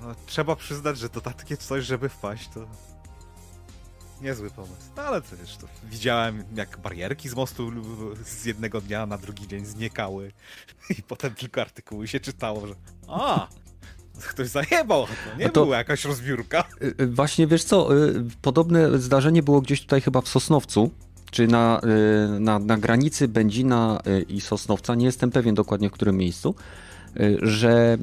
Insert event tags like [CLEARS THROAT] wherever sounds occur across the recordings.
No, trzeba przyznać, że to takie coś, żeby wpaść, to niezły pomysł. No ale to wiesz, to widziałem jak barierki z mostu z jednego dnia na drugi dzień znikały [LAUGHS] i potem tylko artykuły się czytało, że a, ktoś zajebał, to nie no to, była jakaś rozbiórka. Y, y, właśnie wiesz co, y, podobne zdarzenie było gdzieś tutaj chyba w Sosnowcu, czy na, na, na granicy Będzina i Sosnowca, nie jestem pewien dokładnie w którym miejscu, że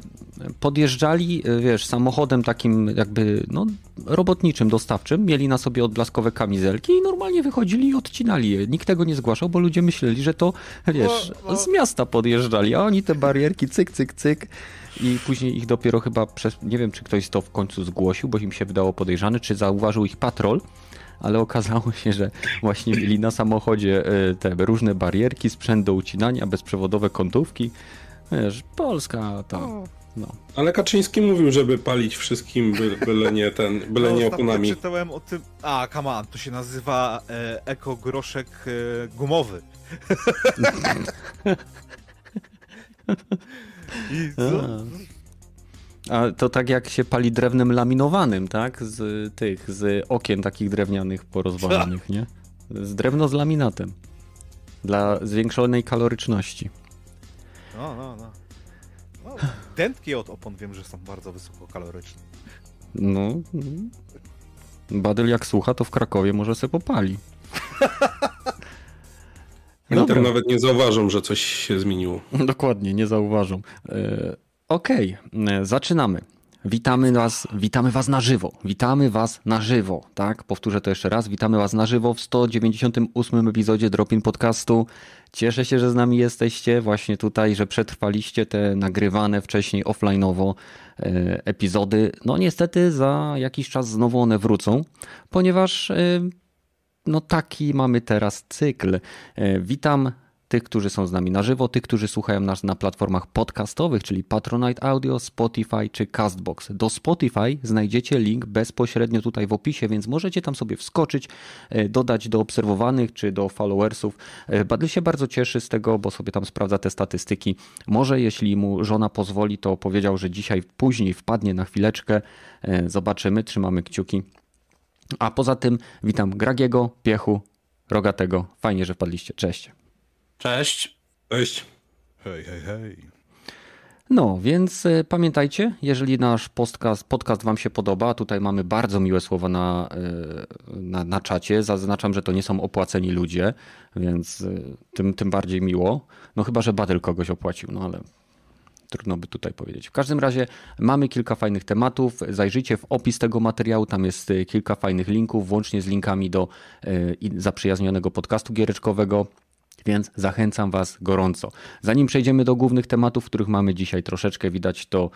podjeżdżali, wiesz, samochodem takim jakby no, robotniczym, dostawczym, mieli na sobie odblaskowe kamizelki i normalnie wychodzili i odcinali je. Nikt tego nie zgłaszał, bo ludzie myśleli, że to, wiesz, z miasta podjeżdżali, a oni te barierki cyk, cyk, cyk i później ich dopiero chyba, przez, nie wiem czy ktoś to w końcu zgłosił, bo im się wydało podejrzane, czy zauważył ich patrol, ale okazało się, że właśnie mieli na samochodzie e, te różne barierki, sprzęt do ucinania, bezprzewodowe kątówki. Wiesz, Polska to... No. Ale Kaczyński mówił, żeby palić wszystkim, by, byle nie ten, byle no, nie oponami. czytałem o tym, a come on, to się nazywa e, ekogroszek e, gumowy. [LAUGHS] I co? A to tak jak się pali drewnem laminowanym, tak? Z tych, z okien takich drewnianych porozwalonych, [LAUGHS] nie? Z drewno z laminatem. Dla zwiększonej kaloryczności. No, no, no. no [LAUGHS] dętki od opon wiem, że są bardzo wysokokaloryczne. No. Badyl jak słucha, to w Krakowie może se popali. [LAUGHS] Oni tam nawet nie zauważą, że coś się zmieniło. [LAUGHS] Dokładnie, nie zauważą. E, Okej, okay. E, zaczynamy. Witamy was, witamy was na żywo. Witamy was na żywo, tak? Powtórzę to jeszcze raz. Witamy was na żywo w 198 epizodzie Dropin Podcastu. Cieszę się, że z nami jesteście właśnie tutaj, że przetrwaliście te nagrywane wcześniej offline'owo e, epizody. No niestety za jakiś czas znowu one wrócą, ponieważ no taki mamy teraz cykl. E, witam tych, którzy są z nami na żywo, tych, którzy słuchają nas na platformach podcastowych, czyli Patronite Audio, Spotify czy Castbox. Do Spotify znajdziecie link bezpośrednio tutaj w opisie, więc możecie tam sobie wskoczyć, e, dodać do obserwowanych czy do followersów. E, Badl się bardzo cieszy z tego, bo sobie tam sprawdza te statystyki. Może jeśli mu żona pozwoli, to powiedział, że dzisiaj później wpadnie na chwileczkę. Zobaczymy, trzymamy kciuki. A poza tym witam Gragiego, Piechu, Rogatego. Fajnie, że wpadliście. Cześć. Cześć. Cześć. Hej, hej, hej. No, więc e, pamiętajcie, jeżeli nasz podcast, podcast Wam się podoba, tutaj mamy bardzo miłe słowa na, e, na, na czacie. Zaznaczam, że to nie są opłaceni ludzie, więc e, tym, tym bardziej miło. No chyba, że Badyl kogoś opłacił, no ale Trudno by tutaj powiedzieć. W każdym razie mamy kilka fajnych tematów. Zajrzyjcie w opis tego materiału, tam jest kilka fajnych linków, włącznie z linkami do zaprzyjaźnionego podcastu giereczkowego. Więc zachęcam Was gorąco. Zanim przejdziemy do głównych tematów, których mamy dzisiaj troszeczkę, widać to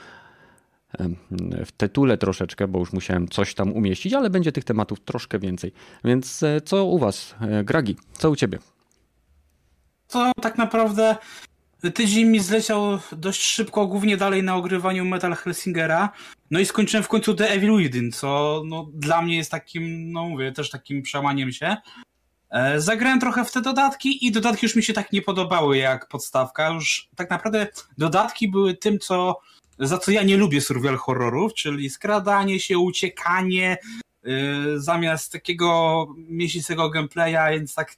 w tytule troszeczkę, bo już musiałem coś tam umieścić, ale będzie tych tematów troszkę więcej. Więc e, co u Was, Gragi? Co u Ciebie? To tak naprawdę tydzień mi zleciał dość szybko, głównie dalej na ogrywaniu Metal Helsingera. No i skończyłem w końcu The Evil Within, co no, dla mnie jest takim, no mówię, też takim przełamaniem się. E, zagrałem trochę w te dodatki i dodatki już mi się tak nie podobały jak podstawka. Już tak naprawdę dodatki były tym, co za co ja nie lubię survival horrorów, czyli skradanie się, uciekanie, yy, zamiast takiego miesięcznego gameplaya, więc tak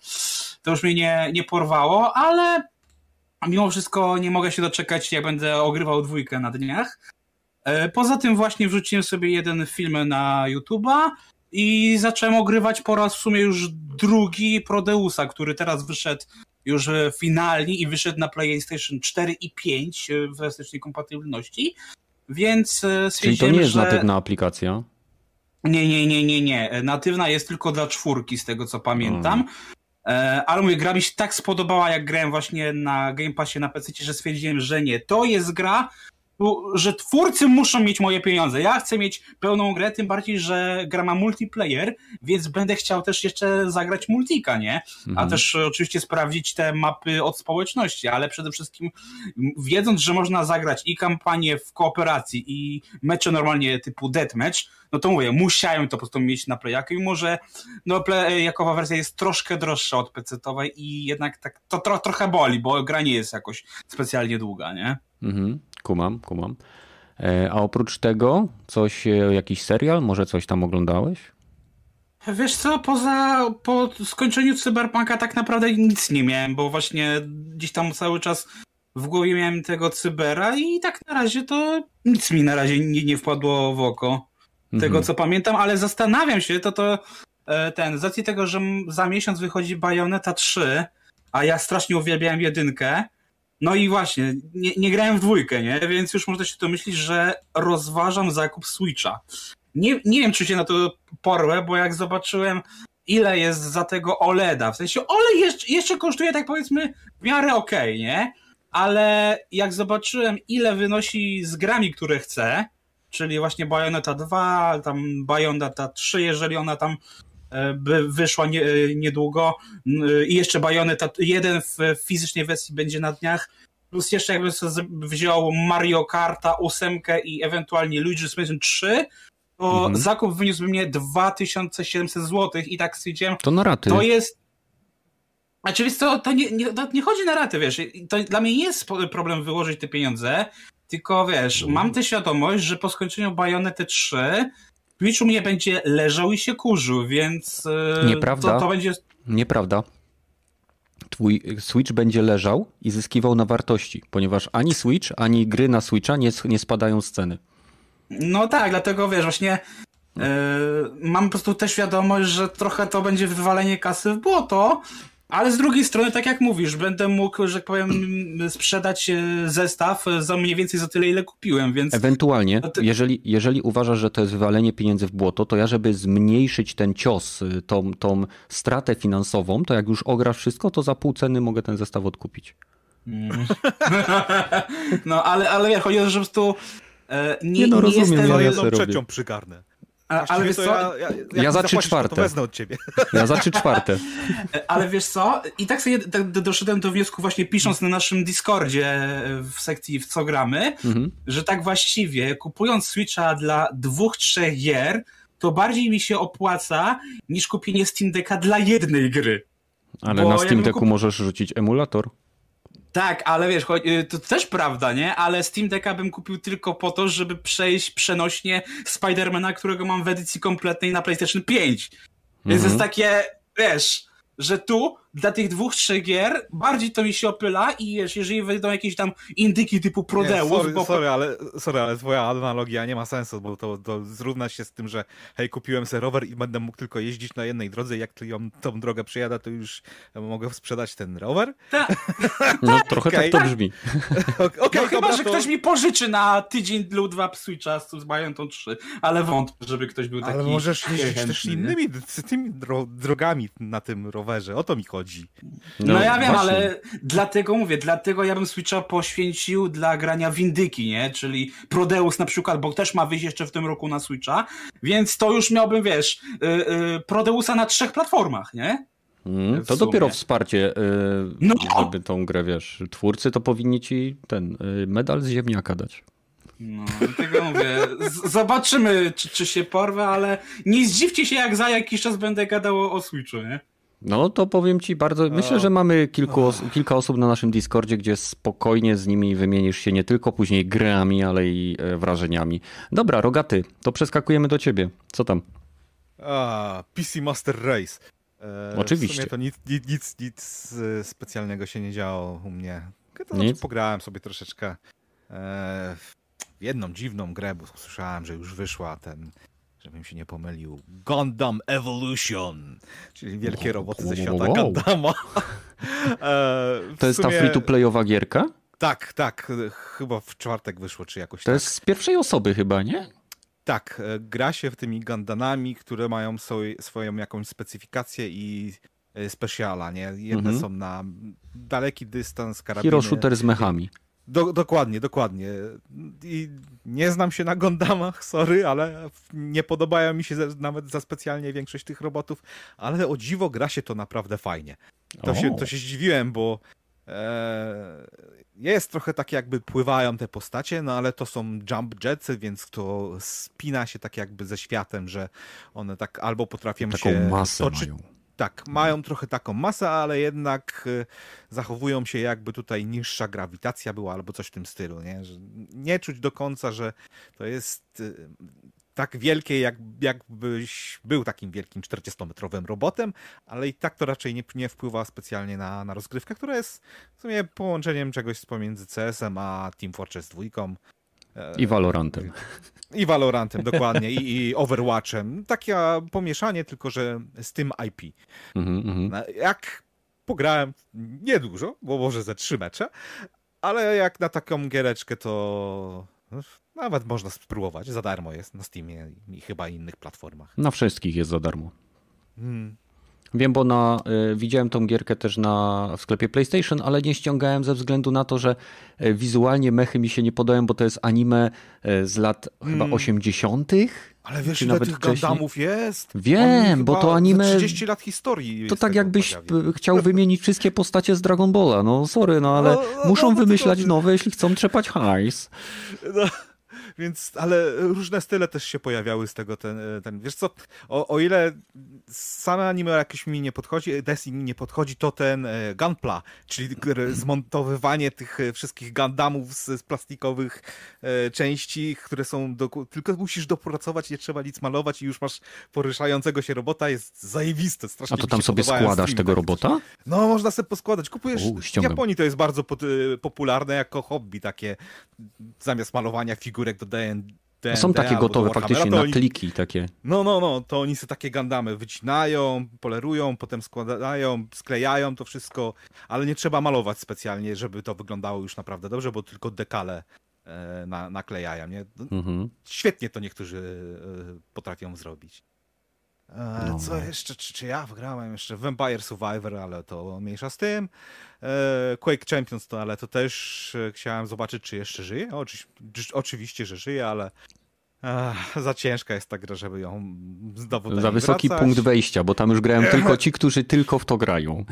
to już mnie nie, nie porwało, ale mimo wszystko nie mogę się doczekać, jak będę ogrywał dwójkę na dniach. E, poza tym właśnie wrzuciłem sobie jeden film na YouTube'a i zacząłem ogrywać po raz w sumie już drugi Prodeusa, który teraz wyszedł już finalnie i wyszedł na PlayStation 4 i 5 w elastycznej kompatybilności. Więc e, Czyli to nie jest że... natywna aplikacja? Nie, nie, nie, nie, nie. Natywna jest tylko dla czwórki, z tego co pamiętam. Hmm. E, ale mówię, gra mi się tak spodobała, jak grałem właśnie na Game Passie na PC, że stwierdziłem, że nie. To jest gra, że twórcy muszą mieć moje pieniądze. Ja chcę mieć pełną grę, tym bardziej, że gra ma multiplayer, więc będę chciał też jeszcze zagrać multika, nie? Mhm. A też oczywiście sprawdzić te mapy od społeczności, ale przede wszystkim wiedząc, że można zagrać i kampanię w kooperacji i mecze normalnie typu deathmatch, no to mówię, musiałem to po prostu mieć na playaku, mimo że no, playakowa wersja jest troszkę droższa od PC-owej i jednak tak to tro, trochę boli, bo gra nie jest jakoś specjalnie długa, nie? Mhm, kumam, kumam. E, a oprócz tego coś, e, jakiś serial, może coś tam oglądałeś? Wiesz co, poza po skończeniu Cyberpunka tak naprawdę nic nie miałem, bo właśnie gdzieś tam cały czas w głowie miałem tego Cybera i tak na razie to nic mi na razie nie, nie wpadło w oko. Tego Mhm. co pamiętam, ale zastanawiam się, to to e, ten, z racji tego, że za miesiąc wychodzi Bayonetta 3, a ja strasznie uwielbiałem jedynkę, no i właśnie, nie, nie grałem w dwójkę, nie? Więc już można się domyślić, że rozważam zakup Switcha. Nie, nie wiem, czy się na to porwę, bo jak zobaczyłem, ile jest za tego OLEDa, w sensie OLED jeszcze, jeszcze kosztuje, tak powiedzmy, w miarę okej, nie? Ale jak zobaczyłem, ile wynosi z grami, które chcę, czyli właśnie Bayonetta 2, tam Bayonetta 3, jeżeli ona tam by wyszła nie, e, niedługo n- i jeszcze Bayonetta 1 w fizycznej wersji będzie na dniach, plus jeszcze jakbym sobie wziął Mario Karta 8 i ewentualnie Luigi's Mansion 3, to Mhm. zakup wyniósłby mnie 2700 zł i tak stwierdziłem, To na raty. to jest. Znaczy, co, to nie, nie, to nie chodzi na raty, wiesz. To dla mnie nie jest problem wyłożyć te pieniądze, tylko wiesz, mam tę świadomość, że po skończeniu Bayonety 3 Twitch u mnie będzie leżał i się kurzył, więc e, Nieprawda. To, to będzie. Nieprawda. Twój Switch będzie leżał i zyskiwał na wartości, ponieważ ani Switch, ani gry na Switcha nie, nie spadają z ceny. No tak, dlatego wiesz, właśnie e, mam po prostu tę świadomość, że trochę to będzie wywalenie kasy w błoto. Ale z drugiej strony, tak jak mówisz, będę mógł, że tak powiem, sprzedać e, zestaw za mniej więcej za tyle, ile kupiłem, więc Ewentualnie, No ty- jeżeli, jeżeli uważasz, że to jest wywalenie pieniędzy w błoto, to ja, żeby zmniejszyć ten cios, y, tą, tą stratę finansową, to jak już ograsz wszystko, to za pół ceny mogę ten zestaw odkupić. [LAUGHS] No, ale, ale wiesz, chodzi o to, że po prostu e, nie, Nie no, nie rozumiem, jestem... ja Ja ja jedną robię. trzecią przygarnę. A, ale wiesz co, ja, ja, Ja mi za trzy czwarte. To wezmę od ciebie. [LAUGHS] Ja za trzy czwarte. Ale wiesz co, i tak sobie tak do- doszedłem do wniosku właśnie pisząc na naszym Discordzie e, w sekcji w co gramy, Mhm. że tak właściwie kupując Switcha dla dwóch, trzech gier, to bardziej mi się opłaca niż kupienie Steam Decka dla jednej gry. Ale Bo na Steam Decku kup- możesz rzucić emulator. Tak, ale wiesz, y, to też prawda, nie? Ale Steam Decka bym kupił tylko po to, żeby przejść przenośnie Spidermana, którego mam w edycji kompletnej na PlayStation 5. Więc Mhm. jest takie, wiesz, że tu dla tych dwóch, trzech gier bardziej to mi się opyla i wiesz, jeżeli wejdą jakieś tam indyki typu Prodeus, Nie, sorry, bo sorry, ale, sorry, ale twoja analogia nie ma sensu, bo to, to zrówna się z tym, że hej, kupiłem sobie rower i będę mógł tylko jeździć na jednej drodze jak ją, tą drogę przejadę, to już mogę sprzedać ten rower? ta, [LAUGHS] No trochę okej. tak to brzmi. [LAUGHS] Ok- Okej, no chyba, dobra, że to... ktoś mi pożyczy na tydzień lub dwa Switcha z z Bayonetą 3, ale wątpię, żeby ktoś był taki Ale możesz jeździć też innymi tymi dro drogami na tym rowerze, o to mi chodzi. No, ja wiem, właśnie. ale dlatego mówię, dlatego ja bym Switcha poświęcił dla grania Windyki, nie? Czyli Prodeus na przykład, bo też ma wyjść jeszcze w tym roku na Switcha, więc to już miałbym, wiesz, y, y, Prodeusa na trzech platformach, nie? Mm, to dopiero wsparcie, y, No. żeby tą grę, wiesz, twórcy to powinni ci ten y, medal z ziemniaka dać. No, dlatego mówię, z- zobaczymy, czy, czy się porwę, ale nie zdziwcie się, jak za jakiś czas będę gadał o, o Switchu, nie? No to powiem ci bardzo. Myślę, że mamy kilku kilka osób na naszym Discordzie, gdzie spokojnie z nimi wymienisz się nie tylko później grami, ale i e, wrażeniami. Dobra, rogaty, to przeskakujemy do ciebie. Co tam? A, PC Master Race. E, Oczywiście. W sumie to nic, nic, nic, nic e, specjalnego się nie działo u mnie. To znaczy, pograłem sobie troszeczkę e, w jedną dziwną grę, bo słyszałem, że już wyszła ten, żebym się nie pomylił, Gundam Evolution, czyli wielkie roboty ze świata Wow. Gundama. [LAUGHS] E, To jest ta free-to-playowa gierka? Tak, tak, chyba w czwartek wyszło, czy jakoś To tak. jest z pierwszej osoby chyba, nie? Tak, e, gra się w tymi Gandanami, które mają swoj, swoją jakąś specyfikację i e, specjala, nie? Jedne Mhm. są na daleki dystans, karabiny. Hero shooter z mechami. Do, dokładnie, dokładnie. I nie znam się na Gundamach, sorry, ale nie podobają mi się nawet za specjalnie większość tych robotów, ale o dziwo gra się to naprawdę fajnie. To, O. się, to się zdziwiłem, bo e, jest trochę tak jakby pływają te postacie, no ale to są jump jetsy, więc to spina się tak jakby ze światem, że one tak albo potrafią Taką się masę toczyć, mają. Tak, mają trochę taką masę, ale jednak y, zachowują się jakby tutaj niższa grawitacja była albo coś w tym stylu, nie? Że nie czuć do końca, że to jest y, tak wielkie, jak, jakbyś był takim wielkim 40-metrowym robotem, ale i tak to raczej nie, nie wpływa specjalnie na, na rozgrywkę, która jest w sumie połączeniem czegoś pomiędzy CS-em a Team Fortress 2. I Valorantem. [LAUGHS] I Valorantem, dokładnie, i, i Overwatchem. Takie pomieszanie, tylko że z tym IP. Mhm, mhm. Jak pograłem niedużo, bo może ze trzy mecze, ale jak na taką giereczkę to nawet można spróbować. Za darmo jest na Steamie i chyba innych platformach. Na wszystkich jest za darmo. Hmm. Wiem, bo na, y, widziałem tą gierkę też na, w sklepie PlayStation, ale nie ściągałem ze względu na to, że y, wizualnie mechy mi się nie podają, bo to jest anime y, z lat chyba 80. Ale wiesz, ile nawet tych wcześniej? Gundamów jest? Wiem, bo to anime- za 30 lat historii. To tak jakbyś chciał wymienić wszystkie postacie z Dragon Balla. No sorry, no ale No, no, muszą no, no wymyślać nowe, jeśli chcą trzepać hajs. No, więc, ale różne style też się pojawiały z tego, ten, ten wiesz co, o, o ile same anime jakoś mi nie podchodzi, Destiny mi nie podchodzi, to ten e, Gunpla, czyli zmontowywanie tych e, wszystkich Gundamów z, z plastikowych e, części, które są, do, tylko musisz dopracować, nie trzeba nic malować i już masz poruszającego się robota, jest zajebiste, strasznie A to tam sobie składasz streamy tego robota? no, można sobie poskładać. Kupujesz. U, w. Japonii to jest bardzo popularne jako hobby, takie zamiast malowania figurek DN. No są takie gotowe faktycznie na oni, kliki takie. No, no, no, to oni sobie takie gandamy wycinają, polerują, potem składają, sklejają to wszystko, ale nie trzeba malować specjalnie, żeby to wyglądało już naprawdę dobrze, bo tylko dekale e, na, naklejają, nie? Mhm. Świetnie to niektórzy e, potrafią zrobić. E, No. Co jeszcze? Czy, czy ja wygrałem jeszcze? Vampire Survivor, ale to mniejsza z tym. E, Quake Champions, to ale to też e, chciałem zobaczyć, czy jeszcze żyje. Oczy, oczywiście, że żyje, ale e, za ciężka jest ta gra, żeby ją znowu Za wysoki wracać. punkt wejścia, bo tam już grają [LAUGHS] tylko ci, którzy tylko w to grają.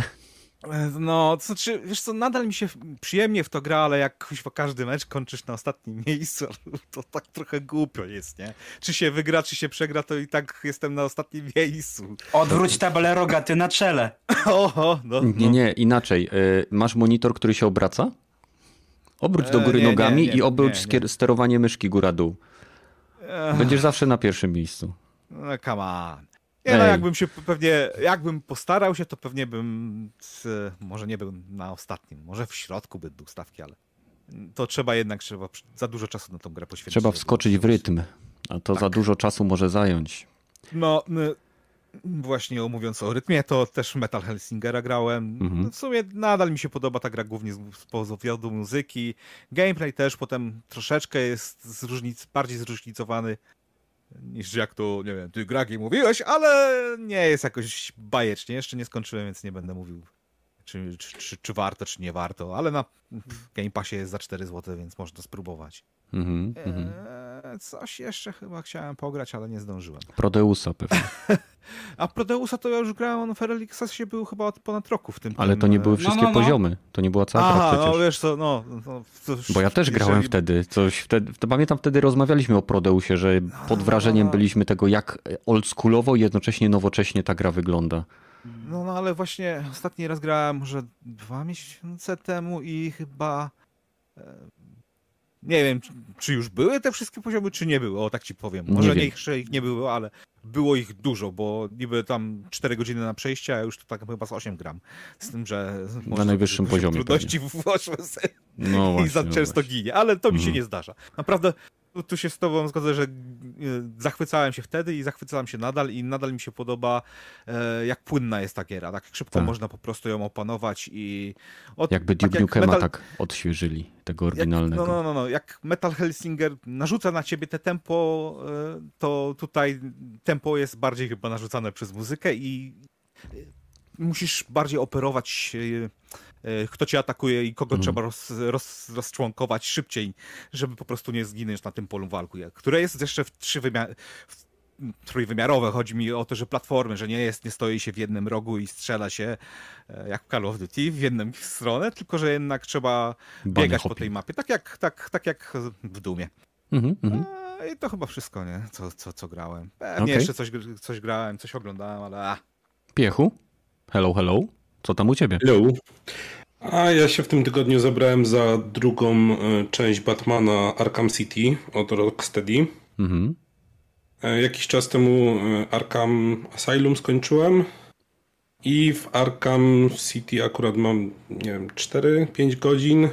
E, No, to znaczy, wiesz co, nadal mi się przyjemnie w to gra, ale jak kuźwa, każdy mecz kończysz na ostatnim [LAUGHS] miejscu, to tak trochę głupio jest, nie? Czy się wygra, czy się przegra, to i tak jestem na ostatnim [LAUGHS] miejscu. Odwróć tabelę rogaty na czele. [LAUGHS] Oho, no, Nie, no. nie, inaczej. Y, Masz monitor, który się obraca? Obróć do E, góry nie, nie, nogami nie, i obróć nie, sterowanie myszki góra-dół. Będziesz zawsze na pierwszym miejscu. No, come on. Nie no, jakbym się pewnie, jakbym postarał się, to pewnie bym, może nie był na ostatnim, może w środku by był stawki, ale to trzeba jednak, trzeba za dużo czasu na tą grę poświęcić. Trzeba wskoczyć w rytm, a to za Tak. dużo czasu może zająć. No, właśnie mówiąc o rytmie, to też Metal Helsingera grałem. Mhm. W sumie nadal mi się podoba ta gra głównie z, z powodu muzyki. Gameplay też potem troszeczkę jest zróżnic, bardziej zróżnicowany niż jak to, nie wiem, ty Gragi mówiłeś, ale nie jest jakoś bajecznie. Jeszcze nie skończyłem, więc nie będę mówił czy, czy, czy, czy warto, czy nie warto, ale na Game Passie jest za 4 zł, więc można spróbować. Mhm. Eee, coś jeszcze chyba chciałem pograć, ale nie zdążyłem. Prodeusa pewnie. [LAUGHS] A Prodeusa to ja już grałem, on w Accessie był chyba od ponad roku w tym. Ale to nie e, były No, wszystkie no, no. poziomy. To nie była cała Aha, gra no wiesz co, no. no Bo ja też grałem jeżeli- wtedy. Coś wtedy to pamiętam wtedy rozmawialiśmy o Prodeusie, że pod wrażeniem no. byliśmy tego, jak oldschoolowo i jednocześnie nowocześnie ta gra wygląda. No, no ale właśnie ostatni raz grałem może dwa miesiące temu i chyba. e, Nie wiem, czy- już były te wszystkie poziomy, czy nie były. O, tak ci powiem. Nie Może wiem. nie, jeszcze ich nie było, ale było ich dużo, bo niby tam 4 godziny na przejście, a już to tak chyba z 8 gram. Z tym, że. może najwyższym poziomie Trudności [LAUGHS] włożłem sobie No i właśnie, za no często właśnie. ginie, ale to mi się Mhm. nie zdarza. Naprawdę tu, tu się z tobą zgodzę, że e, zachwycałem się wtedy i zachwycałem się nadal i nadal mi się podoba e, jak płynna jest ta giera, tak szybko Tak. można po prostu ją opanować i od, Jakby tak Duke jak Nukema Metal- tak odświeżyli, tego jak, oryginalnego. no, no, no, no, jak Metal Hellsinger narzuca na ciebie te tempo, e, to tutaj tempo jest bardziej chyba narzucane przez muzykę i musisz bardziej operować kto cię atakuje i kogo Mhm. trzeba roz, roz, rozczłonkować szybciej, żeby po prostu nie zginąć na tym polu walki, które jest jeszcze w trzy wymiary trójwymiarowe. Chodzi mi o to, że platformy, że nie jest, nie stoi się w jednym rogu i strzela się e, jak w Call of Duty w jedną stronę, tylko że jednak trzeba Bunny biegać po hopping. tej mapie, tak jak, tak, tak jak w Dumie. Mhm. E, I to chyba wszystko, nie? Co, co, co grałem. Pewnie Okej. jeszcze coś, coś grałem, coś oglądałem, ale Piechu? Hello, hello. Co tam u ciebie? Hello. A ja się w tym tygodniu zabrałem za drugą e, część Batmana Arkham City od Rocksteady. Mhm. E, Jakiś czas temu e, Arkham Asylum skończyłem i w Arkham City akurat mam, nie wiem, 4-5 godzin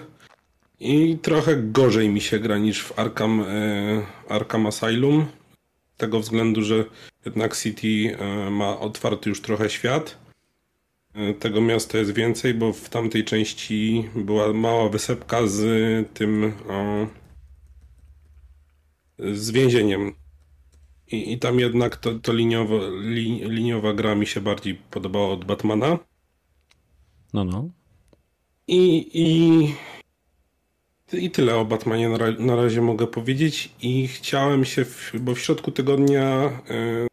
i trochę gorzej mi się gra niż w Arkham, Arkham Asylum. Z tego względu, że jednak City ma otwarty już trochę świat. Tego miasta jest więcej, bo w tamtej części była mała wysepka z tym o, z więzieniem. I, i tam jednak to, to liniowo, li, liniowa gra mi się bardziej podobała od Batmana. No, no. I, i, I tyle o Batmanie na, na razie mogę powiedzieć. I chciałem się, w, bo w środku tygodnia e,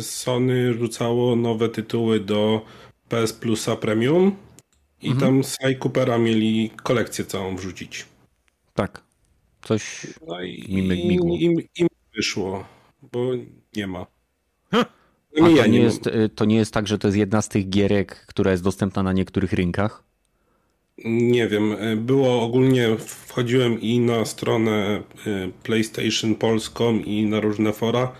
Sony rzucało nowe tytuły do PS Plusa Premium. I tam Sly Coopera mieli kolekcję całą wrzucić. Tak. Coś. No i, Mi myg- migło. i, i, i wyszło, bo nie ma. A No to ja nie, jest, y, to nie jest tak, że to jest jedna z tych gierek, która jest dostępna na niektórych rynkach? Nie wiem, e, było ogólnie, wchodziłem i na stronę e, PlayStation Polską i na różne fora.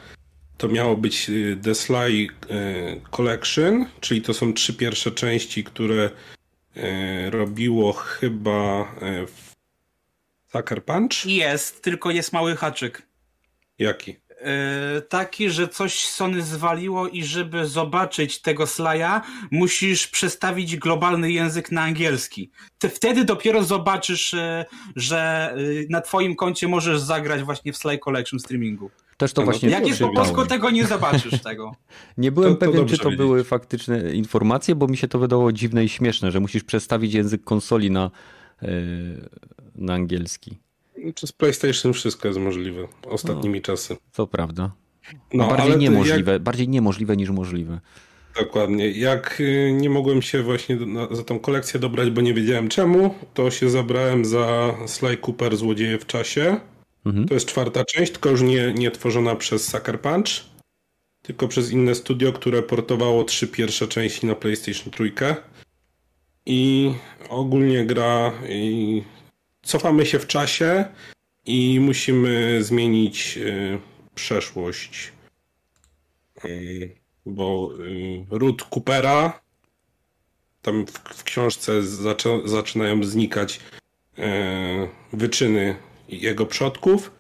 To miało być e, The Sly e, Collection, czyli to są trzy pierwsze części, które e, robiło chyba Sucker Punch? Jest, tylko jest mały haczyk. Jaki? Taki, że coś Sony zwaliło i żeby zobaczyć tego slaja, musisz przestawić globalny język na angielski. Ty wtedy dopiero zobaczysz, że na twoim koncie możesz zagrać właśnie w Sly Collection streamingu. Też to A no właśnie to Jak jest po polsku, tego nie zobaczysz tego. [LAUGHS] Nie byłem To- to pewien, czy to wiedzieć. były faktyczne informacje, bo mi się to wydało dziwne i śmieszne, że musisz przestawić język konsoli na, yy, na angielski. Czy z PlayStation wszystko jest możliwe ostatnimi czasy. Co prawda. No, bardziej to niemożliwe, bardziej niemożliwe niż możliwe. Dokładnie. Jak y, nie mogłem się właśnie za tą kolekcję dobrać, bo nie wiedziałem czemu, to się zabrałem za Sly Cooper Złodzieje w czasie. Mhm. To jest czwarta część, tylko już nie, nie tworzona przez Sucker Punch, tylko przez inne studio, które portowało trzy pierwsze części na PlayStation 3. I ogólnie gra i cofamy się w czasie i musimy zmienić y, przeszłość. Y, bo y, ród Coopera tam w, w książce zaczą, zaczynają znikać e, wyczyny jego przodków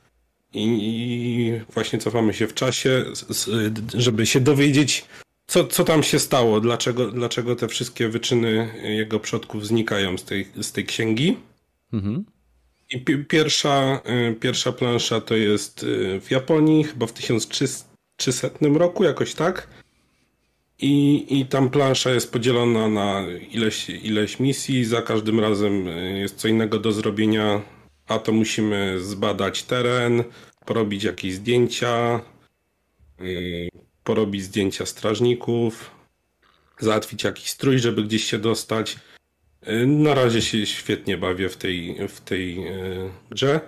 i, właśnie cofamy się w czasie, żeby się dowiedzieć, co, co tam się stało, dlaczego, dlaczego te wszystkie wyczyny jego przodków znikają z tej, z tej księgi. Mhm. I pi- pierwsza, y, pierwsza plansza to jest y, w Japonii, chyba w 1300 roku, jakoś tak. I, I tam plansza jest podzielona na ileś, ileś misji. Za każdym razem y, jest co innego do zrobienia. A to musimy zbadać teren, porobić jakieś zdjęcia, y, porobić zdjęcia strażników, załatwić jakiś strój, żeby gdzieś się dostać. Y, Na razie się świetnie bawię w tej, w tej y, grze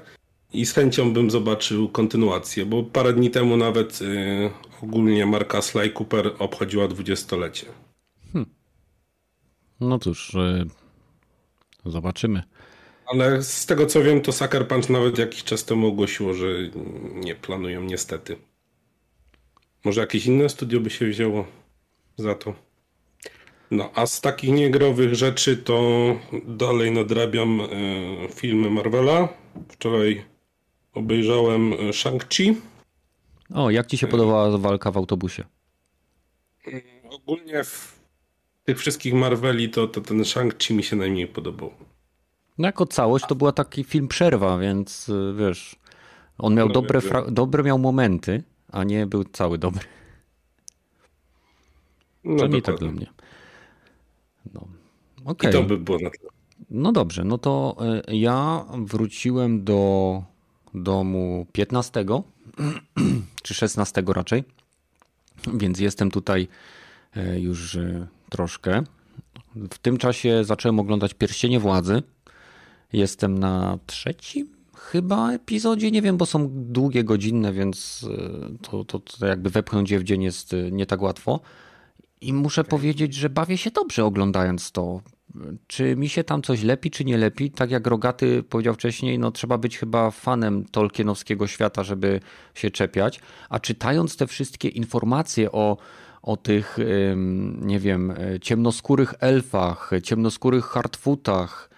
i z chęcią bym zobaczył kontynuację, bo parę dni temu nawet ogólnie marka Sly Cooper obchodziła dwudziestolecie. No cóż, zobaczymy. Ale z tego co wiem, to Sucker Punch nawet jakiś czas temu ogłosiło, że nie planują niestety. Może jakieś inne studio by się wzięło za to. No, a z takich niegrowych rzeczy to dalej nadrabiam e, filmy Marvela. Wczoraj obejrzałem e, Shang-Chi. O, jak ci się podobała walka w autobusie? Ogólnie w tych wszystkich Marveli to, to ten Shang-Chi mi się najmniej podobał. No jako całość to była taki film przerwa, więc yy, wiesz, on miał No, dobre, dobre miał momenty, a nie był cały dobry. No, Przynajmniej tak dla mnie. No. I Okej. to by było na tyle. No dobrze, no to y, ja wróciłem do domu 15 [CLEARS THROAT] czy 16 raczej, więc jestem tutaj y, już y, troszkę. W tym czasie zacząłem oglądać Pierścienie Władzy. Jestem na trzecim chyba epizodzie, nie wiem, bo są długie, godzinne, więc y, to, to, to jakby wepchnąć je w dzień jest y, nie tak łatwo. I muszę powiedzieć, że bawię się dobrze oglądając to. Czy mi się tam coś lepi, czy nie lepi? Tak jak Rogaty powiedział wcześniej, no trzeba być chyba fanem Tolkienowskiego świata, żeby się czepiać. A czytając te wszystkie informacje o, o tych, nie wiem, ciemnoskórych elfach, ciemnoskórych hardfootach, e,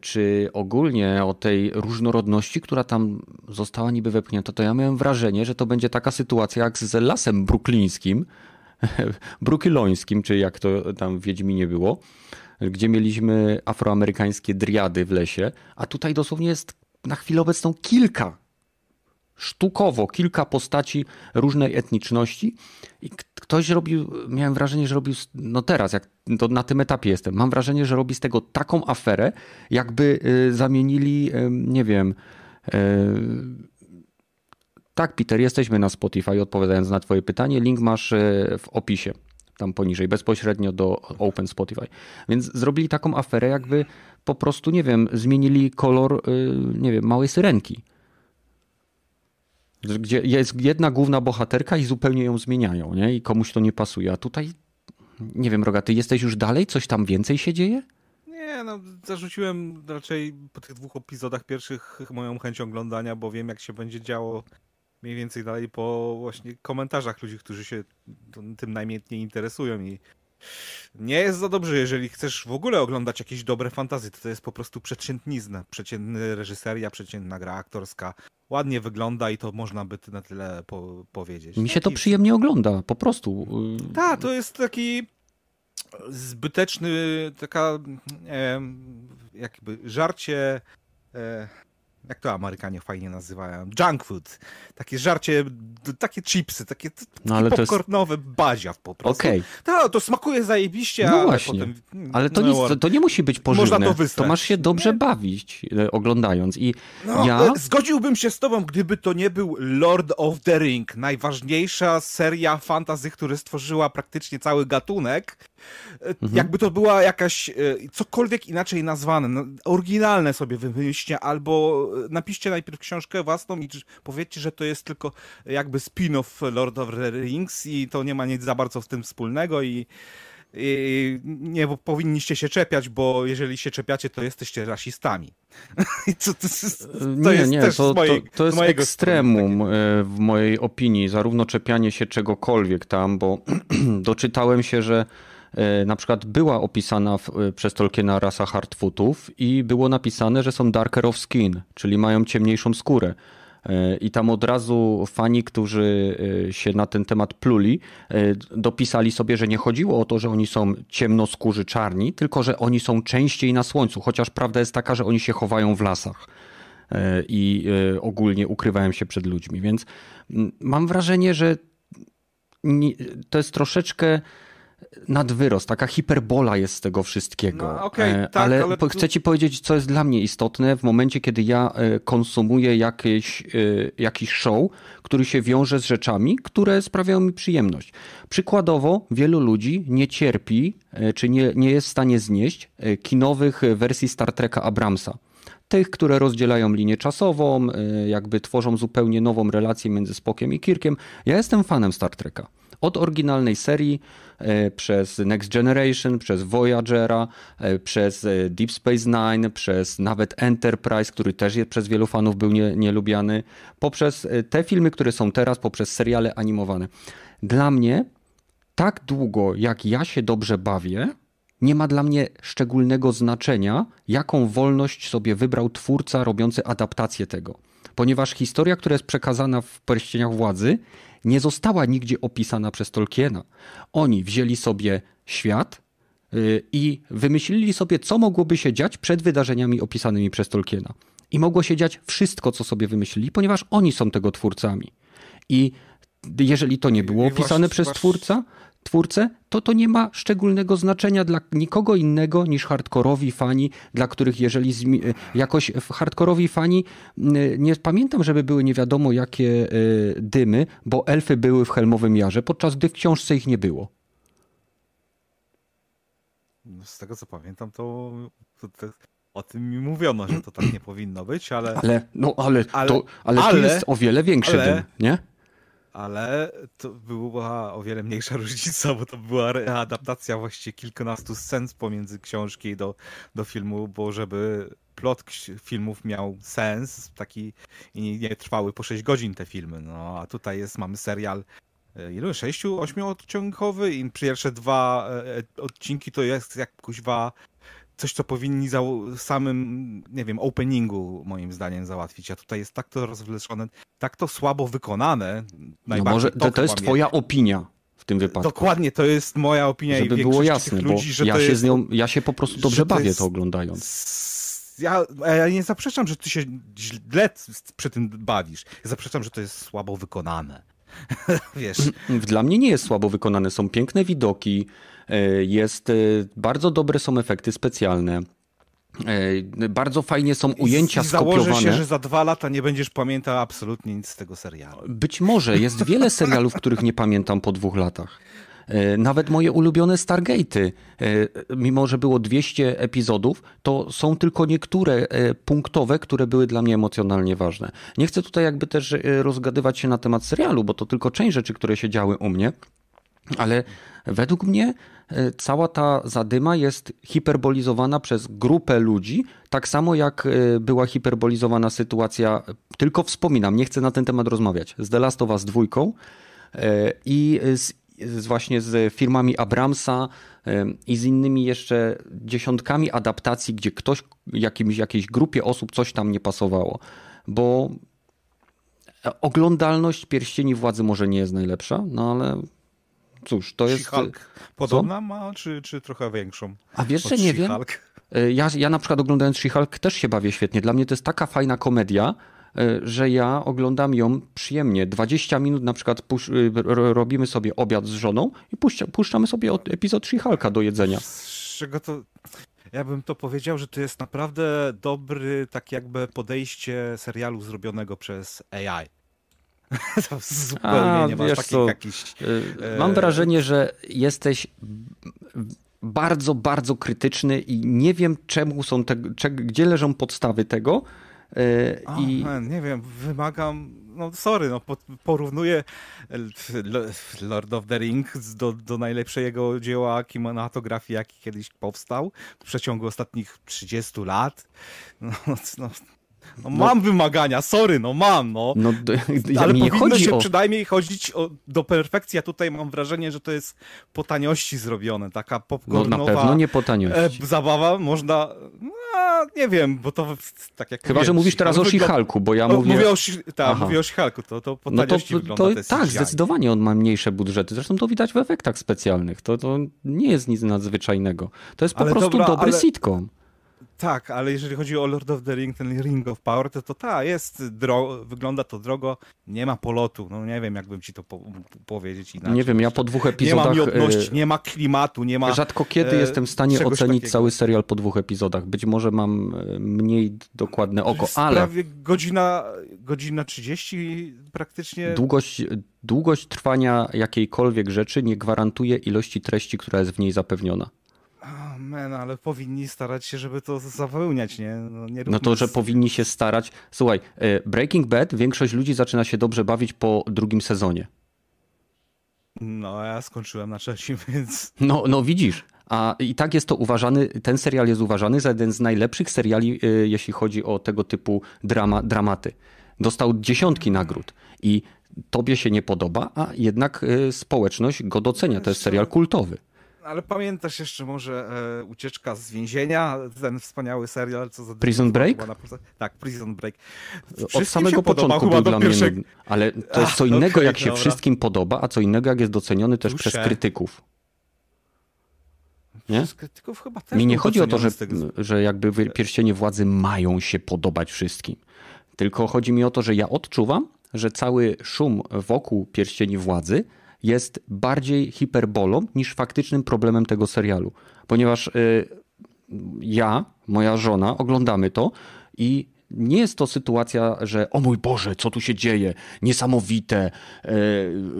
czy ogólnie o tej różnorodności, która tam została niby wepchnięta, to ja miałem wrażenie, że to będzie taka sytuacja jak z lasem bruklińskim, [LAUGHS] brukilońskim, czy jak to tam w Wiedźminie było, gdzie mieliśmy afroamerykańskie driady w lesie, a tutaj dosłownie jest na chwilę obecną kilka, sztukowo kilka postaci różnej etniczności i ktoś robił, miałem wrażenie, że robił, no teraz, jak to na tym etapie jestem, mam wrażenie, że robi z tego taką aferę, jakby y, zamienili, nie wiem, y, tak, Peter, jesteśmy na Spotify, odpowiadając na Twoje pytanie. Link masz y, w opisie tam poniżej, bezpośrednio do Open Spotify. Więc zrobili taką aferę, jakby po prostu, nie wiem, zmienili kolor, y, nie wiem, małej syrenki. Gdzie jest jedna główna bohaterka i zupełnie ją zmieniają, nie? I komuś to nie pasuje. A tutaj, nie wiem, Roga, ty jesteś już dalej? Coś tam więcej się dzieje? Nie, no zarzuciłem raczej po tych dwóch epizodach pierwszych moją chęć oglądania, bo wiem jak się będzie działo mniej więcej dalej po właśnie komentarzach ludzi, którzy się tym najmiętniej interesują i nie jest za dobrze, jeżeli chcesz w ogóle oglądać jakieś dobre fantazy, to to jest po prostu przeciętnizna, przeciętny reżyseria, przeciętna gra aktorska. Ładnie wygląda i to można by na tyle po powiedzieć. Mi się to przyjemnie ogląda, po prostu. Tak, to jest taki zbyteczny, taka e, jakby żarcie e, jak to Amerykanie fajnie nazywają, junk food. Takie żarcie, takie chipsy, takie, no, ale popcornowe jest... baziaw po prostu. Okej. Okay. Tak, to smakuje zajebiście, no ale właśnie. potem... Ale to, no, nic, to, to, nie musi być pożywne. Można to, to masz się dobrze nie? bawić e, oglądając i no, ja... E, zgodziłbym się z tobą, gdyby to nie był Lord of the Ring, najważniejsza seria fantazy, która stworzyła praktycznie cały gatunek. E, mhm. Jakby to była jakaś, cokolwiek inaczej nazwane, no, oryginalne sobie wymyślcie, albo napiszcie najpierw książkę własną i powiedzcie, że to jest tylko jakby spin-off Lord of the Rings i to nie ma nic za bardzo z tym wspólnego i i nie powinniście się czepiać, bo jeżeli się czepiacie, to jesteście rasistami. [LAUGHS] to, to, to, nie, jest nie, też to, mojej, to, jest ekstremum e, w mojej opinii, zarówno czepianie się czegokolwiek tam, bo [CLEARS THROAT] doczytałem się, że na przykład była opisana w, e, przez Tolkiena rasa hardfootów i było napisane, że są darker of skin, czyli mają ciemniejszą skórę. E, I tam od razu fani, którzy się na ten temat pluli, dopisali sobie, że nie chodziło o to, że oni są ciemnoskórzy czarni, tylko że oni są częściej na słońcu, chociaż prawda jest taka, że oni się chowają w lasach i ogólnie ukrywają się przed ludźmi. Więc mam wrażenie, że to jest troszeczkę nadwyrost, taka hiperbola jest z tego wszystkiego. No, okay, e, tak, ale, ale, chcę ci powiedzieć, co jest dla mnie istotne w momencie, kiedy ja e, konsumuję jakieś, e, jakiś show, który się wiąże z rzeczami, które sprawiają mi przyjemność. Przykładowo, wielu ludzi nie cierpi, czy nie, nie jest w stanie znieść kinowych wersji Star Treka Abramsa tych, które rozdzielają linię czasową, jakby tworzą zupełnie nową relację między Spokiem i Kirkiem. Ja jestem fanem Star Treka. Od oryginalnej serii e, przez Next Generation, przez Voyagera, e, przez e, Deep Space Nine, przez nawet Enterprise, który też jest, przez wielu fanów był nie, nielubiany, poprzez te filmy, które są teraz, poprzez seriale animowane. Dla mnie tak długo, jak ja się dobrze bawię, nie ma dla mnie szczególnego znaczenia, jaką wolność sobie wybrał twórca robiący adaptację tego. Ponieważ historia, która jest przekazana w Pierścieniach Władzy, nie została nigdzie opisana przez Tolkiena. Oni wzięli sobie świat y, i wymyślili sobie, co mogłoby się dziać przed wydarzeniami opisanymi przez Tolkiena. I mogło się dziać wszystko, co sobie wymyślili, ponieważ oni są tego twórcami. I jeżeli to nie było opisane przez twórca, twórcę, to to nie ma szczególnego znaczenia dla nikogo innego niż hardkorowi fani, dla których jeżeli e, jakoś hardkorowi fani, nie pamiętam, żeby były nie wiadomo jakie e, dymy, bo elfy były w Helmowym Jarze, podczas gdy w książce ich nie było. No, z tego co pamiętam, to, to, to, o tym mi mówiono, że to tak nie powinno być, ale. Ale, no, ale, ale, to, ale, ale jest o wiele większy ale, dym, nie? Ale to była o wiele mniejsza [LAUGHS] różnica, bo to była adaptacja właściwie kilkunastu scen pomiędzy książki do, do filmu, bo żeby plot filmów miał sens taki i nie trwały po 6 godzin te filmy. No a tutaj jest, mamy serial ilu? Sześciu, ośmiodcinkowy i pierwsze dwa e, odcinki to jest jak kuźwa coś, co powinni za samym, nie wiem, openingu moim zdaniem załatwić, a tutaj jest tak to rozwleczone, tak to słabo wykonane. No może to, to jest twoja opinia w tym wypadku. Dokładnie, to jest moja opinia Żeby i było jasne, ludzi, bo ja się jest, z nią, ja się po prostu dobrze bawię to, jest, to oglądając. Ja, ja nie zaprzeczam, że ty się źle przy tym bawisz. Ja zaprzeczam, że to jest słabo wykonane. [LAUGHS] Wiesz. Dla mnie nie jest słabo wykonane. Są piękne widoki, jest e, bardzo dobre są efekty specjalne. E, bardzo fajnie są ujęcia I, i skopiowane. Założę się, że za dwa lata nie będziesz pamiętał absolutnie nic z tego serialu. Być może. Jest wiele [LAUGHS] serialów, których nie pamiętam po dwóch latach. E, nawet moje ulubione Stargate'y, e, mimo że było 200 epizodów, to są tylko niektóre e, punktowe, które były dla mnie emocjonalnie ważne. Nie chcę tutaj jakby też rozgadywać się na temat serialu, bo to tylko część rzeczy, które się działy u mnie, ale według mnie cała ta zadyma jest hiperbolizowana przez grupę ludzi, tak samo jak była hiperbolizowana sytuacja, tylko wspominam, nie chcę na ten temat rozmawiać, z The Last of Us dwójką i z z właśnie z firmami Abramsa i z innymi jeszcze dziesiątkami adaptacji, gdzie ktoś, jakimś, jakiejś grupie osób coś tam nie pasowało. Bo oglądalność Pierścieni Władzy może nie jest najlepsza, no ale cóż, to jest... She-Hulk podobna co? ma, czy, czy trochę większą? A wiesz, że nie wiem? E, ja, ja na przykład oglądając She-Hulk też się bawię świetnie. Dla mnie to jest taka fajna komedia, E, że ja oglądam ją przyjemnie. 20 minut na przykład y, robimy sobie obiad z żoną i puszczamy sobie epizod She-Hulka do jedzenia. Z czego to... Ja bym to powiedział, że to jest naprawdę dobry, tak jakby podejście serialu zrobionego przez AI. [LAUGHS] to zupełnie A, nie masz takich jakichś... E, mam wrażenie, że jesteś bardzo, bardzo krytyczny i nie wiem czemu są te, gdzie leżą podstawy tego, oh, I... Man, nie wiem, wymagam, no sorry, no porównuję Lord of the Rings do, do najlepszego dzieła kinematografii, jaki kiedyś powstał w przeciągu ostatnich 30 lat. No, no, no, mam no, wymagania, sorry, no mam, no. no do, Ale powinno się o... przynajmniej chodzić o, do perfekcji. Ja tutaj mam wrażenie, że to jest po taniości zrobione, taka popcornowa... No na pewno nie po taniości. E, zabawa, można... No, nie wiem, bo to tak jak... Chyba, że mówisz teraz o She-Hulku, bo ja mówię... Mówię o, tak, mówię o She-Hulku, to, to po no to, wygląda to, Tak, zdecydowanie on ma mniejsze budżety. Zresztą to widać w efektach specjalnych. To, to nie jest nic nadzwyczajnego. To jest po ale prostu dobra, dobry ale... sitcom. Tak, ale jeżeli chodzi o Lord of the Ring, ten Ring of Power, to, to ta, jest, wygląda to drogo, nie ma polotu, no nie wiem, jakbym ci to po- powiedzieć inaczej. Nie wiem, ja po dwóch epizodach... Nie ma miodności, e, nie ma klimatu, nie ma... Rzadko kiedy e, jestem w stanie ocenić takiego. cały serial po dwóch epizodach. Być może mam e, mniej dokładne oko, ale... Prawie godzina, godzina 30 praktycznie... Długość, długość trwania jakiejkolwiek rzeczy nie gwarantuje ilości treści, która jest w niej zapewniona man, ale powinni starać się, żeby to zapełniać, nie? No, nie no to, że powinni się starać. Słuchaj, e, Breaking Bad, większość ludzi zaczyna się dobrze bawić po drugim sezonie. No, ja skończyłem na trzecim, [LAUGHS] więc... No, no widzisz. A i tak jest to uważany, ten serial jest uważany za jeden z najlepszych seriali, e, jeśli chodzi o tego typu drama, dramaty. Dostał dziesiątki nagród i tobie się nie podoba, a jednak e, społeczność go docenia. To jest serial kultowy ale pamiętasz jeszcze może e, Ucieczka z więzienia, ten wspaniały serial, co za Prison Break? Tak, Prison Break. Wszystkim Od samego początku był dla pierwszej... mnie ale to jest co innego, okay, jak się dobra. wszystkim podoba, a co innego, jak jest doceniony też Dusze. przez krytyków. Nie? Przez krytyków chyba też Mi nie chodzi o to, że, że jakby pierścienie władzy mają się podobać wszystkim. Tylko chodzi mi o to, że ja odczuwam, że cały szum wokół pierścieni władzy jest bardziej hiperbolą niż faktycznym problemem tego serialu. Ponieważ y, ja, moja żona oglądamy to i nie jest to sytuacja, że o mój Boże, co tu się dzieje, niesamowite, y,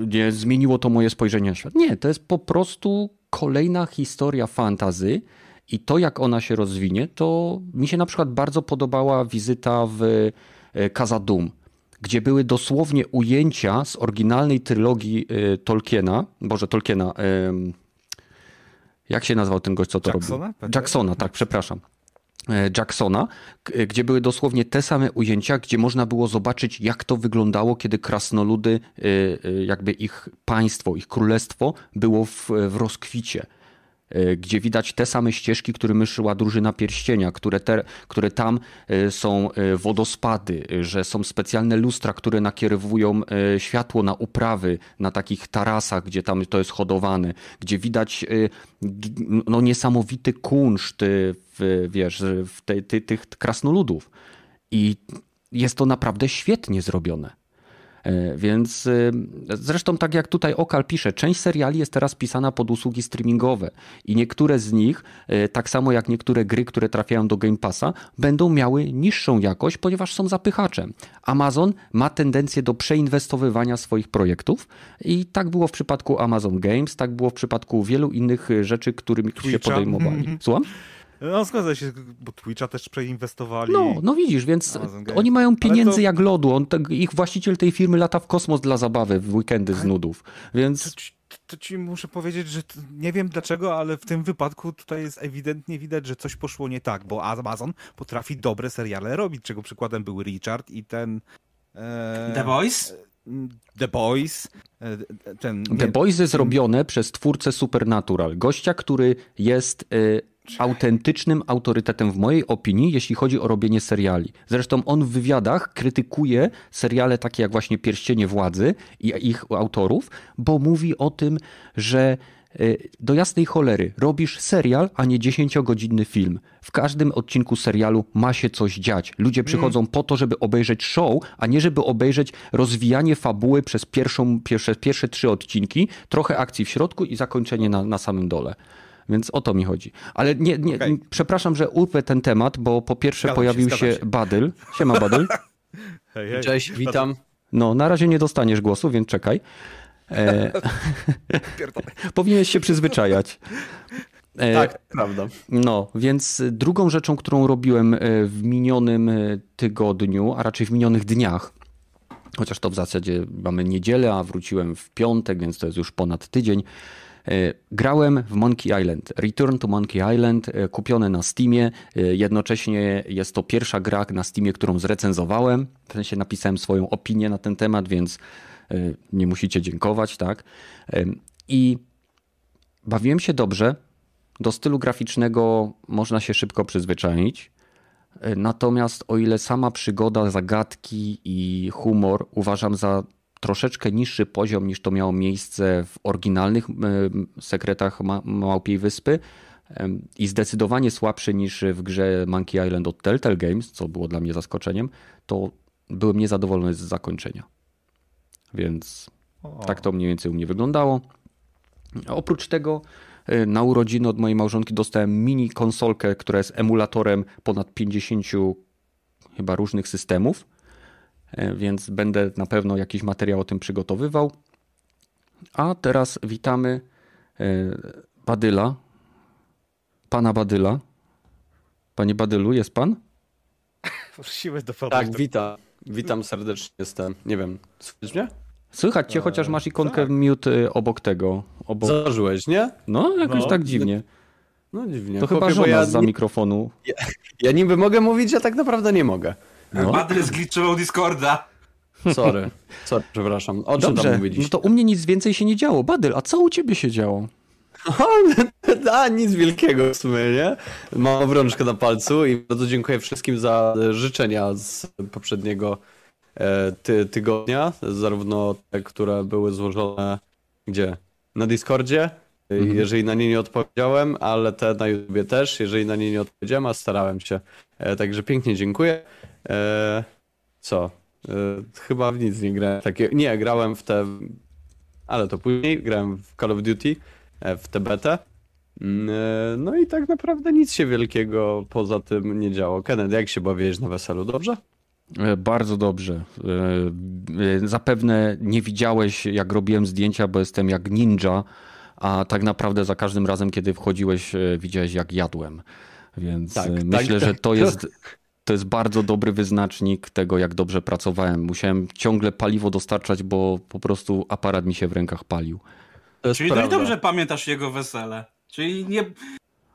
nie, zmieniło to moje spojrzenie na świat. Nie, to jest po prostu kolejna historia fantazy i to, jak ona się rozwinie, to mi się na przykład bardzo podobała wizyta w y, Casa Doom gdzie były dosłownie ujęcia z oryginalnej trylogii y, Tolkiena, Boże, Tolkiena, jak się nazywał ten gość, co to Jacksona? robił? Jacksona, tak, przepraszam. E, Jacksona, gdzie były dosłownie te same ujęcia, gdzie można było zobaczyć, jak to wyglądało, kiedy krasnoludy, e, e, jakby ich państwo, ich królestwo było w, w rozkwicie. E, gdzie widać te same ścieżki, którymi szła drużyna pierścienia, które, te, które tam e, są e, wodospady, że są specjalne lustra, które nakierowują światło na uprawy, na takich tarasach, gdzie tam to jest hodowane, gdzie widać no, niesamowity kunszt w, wiesz, w te, te, tych krasnoludów. I jest to naprawdę świetnie zrobione. E, więc e, zresztą tak jak tutaj Okal pisze, część seriali jest teraz pisana pod usługi streamingowe i niektóre z nich, e, tak samo jak niektóre gry, które trafiają do Game Passa, będą miały niższą jakość, ponieważ są zapychaczem. Amazon ma tendencję do przeinwestowywania swoich projektów i tak było w przypadku Amazon Games, tak było w przypadku wielu innych rzeczy, którymi Twitcha. się podejmowali. Słucham? No zgadza się, bo Twitcha też przeinwestowali. No, no widzisz, więc oni mają pieniędzy to... jak lodu. On, te, ich właściciel tej firmy lata w kosmos dla zabawy w weekendy z nudów, więc... To, ci muszę powiedzieć, że nie wiem dlaczego, ale w tym wypadku tutaj jest ewidentnie widać, że coś poszło nie tak, bo Amazon potrafi dobre seriale robić, czego przykładem był Richard i ten... E... The Boys? The Boys. E, ten, The Boys jest robione przez twórcę Supernatural. Gościa, który jest e, autentycznym autorytetem w mojej opinii, jeśli chodzi o robienie seriali. Zresztą on w wywiadach krytykuje seriale takie jak właśnie Pierścienie Władzy i ich autorów, bo mówi o tym, że e, do jasnej cholery robisz serial, a nie 10-godzinny film. W każdym odcinku serialu ma się coś dziać. Ludzie mm. przychodzą mm. po to, żeby obejrzeć show, a nie żeby obejrzeć rozwijanie fabuły przez pierwszą, pierwsze, pierwsze trzy odcinki, trochę akcji w środku i zakończenie na, na samym dole. Więc o to mi chodzi. Ale nie, nie okay. przepraszam, że urwę ten temat, bo po pierwsze pojawił się, się Badyl. Siema Badyl. [LAUGHS] hej, hej. Cześć, witam. No, na razie nie dostaniesz głosu, więc czekaj. E... [LAUGHS] Powinieneś się przyzwyczajać. E... Tak, prawda. No, więc drugą rzeczą, którą robiłem e, w minionym e, tygodniu, a raczej w minionych dniach, chociaż to w zasadzie mamy niedzielę, a wróciłem w piątek, więc to jest już ponad tydzień, grałem w Monkey Island. Return to Monkey Island, e, kupione na Steamie. E, jednocześnie jest to pierwsza gra na Steamie, którą zrecenzowałem. W sensie napisałem swoją opinię na ten temat, więc nie musicie dziękować, tak? I bawiłem się dobrze. Do stylu graficznego można się szybko przyzwyczaić. Natomiast o ile sama przygoda, zagadki i humor uważam za troszeczkę niższy poziom niż to miało miejsce w oryginalnych sekretach Małpiej Wyspy i zdecydowanie słabszy niż w grze Monkey Island od Telltale Games, co było dla mnie zaskoczeniem, to byłem niezadowolony z zakończenia. Więc o. tak to mniej więcej u mnie wyglądało. Oprócz tego e, na urodziny od mojej małżonki dostałem mini konsolkę, która jest emulatorem ponad 50 chyba różnych systemów więc będę na pewno jakiś materiał o tym przygotowywał. A teraz witamy e, Badyla, pana Badyla. Panie Badylu, jest pan? [LAUGHS] Prosimy do Tak, witam. Witam serdecznie, jestem. Nie wiem, słyszysz mnie? Słychać cię, chociaż masz ikonkę tak. mute obok tego. Obok... Zażyłeś, nie? No, jakoś no. tak dziwnie. No dziwnie. To chyba żona ja... za mikrofonu. Ja, ja niby mogę mówić, a tak naprawdę nie mogę. No. Badyl zgliczował Discorda. Sorry, sorry, przepraszam. O czym Dobrze, tam mówiliście? No to u mnie nic więcej się nie działo. Badyl, a co u ciebie się działo? [LAUGHS] a, nic wielkiego w sumie, nie? Mam obrączkę na palcu i bardzo dziękuję wszystkim za życzenia z poprzedniego e, ty tygodnia, zarówno te, które były złożone gdzie? Na Discordzie, mhm. jeżeli na nie nie odpowiedziałem, ale te na YouTubie też, jeżeli na nie nie odpowiedziałem, a starałem się. E, także pięknie dziękuję. E, co? E, chyba w nic nie grałem. Takie, nie, grałem w te. Ale to później. Grałem w Call of Duty, e, w TBT. Mm, e, no i tak naprawdę nic się wielkiego poza tym nie działo. Kennedy, jak się bawiłeś na weselu? Dobrze? Bardzo dobrze. Zapewne nie widziałeś, jak robiłem zdjęcia, bo jestem jak ninja, a tak naprawdę za każdym razem, kiedy wchodziłeś, widziałeś, jak jadłem. Więc tak, myślę, tak, że to tak. jest [LAUGHS] to jest bardzo dobry wyznacznik tego, jak dobrze pracowałem. Musiałem ciągle paliwo dostarczać, bo po prostu aparat mi się w rękach palił. Czyli no prawda. dobrze pamiętasz jego wesele. Czyli nie,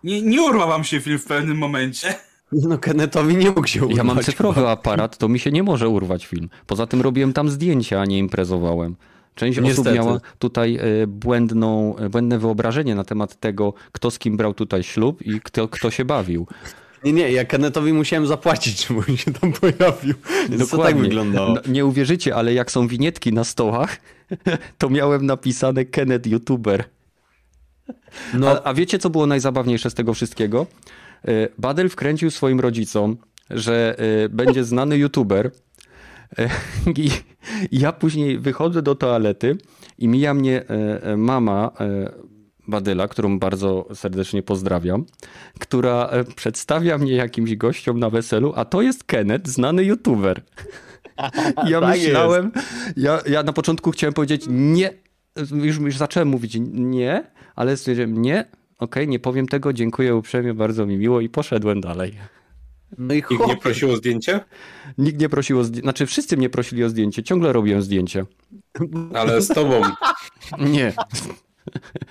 nie, nie urwał wam się film w pewnym momencie. No Kennethowi nie mógł się urwać. Ja mam cyfrowy aparat, to mi się nie może urwać film. Poza tym robiłem tam zdjęcia, a nie imprezowałem. Część Niestety. osób miała tutaj e, błędną, e, błędne wyobrażenie na temat tego, kto z kim brał tutaj ślub i kto, kto się bawił. Nie, nie, ja Kennethowi musiałem zapłacić, [LAUGHS] żeby on się tam pojawił. Więc to tak wyglądało. No, nie uwierzycie, ale jak są winietki na stołach, [LAUGHS] to miałem napisane Kenneth YouTuber. No, A, a wiecie, co było najzabawniejsze z tego wszystkiego? E, Badel wkręcił swoim rodzicom, że e, będzie znany YouTuber. E, [LAUGHS] I, ja później wychodzę do toalety i mija mnie mama Badyla, którą bardzo serdecznie pozdrawiam, która e, przedstawia mnie jakimś gościom na weselu, a to jest Kenneth, znany YouTuber. [LAUGHS] Ja Tak myślałem, ja, ja na początku chciałem powiedzieć nie, już, już zacząłem mówić nie, ale stwierdziłem nie, okej, nie powiem tego, dziękuję uprzejmie, bardzo mi miło i poszedłem dalej. no i Nikt nie prosił o zdjęcie? Nikt nie prosił o zdjęcie, znaczy wszyscy mnie prosili o zdjęcie, ciągle robiłem zdjęcie. Ale z tobą. Nie, [LAUGHS]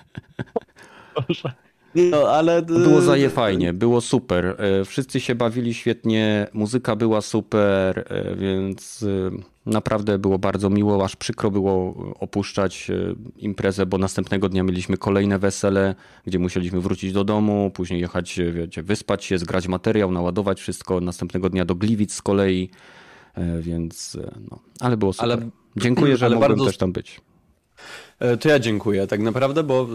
no, ale... było zaje fajnie, było super, e, wszyscy się bawili świetnie, muzyka była super, e, więc e, naprawdę było bardzo miło, aż przykro było opuszczać e, imprezę, bo następnego dnia mieliśmy kolejne wesele, gdzie musieliśmy wrócić do domu, później jechać, e, wiecie, wyspać się, zgrać materiał, naładować wszystko, następnego dnia do Gliwic z kolei, e, więc e, no, ale było super. Ale- Dziękuję, że ale mogłem bardzo- też tam być. E, To ja dziękuję, tak naprawdę, bo e,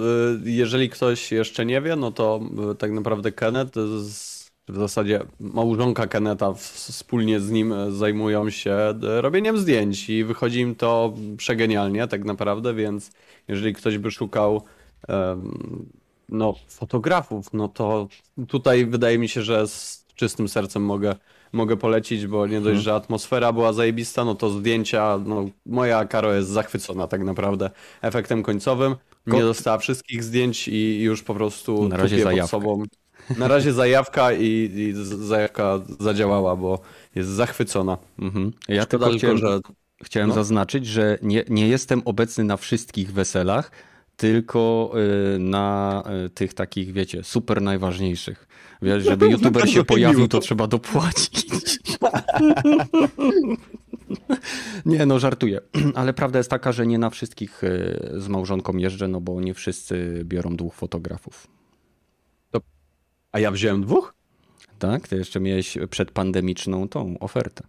jeżeli ktoś jeszcze nie wie, no to e, tak naprawdę Kenneth, w zasadzie małżonka Kenneta w- wspólnie z nim zajmują się robieniem zdjęć i wychodzi im to przegenialnie tak naprawdę, więc jeżeli ktoś by szukał no, fotografów, no to tutaj wydaje mi się, że z czystym sercem mogę, mogę polecić, bo nie dość, że atmosfera była zajebista, no to zdjęcia, no moja Karo jest zachwycona tak naprawdę efektem końcowym. Nie dostała wszystkich zdjęć i już po prostu Na razie pod zajawka. sobą. Na razie zajawka i, i zajawka zadziałała, bo jest zachwycona. Mhm. Ja Szkoda tylko chciałem, że Chciałem No. zaznaczyć, że nie, nie jestem obecny na wszystkich weselach, tylko y, na y, tych takich, wiecie, super najważniejszych. Wiesz, [LAUGHS] żeby youtuber się pojawił, to trzeba dopłacić. [LAUGHS] Nie, no żartuję. [CLEARS THROAT] Ale prawda jest taka, że nie na wszystkich y, z małżonką jeżdżę, no bo nie wszyscy biorą dwóch fotografów. A ja wziąłem dwóch? Tak? Ty jeszcze miałeś przedpandemiczną tą ofertę.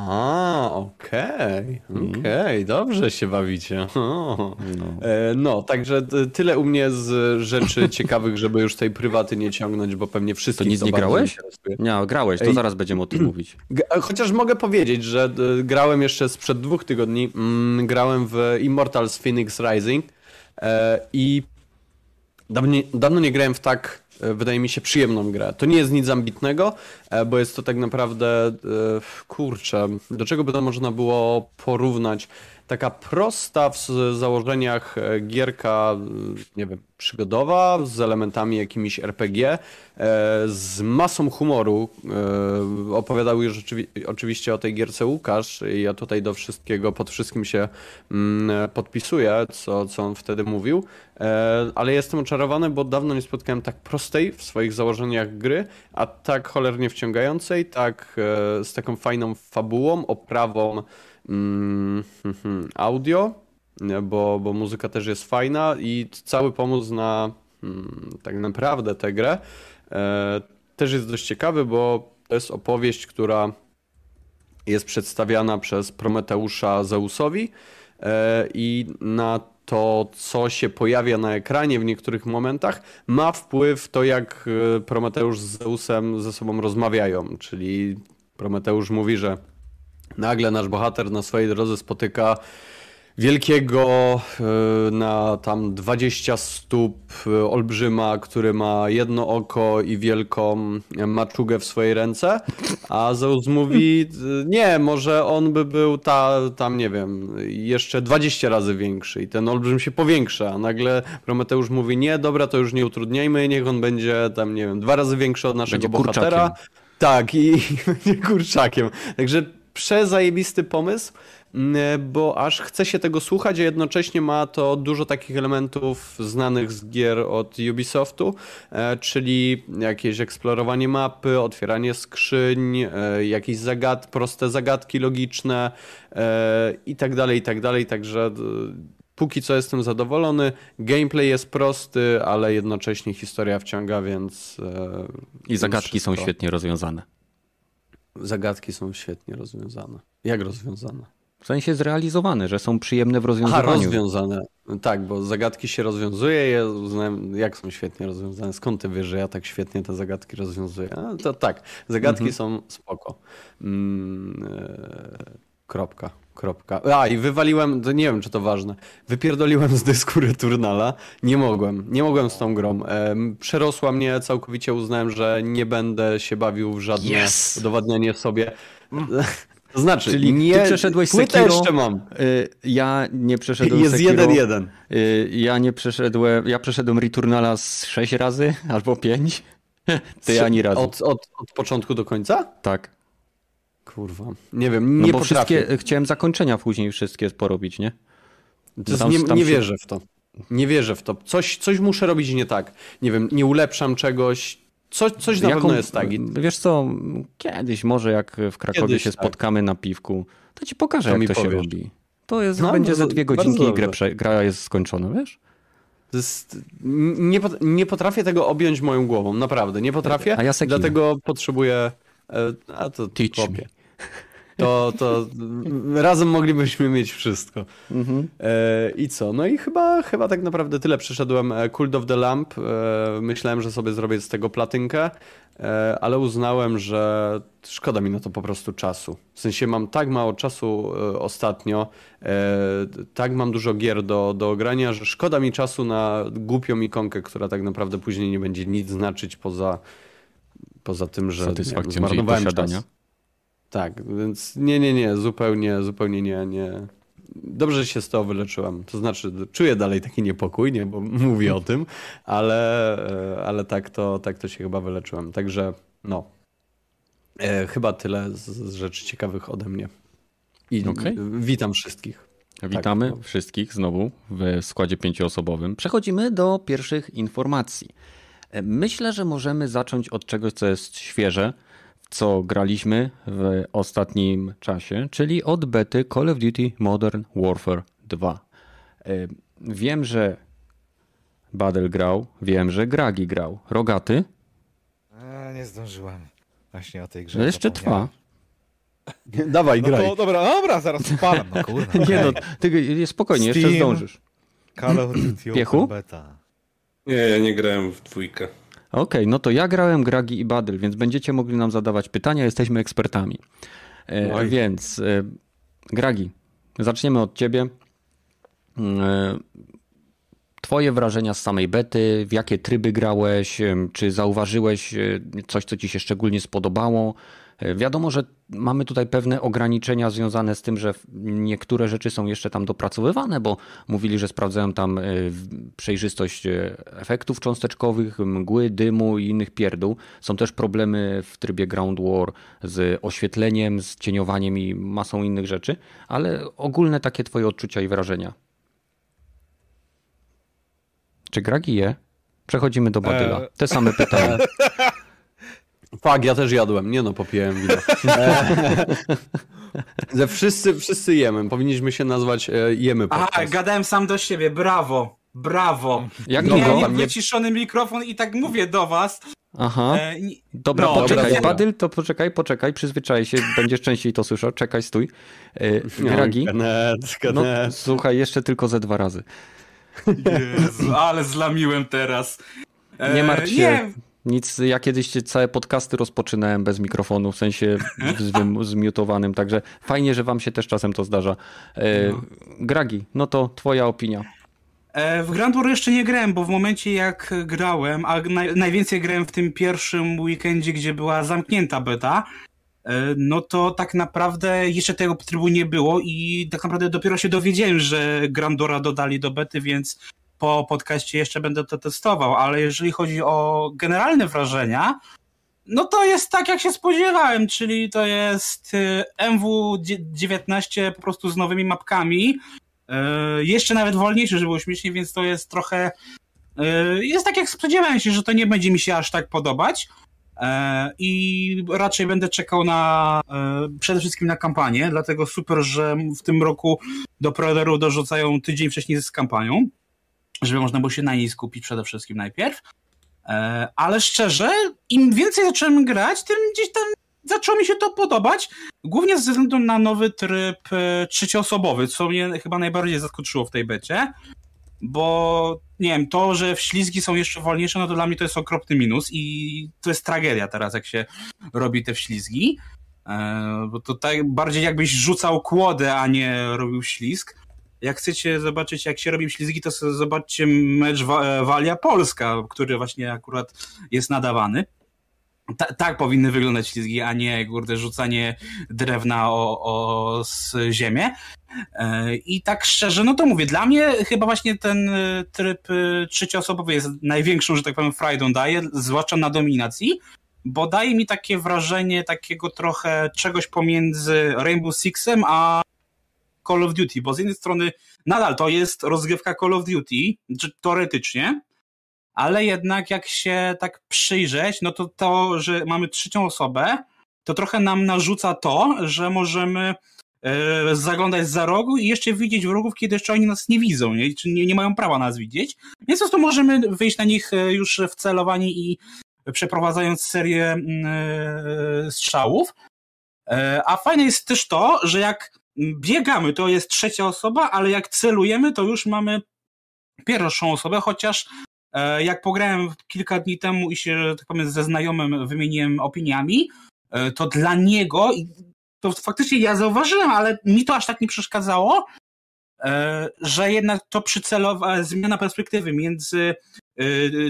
A, okej, okej, dobrze się bawicie. [LAUGHS] No. E, No, także tyle u mnie z rzeczy [LAUGHS] ciekawych, żeby już tej prywaty nie ciągnąć, bo pewnie wszystkich To nic nie grałeś? Nie, grałeś, to Ej. zaraz będziemy o tym [CLEARS THROAT] mówić. G- Chociaż mogę powiedzieć, że e, grałem jeszcze sprzed dwóch tygodni, mm, grałem w Immortals Phoenix Rising e, i dawno, dawno nie grałem w tak, e, wydaje mi się, przyjemną grę. To nie jest nic ambitnego, e, bo jest to tak naprawdę, e, kurczę, do czego by to można było porównać? Taka prosta w założeniach e, gierka, e, nie wiem, przygodowa, z elementami jakimiś RPG, e, z masą humoru. Opowiadał już oczywi- oczywiście o tej gierce Łukasz i ja tutaj do wszystkiego, pod wszystkim się mm, podpisuję, co, co on wtedy mówił, ale jestem oczarowany, bo dawno nie spotkałem tak prostej w swoich założeniach gry, a tak cholernie wciągającej, tak z taką fajną fabułą, oprawą mm, [LAUGHS] audio, bo, bo muzyka też jest fajna i cały pomysł na mm, tak naprawdę tę grę e, też jest dość ciekawy, bo to jest opowieść, która jest przedstawiana przez Prometeusza Zeusowi e, i na to, co się pojawia na ekranie w niektórych momentach, ma wpływ to, jak e, Prometeusz z Zeusem ze sobą rozmawiają. Czyli Prometeusz mówi, że nagle nasz bohater na swojej drodze spotyka wielkiego e, na tam 20 stóp e, olbrzyma, który ma jedno oko i wielką maczugę w swojej ręce, a Zeus mówi, e, nie, może on by był ta, tam nie wiem, jeszcze 20 razy większy i ten olbrzym się powiększa, a nagle Prometeusz mówi, nie, dobra, to już nie utrudniajmy, niech on będzie tam, nie wiem, dwa razy większy od naszego Będzie bohatera. kurczakiem. Tak, i [LAUGHS] będzie kurczakiem. Także przezajebisty pomysł, bo aż chce się tego słuchać, a jednocześnie ma to dużo takich elementów znanych z gier od Ubisoftu, e, czyli jakieś eksplorowanie mapy, otwieranie skrzyń, e, jakieś zagad proste zagadki logiczne e, i tak dalej, i tak dalej. Także póki co jestem zadowolony. Gameplay jest prosty, ale jednocześnie historia wciąga, więc. I zagadki są wszystko- świetnie rozwiązane. Zagadki są świetnie rozwiązane. Jak rozwiązane? W sensie zrealizowane, że są przyjemne w Aha, rozwiązywaniu. rozwiązane. Tak, bo zagadki się rozwiązuje. Ja uznałem, jak są świetnie rozwiązane. Skąd ty wiesz, że ja tak świetnie te zagadki rozwiązuję? A, to tak, zagadki Mhm. są spoko. Mm, e, kropka, kropka. A, i wywaliłem, to nie wiem, czy to ważne, wypierdoliłem z dysku Returnala. Nie mogłem, nie mogłem z tą grą. Przerosła mnie całkowicie, uznałem, że nie będę się bawił w żadne Yes! udowadnianie sobie. [LAUGHS] To znaczy, Czyli ty nie, przeszedłeś płytę Sekiro, jeszcze mam. Y, Ja nie przeszedłem Jest Sekiro. jeden jeden. Y, Ja nie przeszedłem, ja przeszedłem Returnala z 6 razy albo 5. [LAUGHS] Ty ani razu. Od, od, od początku do końca? Tak. Kurwa. Nie wiem, No nie bo potrafię. wszystkie, chciałem zakończenia później wszystkie porobić, nie? Tam- nie, nie się- wierzę w to. Nie wierzę w to. Coś, coś muszę robić nie tak. Nie wiem, nie ulepszam czegoś. Coś, coś na pewno jest tak. Wiesz co, kiedyś może jak w Krakowie Kiedyś, się tak. spotkamy na piwku, to ci pokażę To mi jak to się powiesz. robi. To jest, No, będzie bardzo- ze dwie godzinki i grę, gra jest skończona, wiesz? jest, nie, nie potrafię tego objąć moją głową. Naprawdę, nie potrafię. A ja. Dlatego potrzebuję... e, A to Teach chłopie. To, to razem moglibyśmy mieć wszystko. Mhm. E, I co? No i chyba, chyba tak naprawdę tyle. Przeszedłem e, Cult of the Lamp. E, myślałem, że sobie zrobię z tego platynkę, e, ale uznałem, że szkoda mi na to po prostu czasu. W sensie mam tak mało czasu e, ostatnio, e, tak mam dużo gier do, do ogrania, że szkoda mi czasu na głupią ikonkę, która tak naprawdę później nie będzie nic znaczyć poza, poza tym, że zmarnowałem czas. Tak, więc nie, nie, nie, zupełnie, zupełnie nie, nie. Dobrze, że się z tego wyleczyłem. To znaczy, czuję dalej taki niepokój, nie, bo [LAUGHS] mówię o tym, ale, e, ale tak, to, tak to się chyba wyleczyłem. Także, no. E, chyba tyle z, z rzeczy ciekawych ode mnie. I Okej. witam wszystkich. Witamy no. wszystkich znowu w składzie pięcioosobowym. Przechodzimy do pierwszych informacji. E, Myślę, że możemy zacząć od czegoś, co jest świeże, co graliśmy w ostatnim czasie, czyli od bety Call of Duty Modern Warfare 2. E, Wiem, że Badel grał, wiem, że Gragi grał. Rogaty? A, nie zdążyłem. Właśnie o tej grze. No jeszcze trwa. [LAUGHS] Dawaj, No to dobra, dobra, zaraz spalam. No kurwa. [LAUGHS] Nie no, ty spokojnie, jeszcze Steam. zdążysz. Call of Duty Piechu? Beta. Nie, ja nie grałem w dwójkę. Okej, no to ja grałem Gragi i Badyl, więc będziecie mogli nam zadawać pytania, jesteśmy ekspertami. E, więc e, Gragi, zaczniemy od ciebie. E, twoje wrażenia z samej bety, w jakie tryby grałeś, czy zauważyłeś e, coś, co ci się szczególnie spodobało? Wiadomo, że mamy tutaj pewne ograniczenia związane z tym, że niektóre rzeczy są jeszcze tam dopracowywane, bo mówili, że sprawdzają tam e, przejrzystość e, efektów cząsteczkowych, mgły, dymu i innych pierdół. Są też problemy w trybie Ground War z oświetleniem, z cieniowaniem i masą innych rzeczy, ale ogólne takie twoje odczucia i wrażenia. Czy Gragi je? Przechodzimy do Badyla. E. Te same pytania. [LAUGHS] Fak, ja też jadłem. Nie no, popiłem wino. [LAUGHS] E, Że wszyscy, wszyscy jemy. Powinniśmy się nazwać e, Jemy Aha, podcast. gadałem sam do siebie, brawo, brawo. Jak długo? Miałem nie- wyciszony mikrofon i tak mówię do was. Aha. E, Dobra, No, poczekaj. dobra. Badyl, to poczekaj, poczekaj, przyzwyczaj się, będziesz częściej to słyszał. Czekaj, stój. E, Gragi, Kanet, no kanet. słuchaj, jeszcze tylko ze dwa razy. Jezu, ale zlamiłem teraz. E, Nie martw się. Nie, Nic, ja kiedyś całe podcasty rozpoczynałem bez mikrofonu, w sensie [LAUGHS] zmiutowanym, także fajnie, że wam się też czasem to zdarza. E, Gragi, no to twoja opinia. E, W Grand jeszcze nie grałem, bo w momencie jak grałem, a naj, najwięcej grałem w tym pierwszym weekendzie, gdzie była zamknięta beta, e, no to tak naprawdę jeszcze tego trybu nie było i tak naprawdę dopiero się dowiedziałem, że Grandora dodali do bety, więc po podcaście jeszcze będę to testował, ale jeżeli chodzi o generalne wrażenia, No to jest tak, jak się spodziewałem, czyli to jest y, MW19 po prostu z nowymi mapkami. Y, jeszcze nawet wolniejszy, żeby było śmiesznie, więc to jest trochę. y, Jest tak, jak spodziewałem się, że to nie będzie mi się aż tak podobać. E, I raczej będę czekał na e, przede wszystkim na kampanię, dlatego super, że w tym roku do preorderów dorzucają tydzień wcześniej z kampanią, żeby można było się na niej skupić przede wszystkim najpierw. E, Ale szczerze, im więcej zacząłem grać, tym gdzieś tam zaczęło mi się to podobać. Głównie ze względu na nowy tryb e, trzecioosobowy, co mnie chyba najbardziej zaskoczyło w tej becie. Bo nie wiem, to, że wślizgi są jeszcze wolniejsze, no to dla mnie to jest okropny minus i to jest tragedia teraz, jak się robi te wślizgi. E, Bo to tak bardziej jakbyś rzucał kłodę, a nie robił ślizg. Jak chcecie zobaczyć, jak się robi ślizgi, to zobaczcie mecz Wa- Walia Polska, który właśnie akurat jest nadawany. Ta, tak powinny wyglądać ślizgi, a nie kurde, rzucanie drewna o, o z ziemię. E, I tak szczerze, no to mówię, dla mnie chyba właśnie ten e, tryb e, trzecioosobowy jest największą, że tak powiem, frajdą daje, zwłaszcza na dominacji, bo daje mi takie wrażenie takiego trochę czegoś pomiędzy Rainbow Sixem a Call of Duty, bo z jednej strony nadal to jest rozgrywka Call of Duty, teoretycznie, ale jednak jak się tak przyjrzeć, no to to, że mamy trzecią osobę, to trochę nam narzuca to, że możemy e, zaglądać za rogu i jeszcze widzieć wrogów, kiedy jeszcze oni nas nie widzą, nie? czy nie, nie mają prawa nas widzieć. Więc po prostu możemy wyjść na nich e, już wcelowani i przeprowadzając serię mm, e, strzałów. A fajne jest też to, że jak biegamy, to jest trzecia osoba, ale jak celujemy, to już mamy pierwszą osobę, chociaż e, jak pograłem kilka dni temu i się, tak powiem, ze znajomym wymieniłem opiniami, e, to dla niego, to faktycznie ja zauważyłem, ale mi to aż tak nie przeszkadzało, e, że jednak to przycelowa, zmiana perspektywy między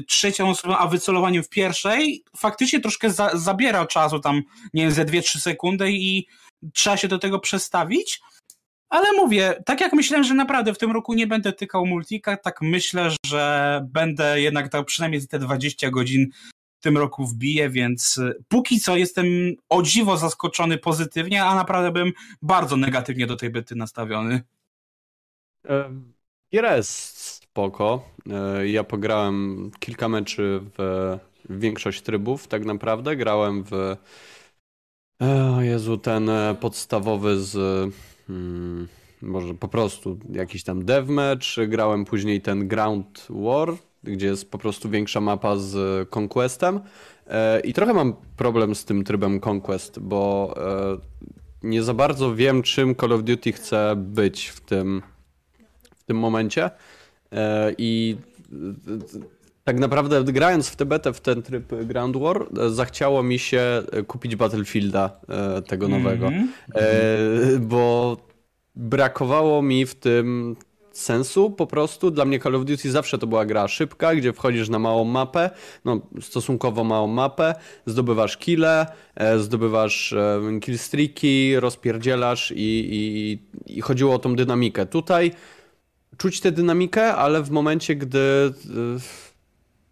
trzecią osobą a wycelowaniem w pierwszej faktycznie troszkę za, zabiera czasu tam, nie wiem, ze 2-3 sekundy i trzeba się do tego przestawić. Ale mówię, tak jak myślałem, że naprawdę w tym roku nie będę tykał multika, tak myślę, że będę jednak dał przynajmniej te 20 godzin w tym roku wbiję, więc y, póki co jestem o dziwo zaskoczony pozytywnie, a naprawdę bym bardzo negatywnie do tej byty nastawiony. Gira jest spoko. E, Ja pograłem kilka meczy w większość trybów, tak naprawdę. Grałem w. Jezu, ten e, podstawowy z. Hmm, może po prostu jakiś tam deathmatch. Grałem później ten Ground War, gdzie jest po prostu większa mapa z Conquestem. E, I trochę mam problem z tym trybem Conquest, bo e, nie za bardzo wiem, czym Call of Duty chce być w tym, w tym momencie. I tak naprawdę grając w tę betę, w ten tryb Ground War, e, zachciało mi się e, kupić Battlefielda e, tego nowego. Mhm. Bo brakowało mi w tym sensu po prostu. Dla mnie Call of Duty zawsze to była gra szybka, gdzie wchodzisz na małą mapę, no stosunkowo małą mapę, zdobywasz kile, zdobywasz killstreaki, rozpierdzielasz i, i, i chodziło o tą dynamikę. Tutaj czuć tę dynamikę, ale w momencie, gdy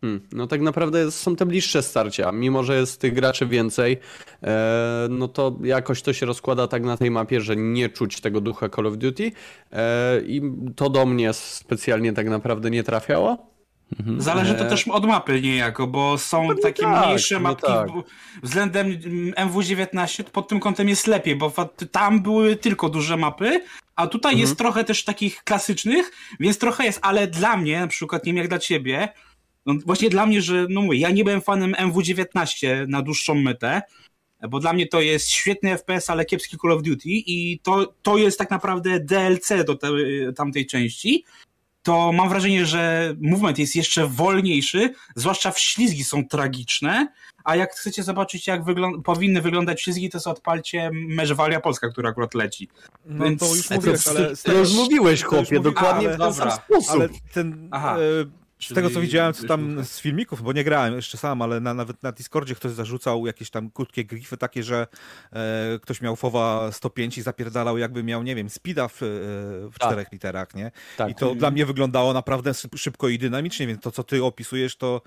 Hmm, no tak naprawdę są te bliższe starcia. Mimo, że jest tych graczy więcej, e, no to jakoś to się rozkłada tak na tej mapie, że nie czuć tego ducha Call of Duty e, i to do mnie specjalnie tak naprawdę nie trafiało. Zależy to E, też od mapy niejako, bo są Pewnie takie tak, mniejsze no mapki tak. w- względem mm, MW19 pod tym kątem jest lepiej, bo tam były tylko duże mapy, a tutaj Mhm. jest trochę też takich klasycznych, więc trochę jest, ale dla mnie, na przykład nie wiem jak dla ciebie, no właśnie dla mnie, że no mówię, ja nie byłem fanem MW19 na dłuższą metę, bo dla mnie to jest świetny FPS, ale kiepski Call of Duty i to, to jest tak naprawdę DLC do te, tamtej części, to mam wrażenie, że movement jest jeszcze wolniejszy, zwłaszcza w ślizgi są tragiczne, a jak chcecie zobaczyć, jak wyglą- powinny wyglądać ślizgi, to sobie odpalcie mecz Walia Polska, która akurat leci. No Więc- to już Ale mówiłeś, to, ale... to już mówiłeś, to już chłopie, mówiłem, dokładnie ale- w ten sam sposób. Ale ten... Aha. E, z tego co Czyli widziałem co tam z filmików, bo nie grałem jeszcze sam, ale na, nawet na Discordzie ktoś zarzucał jakieś tam krótkie grify takie, że e, ktoś miał FOWA 105 i zapierdalał jakby miał, nie wiem, speeda w, e, w Tak. czterech literach, nie? Tak. I to dla mnie wyglądało naprawdę szyb- szybko i dynamicznie, więc to co ty opisujesz to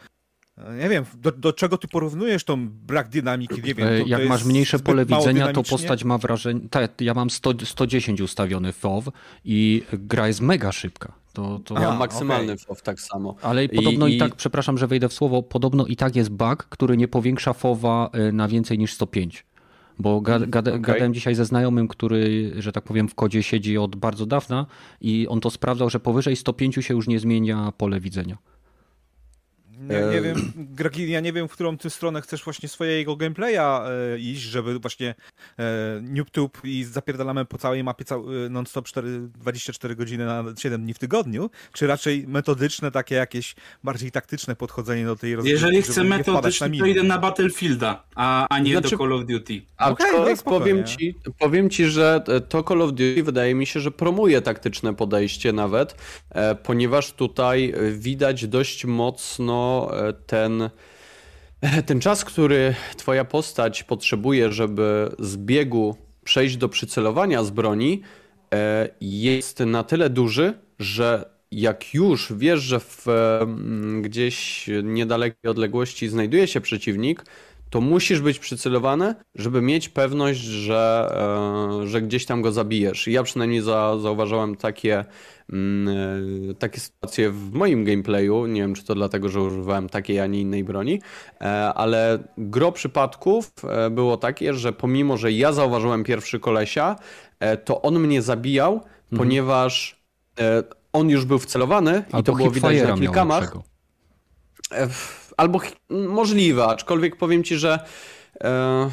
Nie wiem, do, do czego ty porównujesz tą brak dynamiki, nie wiem. E, To, Jak to masz mniejsze pole widzenia, to postać ma wrażenie. Tak, ja mam 100, 110 ustawiony FOW i gra jest mega szybka. To, to... Ja maksymalny okej. FOW tak samo. Ale I- podobno i, i- tak, przepraszam, że wejdę w słowo, podobno i tak jest bug, który nie powiększa FOWa y, na więcej niż 105. Bo ga, gada, okej. gadałem dzisiaj ze znajomym, który, że tak powiem, w kodzie siedzi od bardzo dawna i on to sprawdzał, że powyżej 105 się już nie zmienia pole widzenia. Nie, E, nie wiem, Gregi, ja nie wiem, w którą ty stronę chcesz właśnie swojego gameplaya e, iść, żeby właśnie e, NoobTube i zapierdalamy po całej mapie cał, e, non-stop 4, 24 godziny na 7 dni w tygodniu, czy raczej metodyczne, takie jakieś bardziej taktyczne podchodzenie do tej rozgrywki, Jeżeli chcę metodycznie, to idę na Battlefielda, a, a nie Znaczy- do Call of Duty. Aczkolwiek no spoko, powiem, ci, powiem ci, że to Call of Duty wydaje mi się, że promuje taktyczne podejście nawet, e, ponieważ tutaj e, widać dość mocno ten, [LAUGHS] ten czas, który twoja postać potrzebuje, żeby z biegu przejść do przycelowania z broni, e, jest na tyle duży, że jak już wiesz, że w e, m, gdzieś niedalekiej odległości znajduje się przeciwnik, to musisz być przycelowany, żeby mieć pewność, że, e, że gdzieś tam go zabijesz. Ja przynajmniej za, zauważyłem takie, mm, e, takie sytuacje w moim gameplayu. Nie wiem, czy to dlatego, że używałem takiej, a nie innej broni, e, ale gro przypadków było takie, że pomimo, że ja zauważyłem pierwszy kolesia, to on mnie zabijał, ponieważ e, on już był wcelowany i to było widać na kilkamach. lepszego. Albo możliwe, aczkolwiek powiem ci, że e,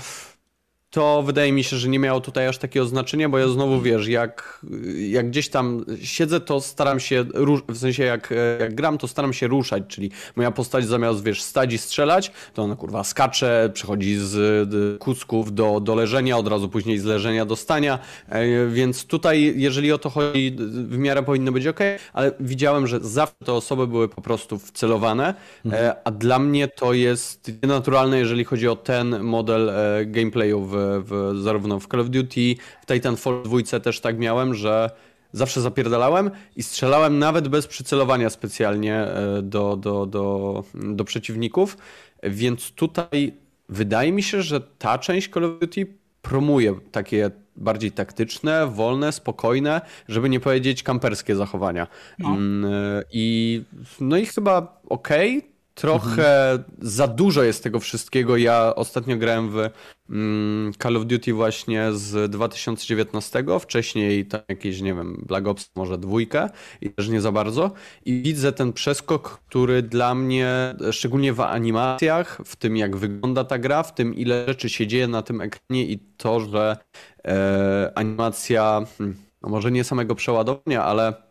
to wydaje mi się, że nie miało tutaj aż takiego znaczenia, bo ja znowu wiesz, jak, jak gdzieś tam siedzę, to staram się, w sensie jak, jak gram, to staram się ruszać, czyli moja postać zamiast wiesz, stać i strzelać, to ona kurwa skacze, przechodzi z kucków do, do leżenia, od razu później z leżenia do stania, e, więc tutaj jeżeli o to chodzi, w miarę powinno być ok, ale widziałem, że zawsze te osoby były po prostu wcelowane, e, a dla mnie to jest nienaturalne, jeżeli chodzi o ten model e, gameplayu w, w, zarówno w Call of Duty, w Titanfall 2 też tak miałem, że zawsze zapierdalałem i strzelałem nawet bez przycelowania specjalnie e, do, do, do, do przeciwników, więc tutaj wydaje mi się, że ta część Call of Duty promuje takie bardziej taktyczne, wolne, spokojne, żeby nie powiedzieć kamperskie zachowania. No. Mm, e, I no i chyba okej. Trochę za dużo jest tego wszystkiego. Ja ostatnio grałem w mm, Call of Duty właśnie z 2019, wcześniej tam jakieś, nie wiem, Black Ops może dwójkę i też nie za bardzo. I widzę ten przeskok, który dla mnie, szczególnie w animacjach, w tym jak wygląda ta gra, w tym ile rzeczy się dzieje na tym ekranie i to, że e, animacja, hmm, no może nie samego przeładowania, ale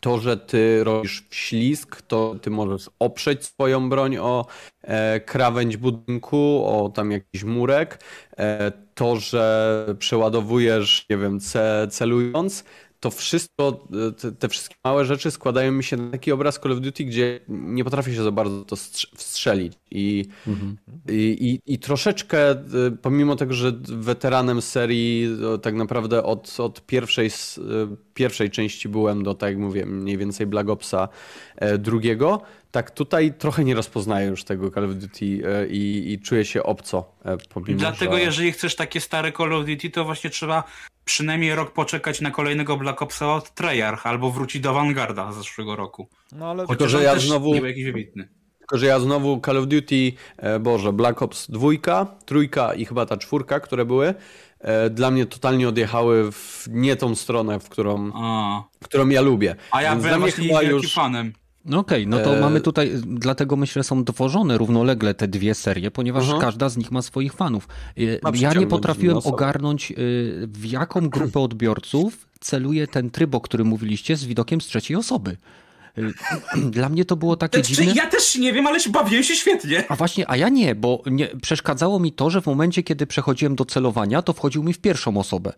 to, że ty robisz ślizg, to ty możesz oprzeć swoją broń o e, krawędź budynku, o tam jakiś murek, e, to, że przeładowujesz, nie wiem, ce, celując, to wszystko, te, te wszystkie małe rzeczy składają mi się na taki obraz Call of Duty, gdzie nie potrafię się za bardzo to strz- wstrzelić. I, i, i, I troszeczkę, y, pomimo tego, że weteranem serii tak naprawdę od, od pierwszej, y, pierwszej części byłem do, tak jak mówię, mniej więcej Black Opsa e, drugiego, tak tutaj trochę nie rozpoznaję już tego Call of Duty e, i, i czuję się obco. e, Pomimo, Dlatego że... jeżeli chcesz takie stare Call of Duty, to właśnie trzeba przynajmniej rok poczekać na kolejnego Black Opsa od Treyarch, albo wrócić do Vanguarda z zeszłego roku. No ale Chociaż że on ja też znowu- nie był jakiś wybitny. Tylko, że ja znowu Call of Duty, e, Boże, Black Ops 2, trójka i chyba ta czwórka, które były, dla mnie totalnie odjechały w nie tą stronę, w którą, A, którą ja lubię. a ja byłem właśnie wielkim już- fanem. No okej, no to E, mamy tutaj, dlatego myślę, są tworzone równolegle te dwie serie, ponieważ Aha. każda z nich ma swoich fanów. E, Ja nie potrafiłem ogarnąć, y, w jaką grupę odbiorców celuje ten tryb, o którym mówiliście, z widokiem z trzeciej osoby. Y, [CLEARS THROAT] Dla mnie to było takie Znaczy, dziwne. ja też nie wiem, ale się bawiłem się świetnie. A właśnie, a ja nie, bo nie, przeszkadzało mi to, że w momencie, kiedy przechodziłem do celowania, to wchodził mi w pierwszą osobę.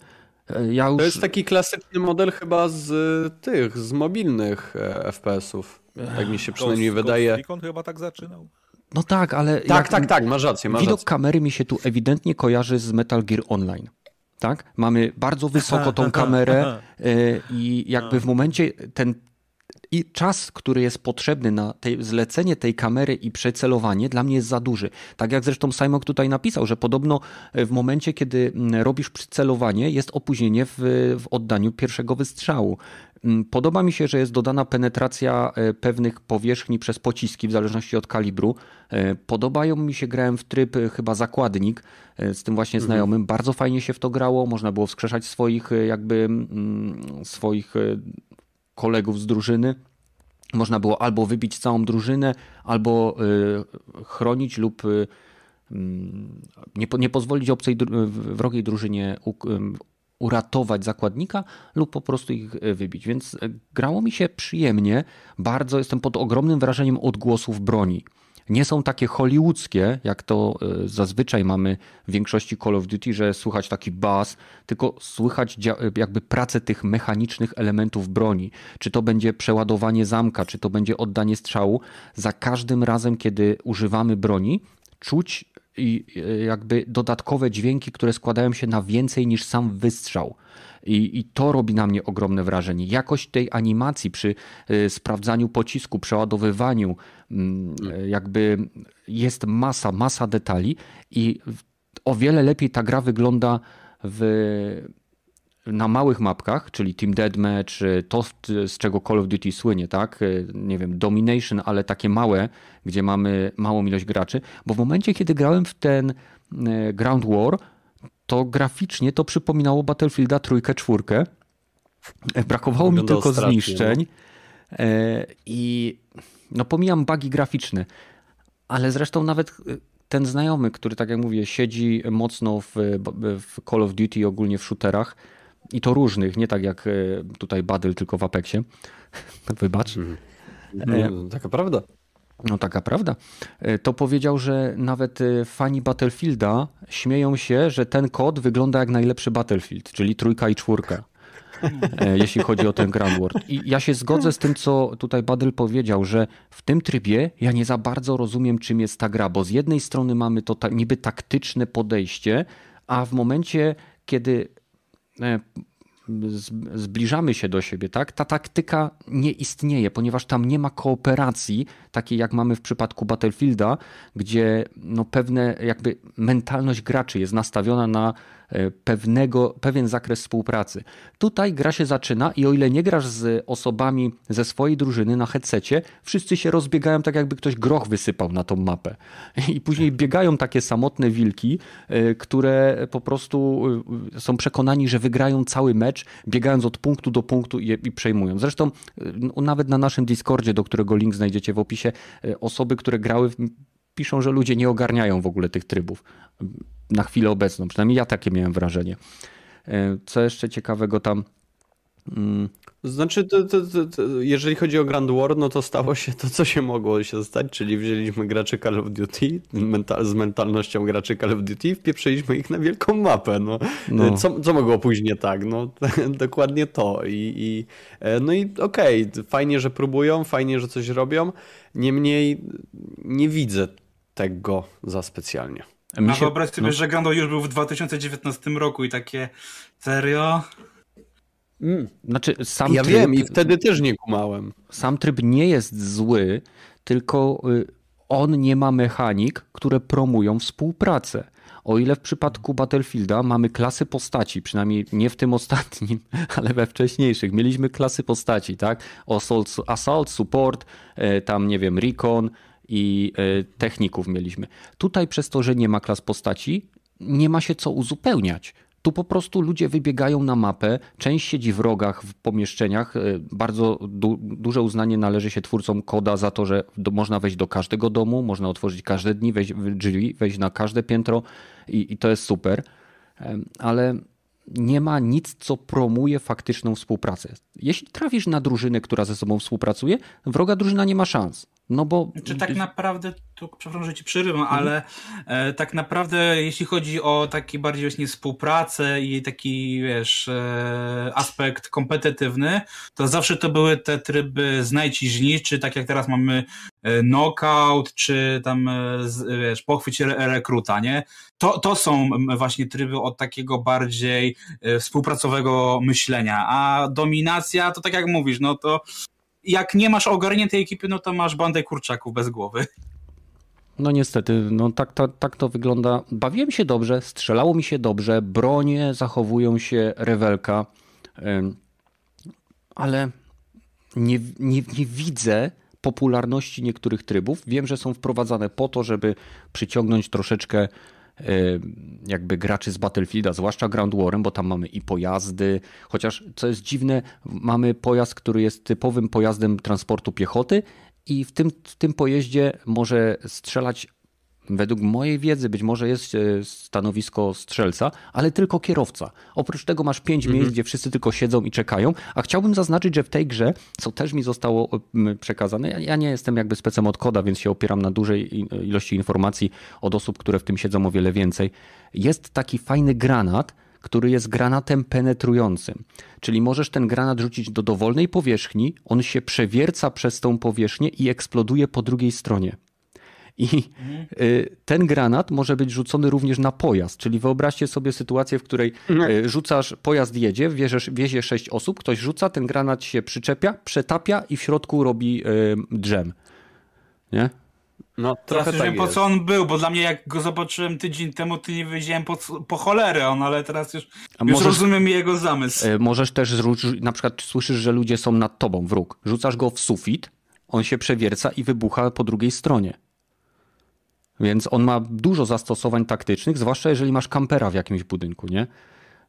E, Ja już... To jest taki klasyczny model chyba z y, tych, z mobilnych e, FPS-ów. Tak mi się przynajmniej Ghost- wydaje. Ghost chyba tak zaczynał. No tak, ale... Tak, jak- tak, tak, masz rację, masz Widok rację. kamery mi się tu ewidentnie kojarzy z Metal Gear Online. Tak? Mamy bardzo wysoko tą [LAUGHS] kamerę [LAUGHS] e, i jakby w momencie ten i czas, który jest potrzebny na tej, zlecenie tej kamery i przecelowanie dla mnie jest za duży. Tak jak zresztą Simon tutaj napisał, że podobno e, w momencie, kiedy mm, robisz przycelowanie, jest opóźnienie w, w oddaniu pierwszego wystrzału. Mm, podoba mi się, że jest dodana penetracja e, pewnych powierzchni przez pociski w zależności od kalibru. E, podobają mi się, grałem w tryb chyba zakładnik z tym właśnie mhm. znajomym. Bardzo fajnie się w to grało. Można było wskrzeszać swoich jakby mm, swoich kolegów z drużyny. Można było albo wybić całą drużynę, albo y, chronić lub y, mm, nie, nie pozwolić obcej wrogiej drużynie uratować zakładnika lub po prostu ich y, wybić. Więc grało mi się przyjemnie. Bardzo jestem pod ogromnym wrażeniem odgłosów broni nie są takie hollywoodzkie, jak to e, zazwyczaj mamy w większości Call of Duty, że słychać taki bass, tylko słychać jakby pracę tych mechanicznych elementów broni. Czy to będzie przeładowanie zamka, czy to będzie oddanie strzału. Za każdym razem, kiedy używamy broni, czuć i e, jakby dodatkowe dźwięki, które składają się na więcej niż sam wystrzał. I, I, to robi na mnie ogromne wrażenie. Jakość tej animacji przy y, sprawdzaniu pocisku, przeładowywaniu, jakby jest masa, masa detali i o wiele lepiej ta gra wygląda w, na małych mapkach, czyli Team Deathmatch, to z czego Call of Duty słynie, tak? Nie wiem, Domination, ale takie małe, gdzie mamy małą ilość graczy, bo w momencie, kiedy grałem w ten Ground War, to graficznie to przypominało Battlefielda trójkę, czwórkę. E, brakowało mi tylko zniszczeń. No. E, I no pomijam bugi graficzne, ale zresztą nawet e, ten znajomy, który tak jak mówię, siedzi mocno w, w Call of Duty, ogólnie w shooterach i to różnych, nie tak jak tutaj Battle, tylko w Apexie. [LAUGHS] Wybacz. Mm. No, taka prawda. No taka prawda. E, to powiedział, że nawet e, fani Battlefielda śmieją się, że ten kod wygląda jak najlepszy Battlefield, czyli trójka i czwórka. E, jeśli chodzi o ten Grand World. I ja się zgodzę z tym, co tutaj Badel powiedział, że w tym trybie ja nie za bardzo rozumiem, czym jest ta gra, bo z jednej strony mamy to ta, niby taktyczne podejście, a w momencie, kiedy zbliżamy się do siebie, tak? Ta taktyka nie istnieje, ponieważ tam nie ma kooperacji, takiej jak mamy w przypadku Battlefielda, gdzie no pewne jakby mentalność graczy jest nastawiona na E, pewnego, pewien zakres współpracy. Tutaj gra się zaczyna i o ile nie grasz z osobami ze swojej drużyny na headsetie, wszyscy się rozbiegają tak jakby ktoś groch wysypał na tą mapę. I później biegają takie samotne wilki, e, które po prostu e, są przekonani, że wygrają cały mecz, biegając od punktu do punktu i, i przejmują. Zresztą nawet na naszym Discordzie, do którego link znajdziecie w opisie, osoby, które grały piszą, że ludzie nie ogarniają w ogóle tych trybów na chwilę obecną. Przynajmniej ja takie miałem wrażenie. E, co jeszcze ciekawego tam? Mm. Znaczy, to, to, to, jeżeli chodzi o Grand War, no to stało się to, co się mogło się stać, czyli wzięliśmy graczy Call of Duty mental, z mentalnością graczy Call of Duty i wpieprzyliśmy ich na wielką mapę. No. no. Co, co mogło później tak? No, [LAUGHS] dokładnie to. I, i, e, no i okej, okay, fajnie, że próbują, fajnie, że coś robią, niemniej nie widzę tego za specjalnie. A się, wyobraź sobie, no. że Grando już był w 2019 roku i takie serio? Mm. Znaczy, sam ja tryb, wiem i wtedy też nie kumałem. Sam tryb nie jest zły, tylko y, on nie ma mechanik, które promują współpracę. O ile w przypadku Battlefielda mamy klasy postaci, przynajmniej nie w tym ostatnim, [LAUGHS] ale we wcześniejszych, mieliśmy klasy postaci, tak? Assault, assault support, y, tam nie wiem, recon, i e, techników mieliśmy. Tutaj przez to, że nie ma klas postaci, nie ma się co uzupełniać. Tu po prostu ludzie wybiegają na mapę, część siedzi w rogach, w pomieszczeniach. E, bardzo du duże uznanie należy się twórcom koda za to, że do, można wejść do każdego domu, można otworzyć każde dni, wejść drzwi, wejść na każde piętro i, i to jest super. Ale nie ma nic, co promuje faktyczną współpracę. Jeśli trafisz na drużynę, która ze sobą współpracuje, wroga drużyna nie ma szans. No bo. Czy tak naprawdę, tu przepraszam, że ci przerywam, mhm. ale e, tak naprawdę, jeśli chodzi o taki bardziej właśnie współpracę i taki, wiesz, e, aspekt kompetytywny, to zawsze to były te tryby znajdź i czy tak jak teraz mamy e, knockout, czy tam, e, wiesz, pochwyć re rekruta, nie? To, to są właśnie tryby od takiego bardziej e, współpracowego myślenia, a dominacja to tak jak mówisz, no to jak nie masz ogarniętej ekipy, no to masz bandę kurczaków bez głowy. No niestety, no tak, tak, tak to wygląda. Bawiłem się dobrze, strzelało mi się dobrze, bronie zachowują się rewelka, ale nie, nie, nie widzę popularności niektórych trybów. Wiem, że są wprowadzane po to, żeby przyciągnąć troszeczkę jakby graczy z Battlefielda, zwłaszcza Ground Warem, bo tam mamy i pojazdy, chociaż co jest dziwne, mamy pojazd, który jest typowym pojazdem transportu piechoty i w tym, w tym pojeździe może strzelać Według mojej wiedzy być może jest e, stanowisko strzelca, ale tylko kierowca. Oprócz tego masz pięć mhm. miejsc, gdzie wszyscy tylko siedzą i czekają, a chciałbym zaznaczyć, że w tej grze, co też mi zostało przekazane, ja nie jestem jakby specem od koda, więc się opieram na dużej ilości informacji od osób, które w tym siedzą o wiele więcej. Jest taki fajny granat, który jest granatem penetrującym. Czyli możesz ten granat rzucić do dowolnej powierzchni, on się przewierca przez tą powierzchnię i eksploduje po drugiej stronie. I mhm. ten granat może być rzucony również na pojazd, czyli wyobraźcie sobie sytuację, w której mhm. y, rzucasz, pojazd jedzie, wieziesz, wiezie sześć osób, ktoś rzuca, ten granat się przyczepia, przetapia i w środku robi y, drzem. Nie? No, trochę teraz tak po co on był, bo dla mnie jak go zobaczyłem tydzień temu, to nie wiedziałem po, po cholerę on, ale teraz już, już możesz, rozumiem jego zamysł. Możesz też, na przykład słyszysz, że ludzie są nad tobą, wróg. Rzucasz go w sufit, on się przewierca i wybucha po drugiej stronie. Więc on ma dużo zastosowań taktycznych, zwłaszcza jeżeli masz kampera w jakimś budynku, nie?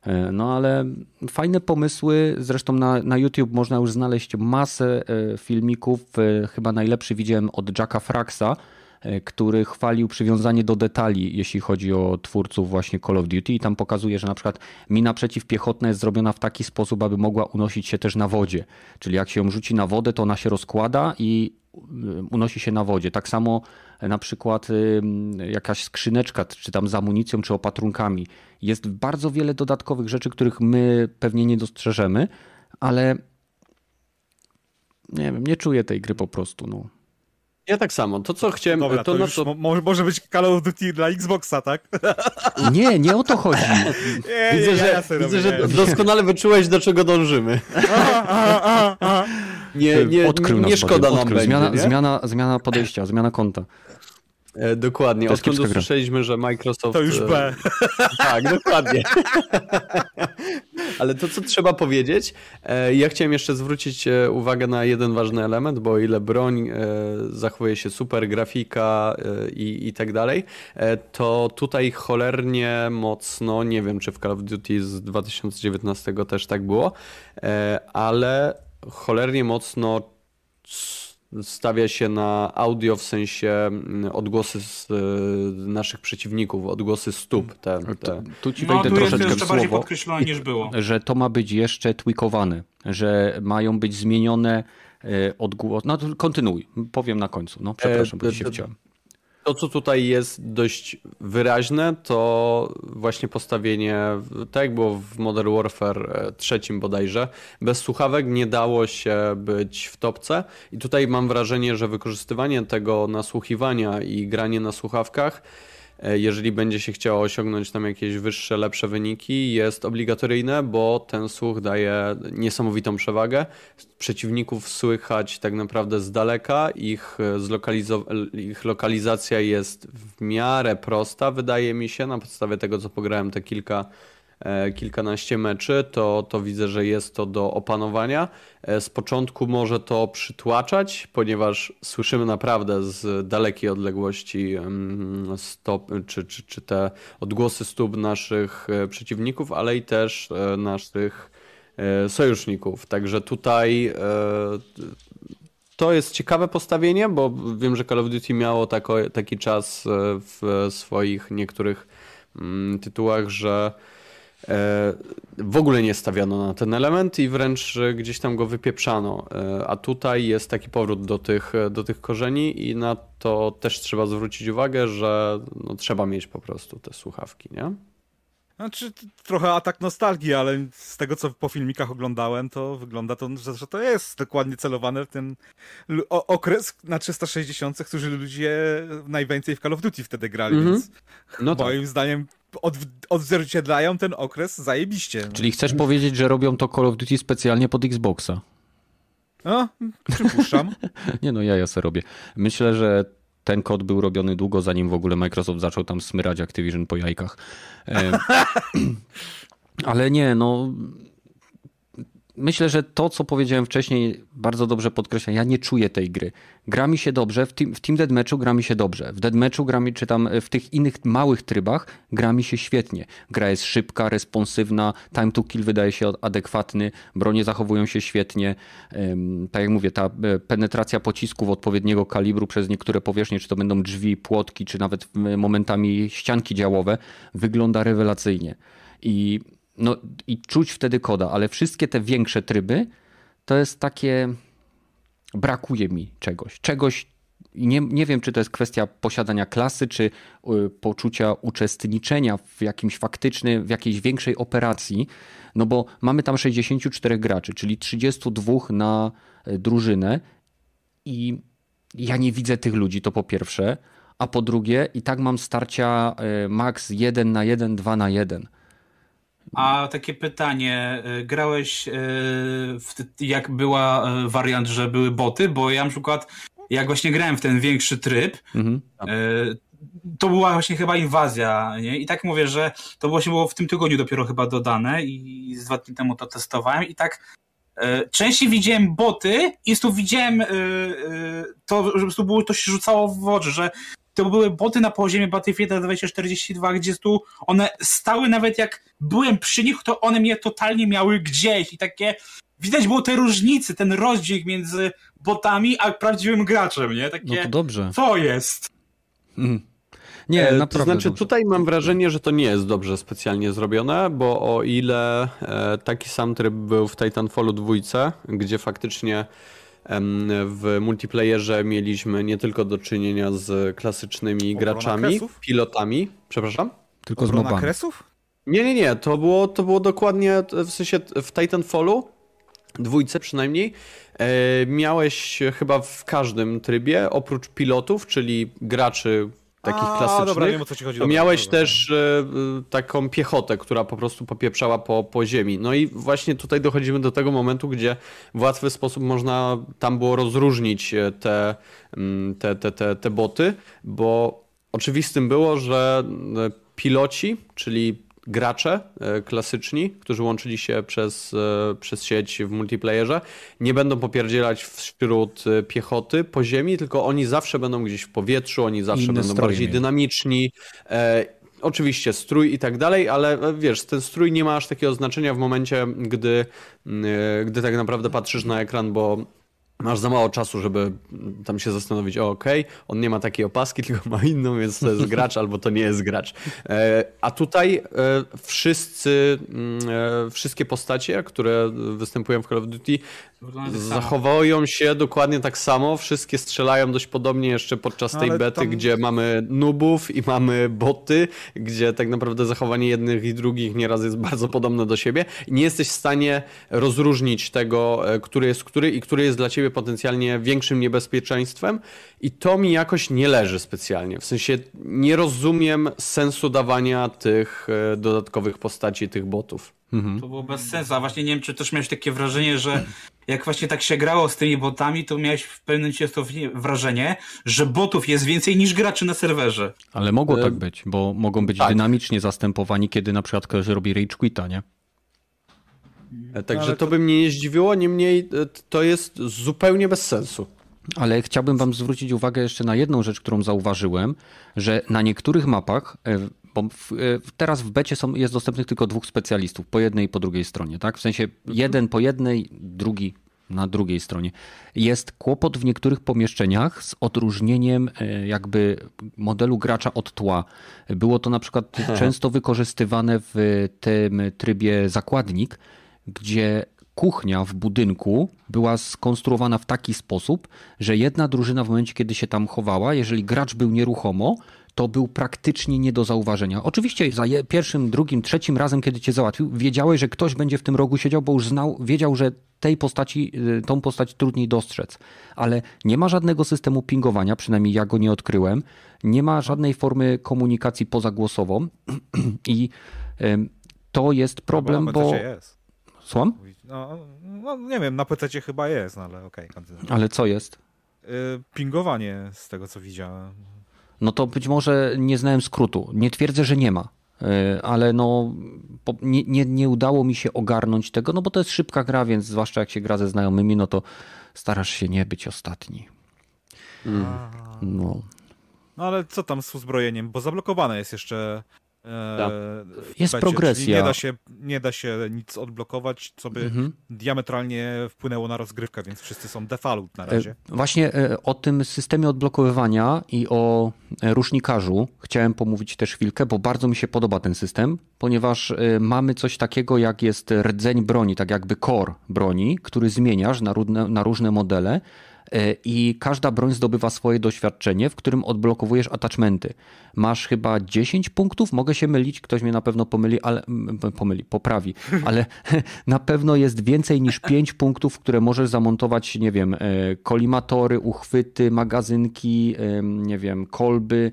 E, no ale fajne pomysły, zresztą na, na YouTube można już znaleźć masę e, filmików. E, chyba najlepszy widziałem od Jacka Fraxa, który chwalił przywiązanie do detali, jeśli chodzi o twórców właśnie Call of Duty i tam pokazuje, że na przykład mina przeciwpiechotna jest zrobiona w taki sposób, aby mogła unosić się też na wodzie. Czyli jak się ją rzuci na wodę, to ona się rozkłada i unosi się na wodzie. Tak samo na przykład jakaś skrzyneczka, czy tam z amunicją, czy opatrunkami. Jest bardzo wiele dodatkowych rzeczy, których my pewnie nie dostrzeżemy, ale nie wiem, nie czuję tej gry po prostu. No. Ja tak samo. To, co chciałem... Dobra, to, to, to... Może, może być Call of Duty dla Xboxa, tak? [LAUGHS] Nie, nie o to chodzi. Nie, widzę, nie, że, ja widzę, że doskonale wyczułeś, do czego dążymy. Nie, nie, Odkrył nie, nie szkoda nam będzie, zmiana, nie? Zmiana, zmiana podejścia, zmiana konta. E, dokładnie. To Odkąd usłyszeliśmy, że Microsoft. To już B. E, [LAUGHS] tak, dokładnie. Ale to, co trzeba powiedzieć, e, ja chciałem jeszcze zwrócić uwagę na jeden ważny element, bo o ile broń zachowuje się super, grafika i, i tak dalej, to tutaj cholernie mocno, nie wiem czy w Call of Duty z 2019 też tak było, ale cholernie mocno stawia się na audio w sensie mm, odgłosy z y, naszych przeciwników, odgłosy stóp. Te, te. Tu ci wejdę no, tu troszeczkę jest w słowo, podkreślone niż było. że to ma być jeszcze tweakowane, że mają być zmienione y, odgłosy. No kontynuuj, powiem na końcu. No przepraszam, bo się wciąłem. To, co tutaj jest dość wyraźne, to właśnie postawienie, tak jak było w Modern Warfare e, trzecim bodajże, bez słuchawek nie dało się być w topce. I tutaj mam wrażenie, że wykorzystywanie tego nasłuchiwania i granie na słuchawkach jeżeli będzie się chciało osiągnąć tam jakieś wyższe, lepsze wyniki, jest obligatoryjne, bo ten słuch daje niesamowitą przewagę. Przeciwników słychać tak naprawdę z daleka, ich, zlokalizo- ich lokalizacja jest w miarę prosta, wydaje mi się, na podstawie tego, co pograłem te kilka E, kilkanaście meczy, to, to widzę, że jest to do opanowania. E, z początku może to przytłaczać, ponieważ słyszymy naprawdę z dalekiej odległości stop, czy, czy, czy te odgłosy stóp naszych e, przeciwników, ale i też naszych sojuszników. Także tutaj to jest ciekawe postawienie, bo wiem, że Call of Duty miało taki czas w swoich niektórych mm, tytułach, że E, w ogóle nie stawiano na ten element i wręcz gdzieś tam go wypieprzano. E, a tutaj jest taki powrót do tych, do tych korzeni i na to też trzeba zwrócić uwagę, że no, trzeba mieć po prostu te słuchawki, nie? Znaczy, trochę atak nostalgii, ale z tego, co po filmikach oglądałem, to wygląda to, że, to jest dokładnie celowane w ten okres na 360, którzy ludzie najwięcej w Call of Duty wtedy grali, mm -hmm. więc no moim tak. zdaniem od, odzwierciedlają ten okres zajebiście. Czyli chcesz powiedzieć, że robią to Call of Duty specjalnie pod Xboxa? No, przypuszczam. [LAUGHS] Nie no, ja ja se robię. Myślę, że ten kod był robiony długo, zanim w ogóle Microsoft zaczął tam smyrać Activision po jajkach. E, [CLEARS THROAT] ale nie, no myślę, że to, co powiedziałem wcześniej, bardzo dobrze podkreśla. Ja nie czuję tej gry. Gra mi się dobrze, w Team, w team gra mi się dobrze. W Deathmatchu gra mi, czy tam w tych innych małych trybach gra mi się świetnie. Gra jest szybka, responsywna, time to kill wydaje się adekwatny, bronie zachowują się świetnie. Tak jak mówię, ta e, penetracja pocisków odpowiedniego kalibru przez niektóre powierzchnie, czy to będą drzwi, płotki, czy nawet momentami ścianki działowe, wygląda rewelacyjnie. I no i czuć wtedy koda, ale wszystkie te większe tryby to jest takie. Brakuje mi czegoś. Czegoś. Nie, nie wiem, czy to jest kwestia posiadania klasy, czy y, poczucia uczestniczenia w jakimś faktycznym, w jakiejś większej operacji. No bo mamy tam 64 graczy, czyli 32 na y, drużynę i ja nie widzę tych ludzi, to po pierwsze. A po drugie, i tak mam starcia y, max 1 na 1, 2 na 1 a takie pytanie, y, grałeś y, jak była y, wariant, że były boty? Bo ja na przykład, jak właśnie grałem w ten większy tryb, mhm. to była właśnie chyba inwazja, nie? I tak mówię, że to właśnie było w tym tygodniu dopiero chyba dodane i z dwa dni temu to testowałem i tak częściej widziałem boty i tu widziałem to, że po prostu było, to się rzucało w oczy, że to były boty na poziomie Battlefield 2042, gdzie tu one stały nawet jak byłem przy nich, to one mnie totalnie miały gdzieś i takie widać było te różnice, ten rozdźwięk między botami a prawdziwym graczem, nie? Takie, no to dobrze. Co jest? Mm. Nie, e, To znaczy dobrze. tutaj mam wrażenie, że to nie jest dobrze specjalnie zrobione, bo o ile e, taki sam tryb był w Titanfallu 2, gdzie faktycznie w multiplayerze mieliśmy nie tylko do czynienia z klasycznymi Obrona graczami, kresów? pilotami, przepraszam? Tylko Obrona z mobami. kresów? Nie, nie, nie, to było, to było dokładnie, w sensie w Titanfallu, dwójce przynajmniej, e, miałeś chyba w każdym trybie, oprócz pilotów, czyli graczy takich A, klasycznych. Dobra, wiem, o co ci chodzi. Dobra, miałeś dobra. też e, taką piechotę, która po prostu popieprzała po, po ziemi. No i właśnie tutaj dochodzimy do tego momentu, gdzie w łatwy sposób można tam było rozróżnić e, te, mm, te, te, te, te boty, bo oczywistym było, że e, piloci, czyli gracze e, klasyczni, którzy łączyli się przez, e, przez sieć w multiplayerze, nie będą popierdzielać wśród e, piechoty po ziemi, tylko oni zawsze będą gdzieś w powietrzu, oni zawsze będą bardziej dynamiczni. Oczywiście strój i tak dalej, ale wiesz, ten strój nie ma aż takiego znaczenia w momencie, gdy, gdy tak naprawdę patrzysz na ekran, bo masz za mało czasu, żeby tam się zastanowić, o okej, okay, on nie ma takiej opaski, [LAUGHS] tylko ma inną, więc to jest gracz albo to nie jest gracz. E, a tutaj e, wszyscy, mm, e, wszystkie postacie, które występują w Call of Duty zachowują się dokładnie tak samo, wszystkie strzelają dość podobnie jeszcze podczas tej bety, tam... gdzie mamy nubów i mamy boty, gdzie tak naprawdę zachowanie jednych i drugich nieraz jest bardzo podobne do siebie. Nie jesteś w stanie rozróżnić tego, który jest który i który jest dla ciebie potencjalnie większym niebezpieczeństwem i to mi jakoś nie leży specjalnie. W sensie nie rozumiem sensu dawania tych e, dodatkowych postaci, tych botów. Mhm. To było bez sensu, a właśnie nie wiem, czy też miałeś takie wrażenie, że jak właśnie tak się grało z tymi botami, to miałeś w pewnym momencie to wrażenie, że botów jest więcej niż graczy na serwerze. Ale mogło e... tak być, bo mogą być tak. dynamicznie zastępowani, kiedy na przykład ktoś robi rage quita, nie? E, także to... to by mnie nie zdziwiło, niemniej e, to jest zupełnie bez sensu. Ale chciałbym Wam zwrócić uwagę jeszcze na jedną rzecz, którą zauważyłem, że na niektórych mapach, e, bo w, teraz w becie są, jest dostępnych tylko dwóch specjalistów, po jednej i po drugiej stronie, tak? W sensie mhm. jeden po jednej, drugi na drugiej stronie. Jest kłopot w niektórych pomieszczeniach z odróżnieniem jakby modelu gracza od tła. Było to na przykład [LAUGHS] często wykorzystywane w tym trybie zakładnik, gdzie kuchnia w budynku była skonstruowana w taki sposób, że jedna drużyna w momencie, kiedy się tam chowała, jeżeli gracz był nieruchomo, to był praktycznie nie do zauważenia. Oczywiście za pierwszym, drugim, trzecim razem, kiedy cię załatwił, wiedziałeś, że ktoś będzie w tym rogu siedział, bo już znał, wiedział, że tej postaci, y, tą postać trudniej dostrzec. Ale nie ma żadnego systemu pingowania, przynajmniej ja go nie odkryłem. Nie ma żadnej formy komunikacji pozagłosową [CLEARS THROAT] i to jest problem, bo... Jest Słucham? No, no nie wiem, na PC chyba jest, no ale okej, kontynuuj. Ale co jest? Y, Pingowanie z tego co widziałem. No to być może nie znałem skrótu. Nie twierdzę, że nie ma. Y, Ale no, nie, nie, nie udało mi się ogarnąć tego, no bo to jest szybka gra, więc zwłaszcza jak się gra ze znajomymi, no to starasz się nie być ostatni. No. No ale co tam z uzbrojeniem? Bo zablokowane jest jeszcze. Tak. Jest becie, progresja. Nie da, się, nie da się nic odblokować, co by Mhm. diametralnie wpłynęło na rozgrywkę, więc wszyscy są default na E, razie. Właśnie e, o tym systemie odblokowywania i o rusznikarzu chciałem pomówić też chwilkę, bo bardzo mi się podoba ten system, ponieważ mamy coś takiego jak jest rdzeń broni, tak jakby core broni, który zmieniasz na różne, na różne modele i każda broń zdobywa swoje doświadczenie, w którym odblokowujesz attachmenty. Masz chyba 10 punktów, mogę się mylić, ktoś mnie na pewno pomyli, ale pomyli, poprawi, [LAUGHS] ale [LAUGHS] na pewno jest więcej niż 5 punktów, które możesz zamontować, nie wiem, e, kolimatory, uchwyty, magazynki, nie wiem, kolby,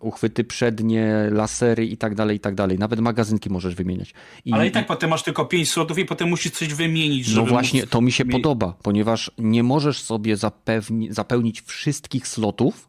uchwyty przednie, lasery i tak dalej, i tak dalej. Nawet magazynki możesz wymieniać. I, Ale i tak potem masz tylko 5 slotów i potem musisz coś wymienić, żeby no właśnie, to mi się podoba, ponieważ nie możesz sobie zapewni, zapełnić wszystkich slotów,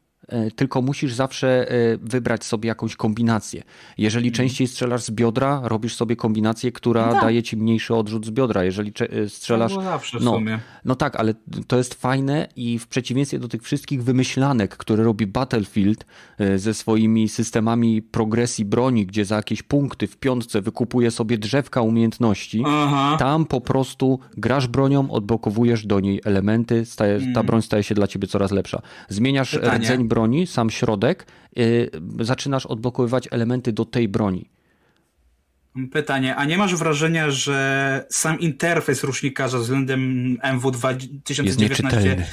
tylko musisz zawsze e, wybrać sobie jakąś kombinację. Jeżeli Mhm. częściej strzelasz z biodra, robisz sobie kombinację, która No tak. daje ci mniejszy odrzut z biodra. Jeżeli e, strzelasz. To było zawsze w no, sumie. no tak, ale to jest fajne i w przeciwieństwie do tych wszystkich wymyślanek, które robi Battlefield e, ze swoimi systemami progresji broni, gdzie za jakieś punkty w piątce wykupuje sobie drzewka umiejętności, Aha. tam po prostu grasz bronią, odblokowujesz do niej elementy, staje, ta broń staje się dla ciebie coraz lepsza. Zmieniasz Mm. Pytanie. rdzeń broni, sam środek, yy, zaczynasz odblokowywać elementy do tej broni. Pytanie, a nie masz wrażenia, że sam interfejs rusznikarza względem MW2 Jest 2019 nieczytelny.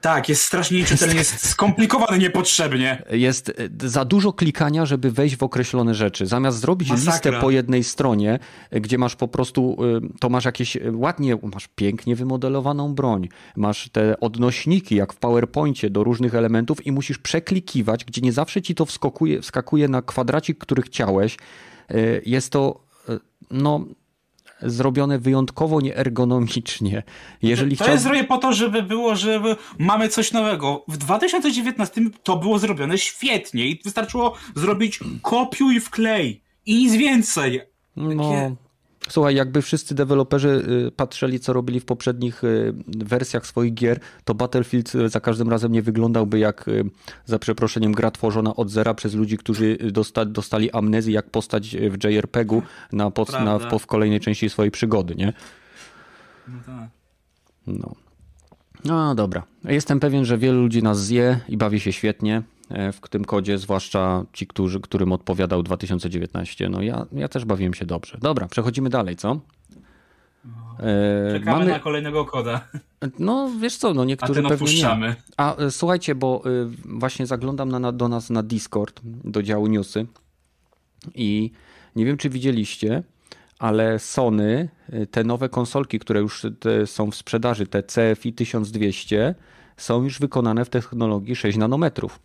Tak, jest strasznie nieczytelny, jest skomplikowany niepotrzebnie. Jest y, za dużo klikania, żeby wejść w określone rzeczy. Zamiast zrobić Masakra. listę po jednej stronie, y, gdzie masz po prostu, y, to masz jakieś ładnie, masz pięknie wymodelowaną broń, masz te odnośniki, jak w PowerPoincie, do różnych elementów i musisz przeklikiwać, gdzie nie zawsze ci to wskakuje, wskakuje na kwadracik, który chciałeś. Jest to, no, zrobione wyjątkowo nieergonomicznie. Jeżeli To chciał... jest zrobione po to, żeby było, żeby mamy coś nowego. W 2019 to było zrobione świetnie i wystarczyło zrobić kopiuj wklej i nic więcej. No, słuchaj, jakby wszyscy deweloperzy y, patrzyli, co robili w poprzednich y, wersjach swoich gier, to Battlefield y, za każdym razem nie wyglądał jak, za przeproszeniem, gra tworzona od zera przez ludzi, którzy dosta, dostali amnezji, jak postać w JRPG-u na, pod, na, po, w kolejnej części swojej przygody, nie? No tak. No. No dobra. Jestem pewien, że wielu ludzi nas zje i bawi się świetnie w tym kodzie, zwłaszcza ci, którzy, którym odpowiadał 2019. No ja, ja też bawiłem się dobrze. Dobra, przechodzimy dalej, co? E, Czekamy mamy, na kolejnego koda, no wiesz co, no a niektórzy ten pewnie nie. opuszczamy. A e, słuchajcie, bo e, właśnie zaglądam na, do nas na Discord, do działu newsy i nie wiem, czy widzieliście, ale Sony, te nowe konsolki, które już są w sprzedaży, te CFI 1200, są już wykonane w technologii 6 nanometrów.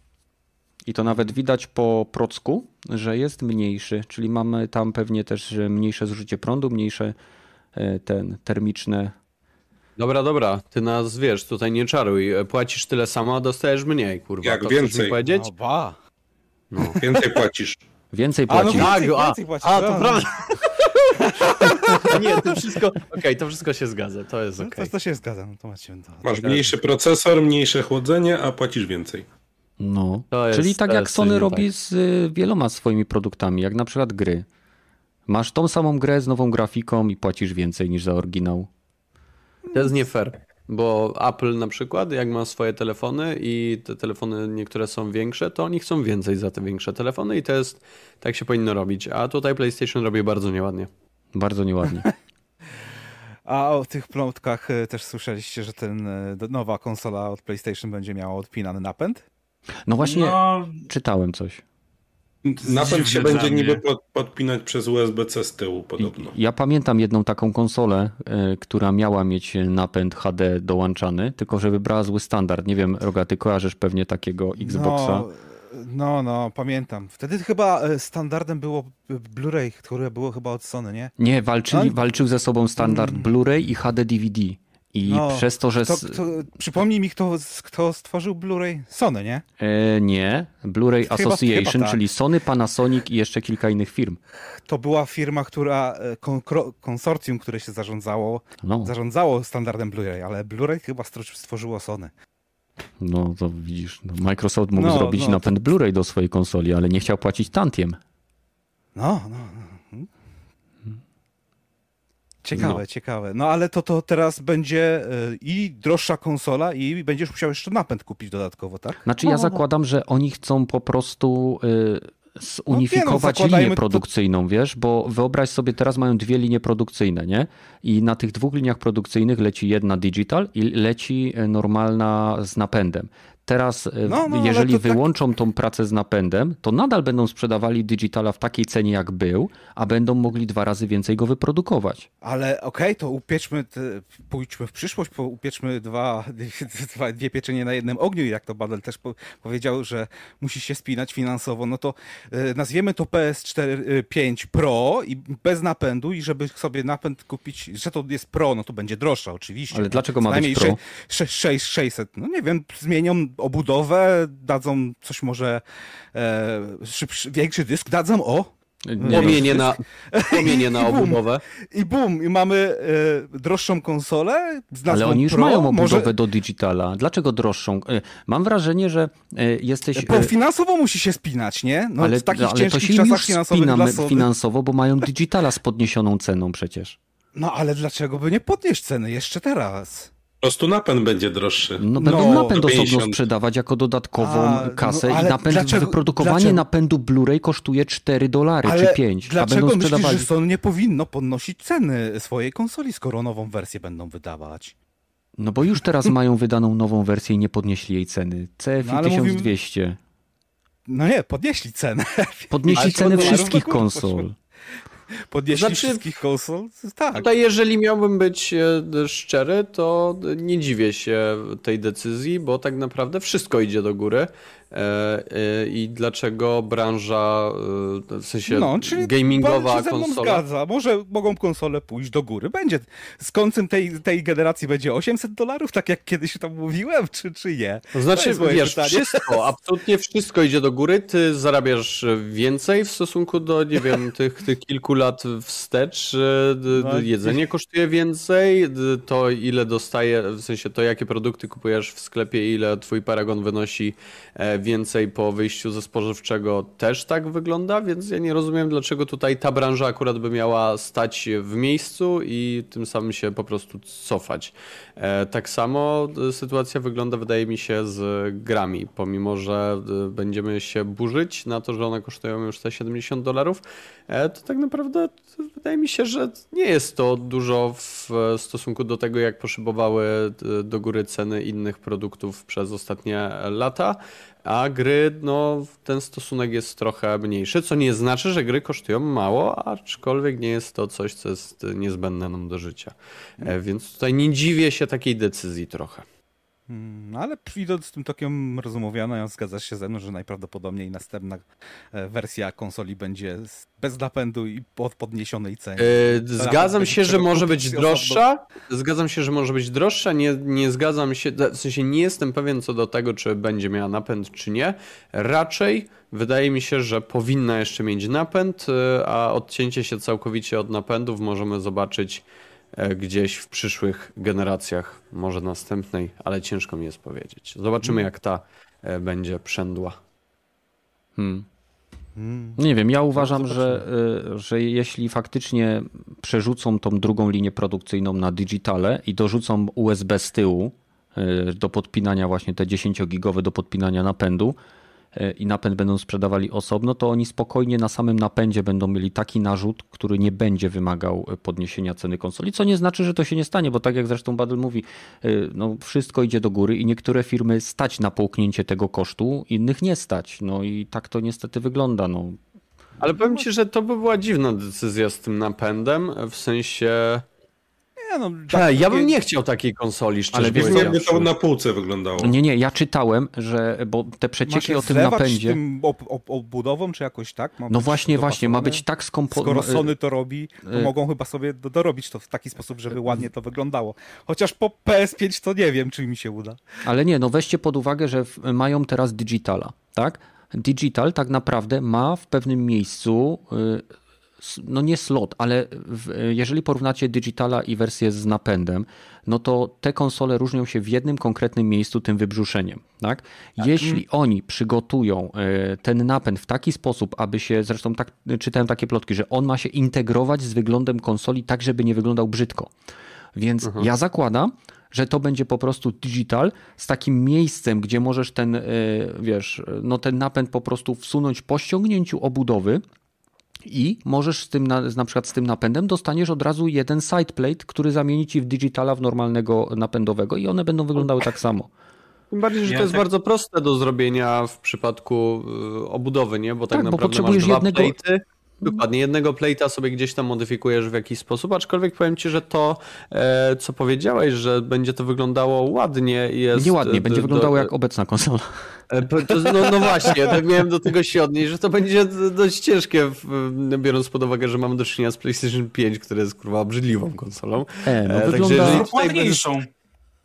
I to nawet widać po procku, że jest mniejszy, czyli mamy tam pewnie też że mniejsze zużycie prądu, mniejsze e, ten termiczne Dobra, dobra, ty nas wiesz, tutaj nie czaruj. Płacisz tyle samo, a dostajesz mniej, kurwa. Jak to więcej. powiedzieć? No ba. Więcej płacisz. więcej A, no więcej, a, więcej płacisz, a, to no. prawda. [LAUGHS] nie, to wszystko, okej, to wszystko się zgadza, to jest No, okej. to, to się zgadza, no to macie. To, Masz mniejszy procesor, mniejsze chłodzenie, a płacisz więcej. No, To jest- czyli tak jak Sony robi tak. z y, wieloma swoimi produktami, jak na przykład gry. Masz tą samą grę z nową grafiką i płacisz więcej niż za oryginał. To jest nie fair, bo Apple na przykład, jak ma swoje telefony i te telefony niektóre są większe, to oni chcą więcej za te większe telefony i to jest, tak się powinno robić. A tutaj PlayStation robi bardzo nieładnie. Bardzo nieładnie. [LAUGHS] A o tych plotkach e, też słyszeliście, że ten do- nowa konsola od PlayStation będzie miała odpinany napęd? No właśnie, No, czytałem coś. Napęd się będzie niby pod, podpinać przez USB-C z tyłu podobno. Ja pamiętam jedną taką konsolę, y, która miała mieć napęd HD dołączany, tylko że wybrała zły standard. Nie wiem, Roga, ty kojarzysz pewnie takiego Xboxa. No, No, no, pamiętam. Wtedy chyba e, standardem było Blu-ray, które było chyba od Sony, nie? Nie, walczyli, No. walczył ze sobą standard Mm. Blu-ray i HD DVD. I No, przez to, że. Przypomnij mi, kto, kto stworzył Blu-ray? Sony, nie? E, nie, Blu-ray Association, chyba tak. czyli Sony, Panasonic i jeszcze kilka innych firm. To była firma, która, e, kon, konsorcjum, które się zarządzało, No, zarządzało standardem Blu-ray, ale Blu-ray chyba stworzyło Sony. no to widzisz. No, Microsoft mógł No, zrobić no, napęd Blu-ray do swojej konsoli, ale nie chciał płacić tantiem. No, no, no. Ciekawe, No. ciekawe. No ale to, to teraz będzie e, i droższa konsola i będziesz musiał jeszcze napęd kupić dodatkowo, tak? Znaczy, ja zakładam, że oni chcą po prostu y, zunifikować zakładajmy linię to- produkcyjną, wiesz, bo wyobraź sobie, teraz mają dwie linie produkcyjne, nie? I na tych dwóch liniach produkcyjnych leci jedna digital i leci y, normalna z napędem. Teraz, y, No, no, jeżeli tak- wyłączą tą pracę z napędem, to nadal będą sprzedawali digitala w takiej cenie, jak był, a będą mogli dwa razy więcej go wyprodukować. Ale okej, to upieczmy, te, pójdźmy w przyszłość, upieczmy dwa, [LAUGHS] dwa, dwie pieczenie na jednym ogniu, i jak to Badel też po, powiedział, że musi się spinać finansowo, no to e, nazwiemy to PS4 e, 5 Pro i bez napędu i żeby sobie napęd kupić, że to jest Pro, no to będzie droższa oczywiście. Ale dlaczego ma być Pro? sze- sze- sześć- 600, no nie wiem, zmienią obudowę, dadzą coś może e, szybszy, większy dysk, dadzą o, Nie, Płomienie na, płomienie na obudowę. i bum, i mamy e, droższą konsolę z nazwą Ale oni już Pro, mają obudowę może, do digitala. Dlaczego droższą? Y, Mam wrażenie, że y, jesteś... Bo y, finansowo musi się spinać, nie? No ale, w takich ale to ciężkich się czasach już Sony. finansowo, bo mają digitala z podniesioną ceną przecież. No ale dlaczego by nie podnieść ceny jeszcze teraz? Po prostu napęd będzie droższy. No, będą No, napęd do osobno 50. sprzedawać jako dodatkową A, kasę no, i napęd, dlaczego- wyprodukowanie dlaczego- napędu Blu-ray kosztuje 4 dolary czy 5, a dlaczego będą myślisz, sprzedawali... że Sony nie powinno podnosić ceny swojej konsoli, skoro nową wersję będą wydawać? No bo już teraz mają wydaną nową wersję i nie podnieśli jej ceny. CFI No, ale mówimy- 1200. No nie, podnieśli cenę. Podnieśli Ale ceny wszystkich konsol. Podnieśli Znaczy- wszystkich konsol? Tak. Tutaj, jeżeli miałbym być e, szczery, to nie dziwię się tej decyzji, bo tak naprawdę wszystko idzie do góry. E, e, I dlaczego branża, e, w sensie No, czyli gamingowa się konsola. zgadza. Może mogą konsole pójść do góry. Będzie. Z końcem tej, tej generacji będzie 800 dolarów, tak jak kiedyś tam mówiłem, czy, czy nie? To znaczy, moje wiesz, pytanie. wszystko, [LAUGHS] absolutnie wszystko idzie do góry. Ty zarabiasz więcej w stosunku do, nie wiem, tych, tych kilku lat wstecz. No, Jedzenie kosztuje więcej, to ile dostaje, w sensie to jakie produkty kupujesz w sklepie, ile twój paragon wynosi więcej po wyjściu ze spożywczego też tak wygląda, więc ja nie rozumiem, dlaczego tutaj ta branża akurat by miała stać w miejscu i tym samym się po prostu cofać. E, Tak samo e, sytuacja wygląda, wydaje mi się, z grami. Pomimo, że e, będziemy się burzyć na to, że one kosztują już te 70 dolarów, to tak naprawdę wydaje mi się, że nie jest to dużo w stosunku do tego, jak poszybowały do góry ceny innych produktów przez ostatnie lata. A gry, no, ten stosunek jest trochę mniejszy, co nie znaczy, że gry kosztują mało, aczkolwiek nie jest to coś, co jest niezbędne nam do życia. E, Więc tutaj nie dziwię się takiej decyzji trochę. Hmm, no ale idąc tym tokiem rozumowiano, zgadzasz się ze mną, że najprawdopodobniej następna e, wersja konsoli będzie bez napędu i pod podniesionej cenie. E, Zgadzam się, że może być droższa. Zgadzam się, że może być droższa. Nie, nie zgadzam się, w sensie nie jestem pewien co do tego, czy będzie miała napęd, czy nie. Raczej wydaje mi się, że powinna jeszcze mieć napęd, e, a odcięcie się całkowicie od napędów możemy zobaczyć gdzieś w przyszłych generacjach, może następnej, ale ciężko mi jest powiedzieć. Zobaczymy, jak ta e, będzie przędła. Hmm. Hmm. Nie wiem, ja uważam, No, że, y, że jeśli faktycznie przerzucą tą drugą linię produkcyjną na digitale i dorzucą USB z tyłu do podpinania właśnie te 10-gigowe do podpinania napędu i napęd będą sprzedawali osobno, to oni spokojnie na samym napędzie będą mieli taki narzut, który nie będzie wymagał y, podniesienia ceny konsoli, co nie znaczy, że to się nie stanie, bo tak jak zresztą Badel mówi, y, no wszystko idzie do góry i niektóre firmy stać na połknięcie tego kosztu, innych nie stać. No i tak to niestety wygląda. No, Ale powiem ci, że to by była dziwna decyzja z tym napędem, w sensie... Nie, no, Ha, ja bym takie- nie chciał takiej konsoli, szczerze Ale wiesz. Jakby to na półce wyglądało. Nie, nie, ja czytałem, że, bo te przecieki o tym napędzie... tym ob, ob, obudową, czy jakoś tak? Ma No właśnie, właśnie, ma być tak skomponowane. Skoro Sony to robi, to y- mogą chyba sobie do, dorobić to w taki sposób, żeby ładnie to wyglądało. Chociaż po PS5 to nie wiem, czy mi się uda. Ale nie, no weźcie pod uwagę, że mają teraz digitala, tak? Digital tak naprawdę ma w pewnym miejscu, y, no nie slot, ale w, jeżeli porównacie digitala i wersję z napędem, no to te konsole różnią się w jednym konkretnym miejscu tym wybrzuszeniem, tak? Jeśli oni przygotują y, ten napęd w taki sposób, aby się, zresztą tak czytałem takie plotki, że on ma się integrować z wyglądem konsoli tak, żeby nie wyglądał brzydko. Więc ja zakładam, że to będzie po prostu digital z takim miejscem, gdzie możesz ten, y, wiesz, no ten napęd po prostu wsunąć po ściągnięciu obudowy i możesz z tym, na, z- na przykład z tym napędem dostaniesz od razu jeden sideplate, który zamieni ci w digitala w normalnego napędowego i one będą wyglądały tak samo. Tym bardziej, że to jest tak- bardzo proste do zrobienia w przypadku y, obudowy, nie? Bo tak, Tak, bo naprawdę potrzebujesz masz dwa jednego- plate'y. Dokładnie, jednego plate'a sobie gdzieś tam modyfikujesz w jakiś sposób, aczkolwiek powiem ci, że to, e, co powiedziałeś, że będzie to wyglądało ładnie jest... Nieładnie, e, będzie wyglądało do- jak obecna konsola. E, no, no właśnie, tak miałem do tego się odnieść, że to będzie dość ciężkie, w- biorąc pod uwagę, że mamy do czynienia z PlayStation 5, które jest kurwa obrzydliwą konsolą. E, no E, także wygląda... tutaj ładniejszą.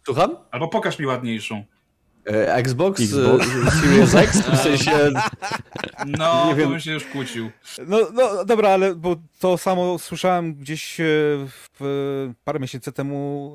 Słucham? Albo pokaż mi ładniejszą. E, Xbox, Xbox. e, Series X, w sensie... [LAUGHS] No, [LAUGHS] Nie to wiem. bym się już kłócił. No, no dobra, ale bo to samo słyszałem gdzieś e, w, parę miesięcy temu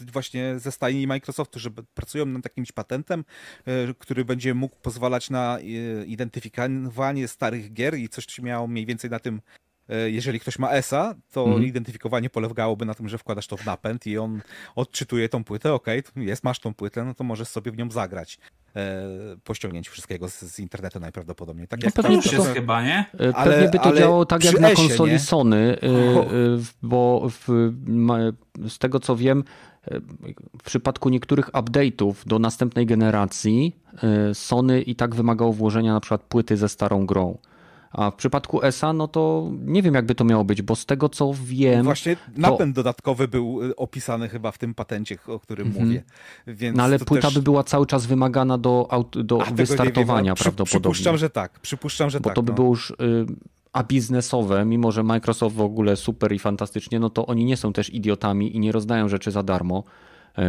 e, właśnie ze stajni Microsoftu, że pracują nad jakimś patentem, e, który będzie mógł pozwalać na e, identyfikowanie starych gier i coś miało mniej więcej na tym, e, jeżeli ktoś ma ESA, to Mhm. identyfikowanie polegałoby na tym, że wkładasz to w napęd i on odczytuje tą płytę, okej, tu jest, masz tą płytę, no to możesz sobie w nią zagrać. E, po ściągnięciu wszystkiego z, z internetu najprawdopodobniej. Tak No jak pewnie to- jest chyba, nie? Ale- Pewnie by to ale działało tak jak na konsoli nie? Sony, e, e, bo w, ma, z tego co wiem, w przypadku niektórych update'ów do następnej generacji e, Sony i tak wymagało włożenia na przykład płyty ze starą grą. A w przypadku ESA, no to nie wiem jakby to miało być, bo z tego co wiem, Właśnie napęd dodatkowy był y, opisany chyba w tym patencie, o którym Mhm. mówię. Więc no ale to płyta też... by była cały czas wymagana do, do A, wiem, wystartowania przy- prawdopodobnie. Przypuszczam, że tak. Przypuszczam, że bo tak. to by no. było już y, a biznesowe, mimo że Microsoft w ogóle super i fantastycznie, no to oni nie są też idiotami i nie rozdają rzeczy za darmo,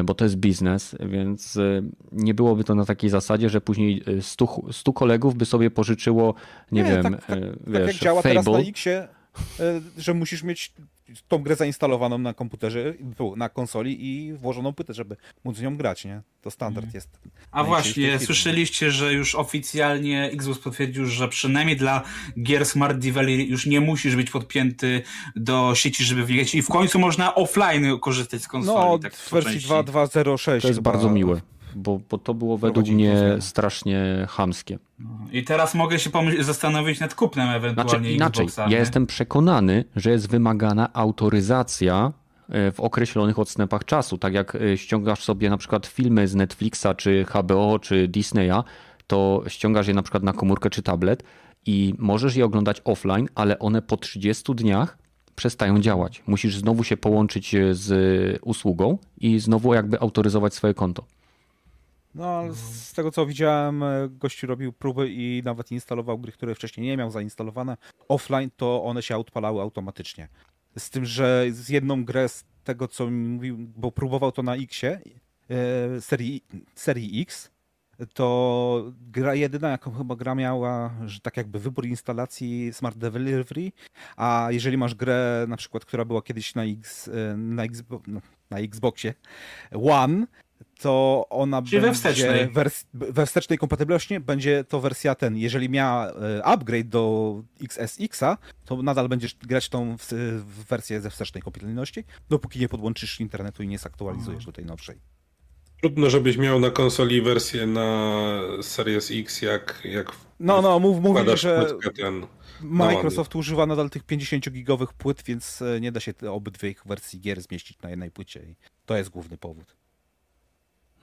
bo to jest biznes, więc y, nie byłoby to na takiej zasadzie, że później y, 100, 100 kolegów by sobie pożyczyło, nie, wiem, tak, tak, tak wiesz, jak działa teraz na Fable. Xie, że musisz mieć tą grę zainstalowaną na komputerze, na konsoli i włożoną płytę, żeby móc z nią grać, nie? To standard jest. A właśnie, słyszeliście, że już oficjalnie Xbox potwierdził, że przynajmniej dla gier Smart Development już nie musisz być podpięty do sieci, żeby wjechać i w końcu można offline korzystać z konsoli. No, tak w wersji części. 2.2.06 To jest chyba bardzo miłe, bo, bo to było według mnie strasznie chamskie. I teraz mogę się zastanowić nad kupnem ewentualnie Znaczy inaczej, Xboxa. ja jestem przekonany, że jest wymagana autoryzacja e, w określonych odstępach czasu. Tak jak e, ściągasz sobie na przykład filmy z Netflixa, czy HBO, czy Disneya, to ściągasz je na przykład na komórkę czy tablet i możesz je oglądać offline, ale one po 30 dniach przestają działać. Musisz znowu się połączyć e, z usługą i znowu jakby autoryzować swoje konto. No, ale z tego co widziałem, e, gościu robił próby i nawet instalował gry, które wcześniej nie miał zainstalowane offline, to one się odpalały automatycznie. Z tym, że z jedną grę, z tego co mi mówił, bo próbował to na Xie, e, serii, serii X, to gra jedyna, jaką chyba gra miała, że tak jakby wybór instalacji Smart Delivery, a jeżeli masz grę na przykład, która była kiedyś na, X, e, na, Xbo- no, na Xboxie One, to ona Czyli we będzie wstecznej. wers- we wstecznej kompatybilności będzie to wersja ten. Jeżeli miała e, upgrade do XSX-a, to nadal będziesz grać tą w, w wersję ze wstecznej kompatybilności, dopóki nie podłączysz internetu i nie zaktualizujesz do tej nowszej. Trudno, żebyś miał na konsoli wersję na Series X, jak, jak No, no, mów, mówili, że ten. Microsoft używa nadal tych 50-gigowych płyt, więc e, nie da się obydwie ich wersji gier zmieścić na jednej płycie i to jest główny powód.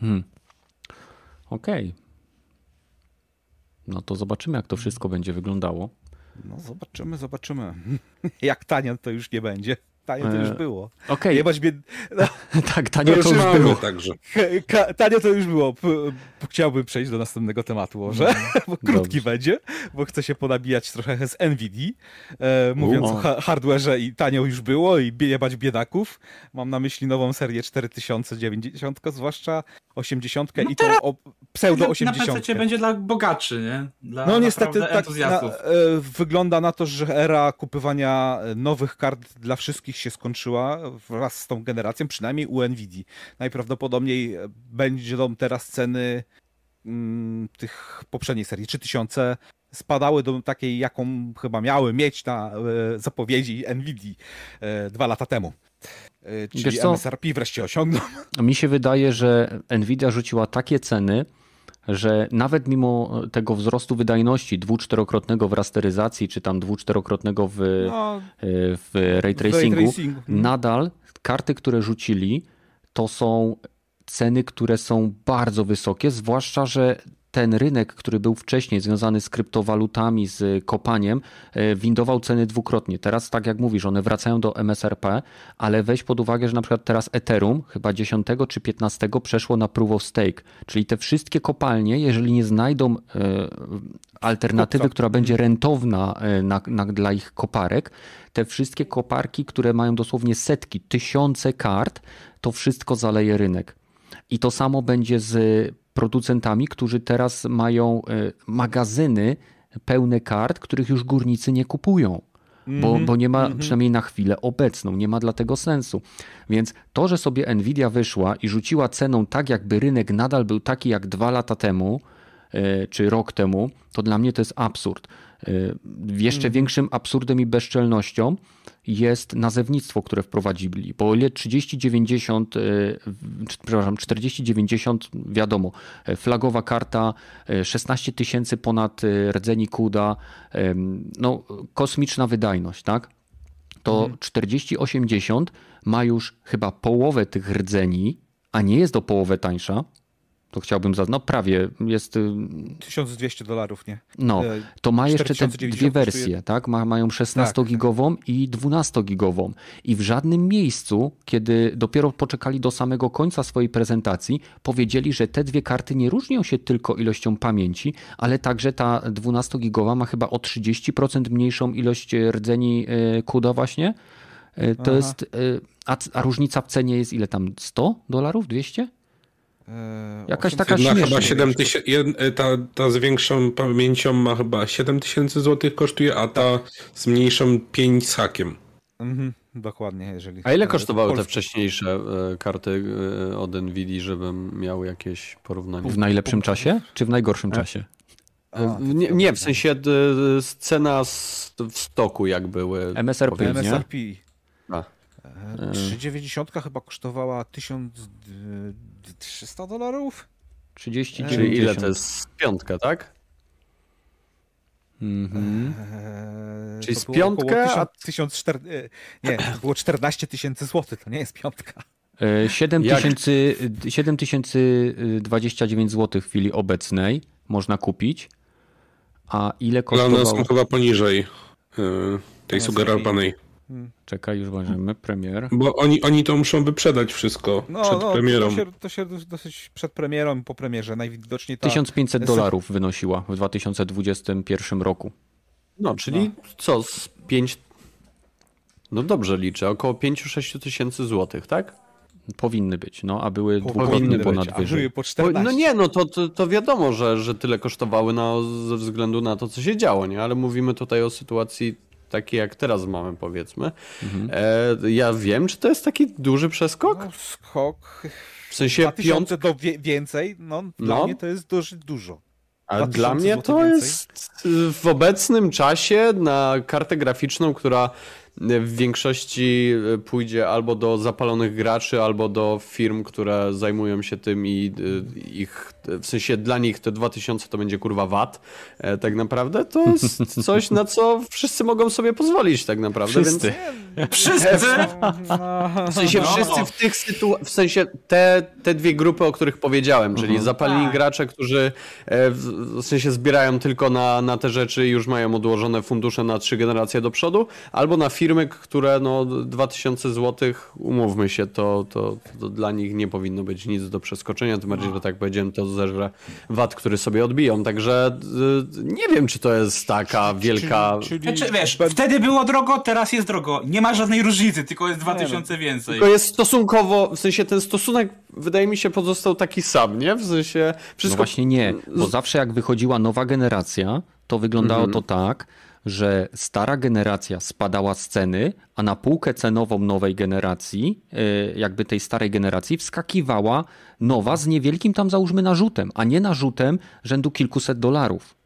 Hmm. Okej. No to zobaczymy, jak to wszystko będzie wyglądało. No zobaczymy, zobaczymy. [LAUGHS] Jak tanio to już nie będzie. Tanio to już było. Okej, Jebać bied... no, [LAUGHS] tak, tanio To [LAUGHS] to już było. także. Tanio to już było. Chciałbym przejść do następnego tematu może, [LAUGHS] bo krótki Dobrze. będzie, bo chcę się ponabijać trochę z NVIDII, e, mówiąc U. o ha- hardware'ze i tanio już było i jebać biedaków. Mam na myśli nową serię 4090, zwłaszcza 80 i tą o, pseudo Na 80. PC będzie dla bogaczy, nie? Dla No niestety tak na, entuzjastów. e, wygląda na to, że era kupywania nowych kart dla wszystkich się skończyła wraz z tą generacją, przynajmniej u Nvidia. Najprawdopodobniej będą teraz ceny mm, tych poprzedniej serii 3000 spadały do takiej, jaką chyba miały mieć na e, zapowiedzi Nvidia e, dwa lata temu. E, czyli Wiesz co? MSRP wreszcie osiągnął. Mi się wydaje, że Nvidia rzuciła takie ceny, że nawet mimo tego wzrostu wydajności dwu-czterokrotnego w rasteryzacji, czy tam dwu-czterokrotnego w, No, w ray tracingu, ray tracingu. nadal karty, które rzucili, to są ceny, które są bardzo wysokie, zwłaszcza, że ten rynek, który był wcześniej związany z kryptowalutami, z kopaniem, e, windował ceny dwukrotnie. Teraz, tak jak mówisz, one wracają do MSRP, ale weź pod uwagę, że na przykład teraz Ethereum chyba 10 czy 15 przeszło na Proof of Stake, czyli te wszystkie kopalnie, jeżeli nie znajdą e, alternatywy, która będzie rentowna e, na, na, dla ich koparek, te wszystkie koparki, które mają dosłownie setki, tysiące kart, to wszystko zaleje rynek. I to samo będzie z producentami, którzy teraz mają e, magazyny pełne kart, których już górnicy nie kupują. Bo, bo nie ma, przynajmniej na chwilę obecną, nie ma dla tego sensu. Więc to, że sobie Nvidia wyszła i rzuciła ceną tak, jakby rynek nadal był taki jak dwa lata temu, e, czy rok temu, to dla mnie to jest absurd. E, Jeszcze większym absurdem i bezczelnością jest nazewnictwo, które wprowadzili, bo o ile 3090, e, w- przepraszam, 4090, wiadomo, e, flagowa karta, e, 16 tysięcy ponad e, rdzeni CUDA, em, no kosmiczna wydajność, tak? To 4080 ma już chyba połowę tych rdzeni, a nie jest do połowę tańsza. To chciałbym za, no prawie jest y, 1200 dolarów, nie? no, E, to ma jeszcze te 4090 dwie kosztuje- wersje, tak? Ma, mają 16-gigową i 12-gigową. I w żadnym miejscu, kiedy dopiero poczekali do samego końca swojej prezentacji, powiedzieli, że te dwie karty nie różnią się tylko ilością pamięci, ale także ta 12-gigowa ma chyba o 30% mniejszą ilość e, rdzeni e, CUDA właśnie. To Aha. jest, a, a różnica w cenie jest ile tam? 100 dolarów? 200? E, Jakaś 800 taka śmieszna. chyba 7 tysięcy, ta, ta z większą pamięcią ma chyba 7 tysięcy złotych kosztuje, a ta z mniejszą 5 z hakiem. Mhm, dokładnie, jeżeli. A ile e, kosztowały te wcześniejsze e, karty e, od Nvidia, żebym miał jakieś porównanie? W najlepszym czasie, czy w najgorszym czasie? A, E, Nie, nie, w sensie e, cena z, w stoku jak były. MSRP, powiedzmy. nie? MSRP. A. E, 390 chyba kosztowała 1300 dolarów? 30, Czyli ile to jest? Piątka, tak? Mhm. Eee, Czyli z piątkę, około a- 1000, 1004 e, nie, to było 14 tysięcy złotych, to nie jest piątka. E, 7 Jak? tysięcy 7029 zł w chwili obecnej można kupić. A ile Dla nas są chyba poniżej e, tej sugerowanej. Czekaj, już uważamy. Premier. Bo oni, oni to muszą wyprzedać wszystko No, przed no premierą. To się, to się dosyć przed premierą po premierze. Najwidoczniej ta... 1500 jest- dolarów wynosiła w 2021 roku. No, czyli co, z 5... No dobrze liczę, około 5-6 tysięcy złotych, tak? Powinny być, no, a były powinny dwukrotnie być, ponad a wyżej. po Bo, 14. no nie, no to, to, to wiadomo, że, że tyle kosztowały no, ze względu na to, co się działo, nie? Ale mówimy tutaj o sytuacji takiej, jak teraz mamy, powiedzmy. E, ja wiem, czy to jest taki duży przeskok? No, skok. W sensie 2000 piąt... do wie, więcej, no dla No. mnie to jest dość dużo. A 2000 dla mnie to więcej? jest w obecnym czasie na kartę graficzną, która w większości y, pójdzie albo do zapalonych graczy, albo do firm, które zajmują się tym i y, ich, w sensie dla nich te 2000 to będzie kurwa VAT, e, tak naprawdę to jest [LAUGHS] coś, na co wszyscy mogą sobie pozwolić tak naprawdę. Wszyscy. Więc Wszyscy! [LAUGHS] w sensie No. wszyscy w tych sytuacjach, w sensie te, te dwie grupy, o których powiedziałem, czyli zapaleni Tak. gracze, którzy e, w, w sensie zbierają tylko na, na te rzeczy i już mają odłożone fundusze na trzy generacje do przodu, albo na firmy, które no 2000 zł, umówmy się, to, to, to dla nich nie powinno być nic do przeskoczenia, tym bardziej, że tak powiedziałem, to zeżre VAT, który sobie odbiją, także y, nie wiem, czy to jest taka wielka... Czyli, czyli Znaczy, wiesz, wtedy było drogo, teraz jest drogo. Nie ma żadnej różnicy, tylko jest 2000 więcej. Tylko jest stosunkowo, w sensie ten stosunek wydaje mi się pozostał taki sam, nie? W sensie No wszystko... właśnie nie, bo zawsze jak wychodziła nowa generacja, to wyglądało Mhm. to tak, że stara generacja spadała z ceny, a na półkę cenową nowej generacji, y, jakby tej starej generacji, wskakiwała nowa z niewielkim tam załóżmy narzutem, a nie narzutem rzędu kilkuset dolarów.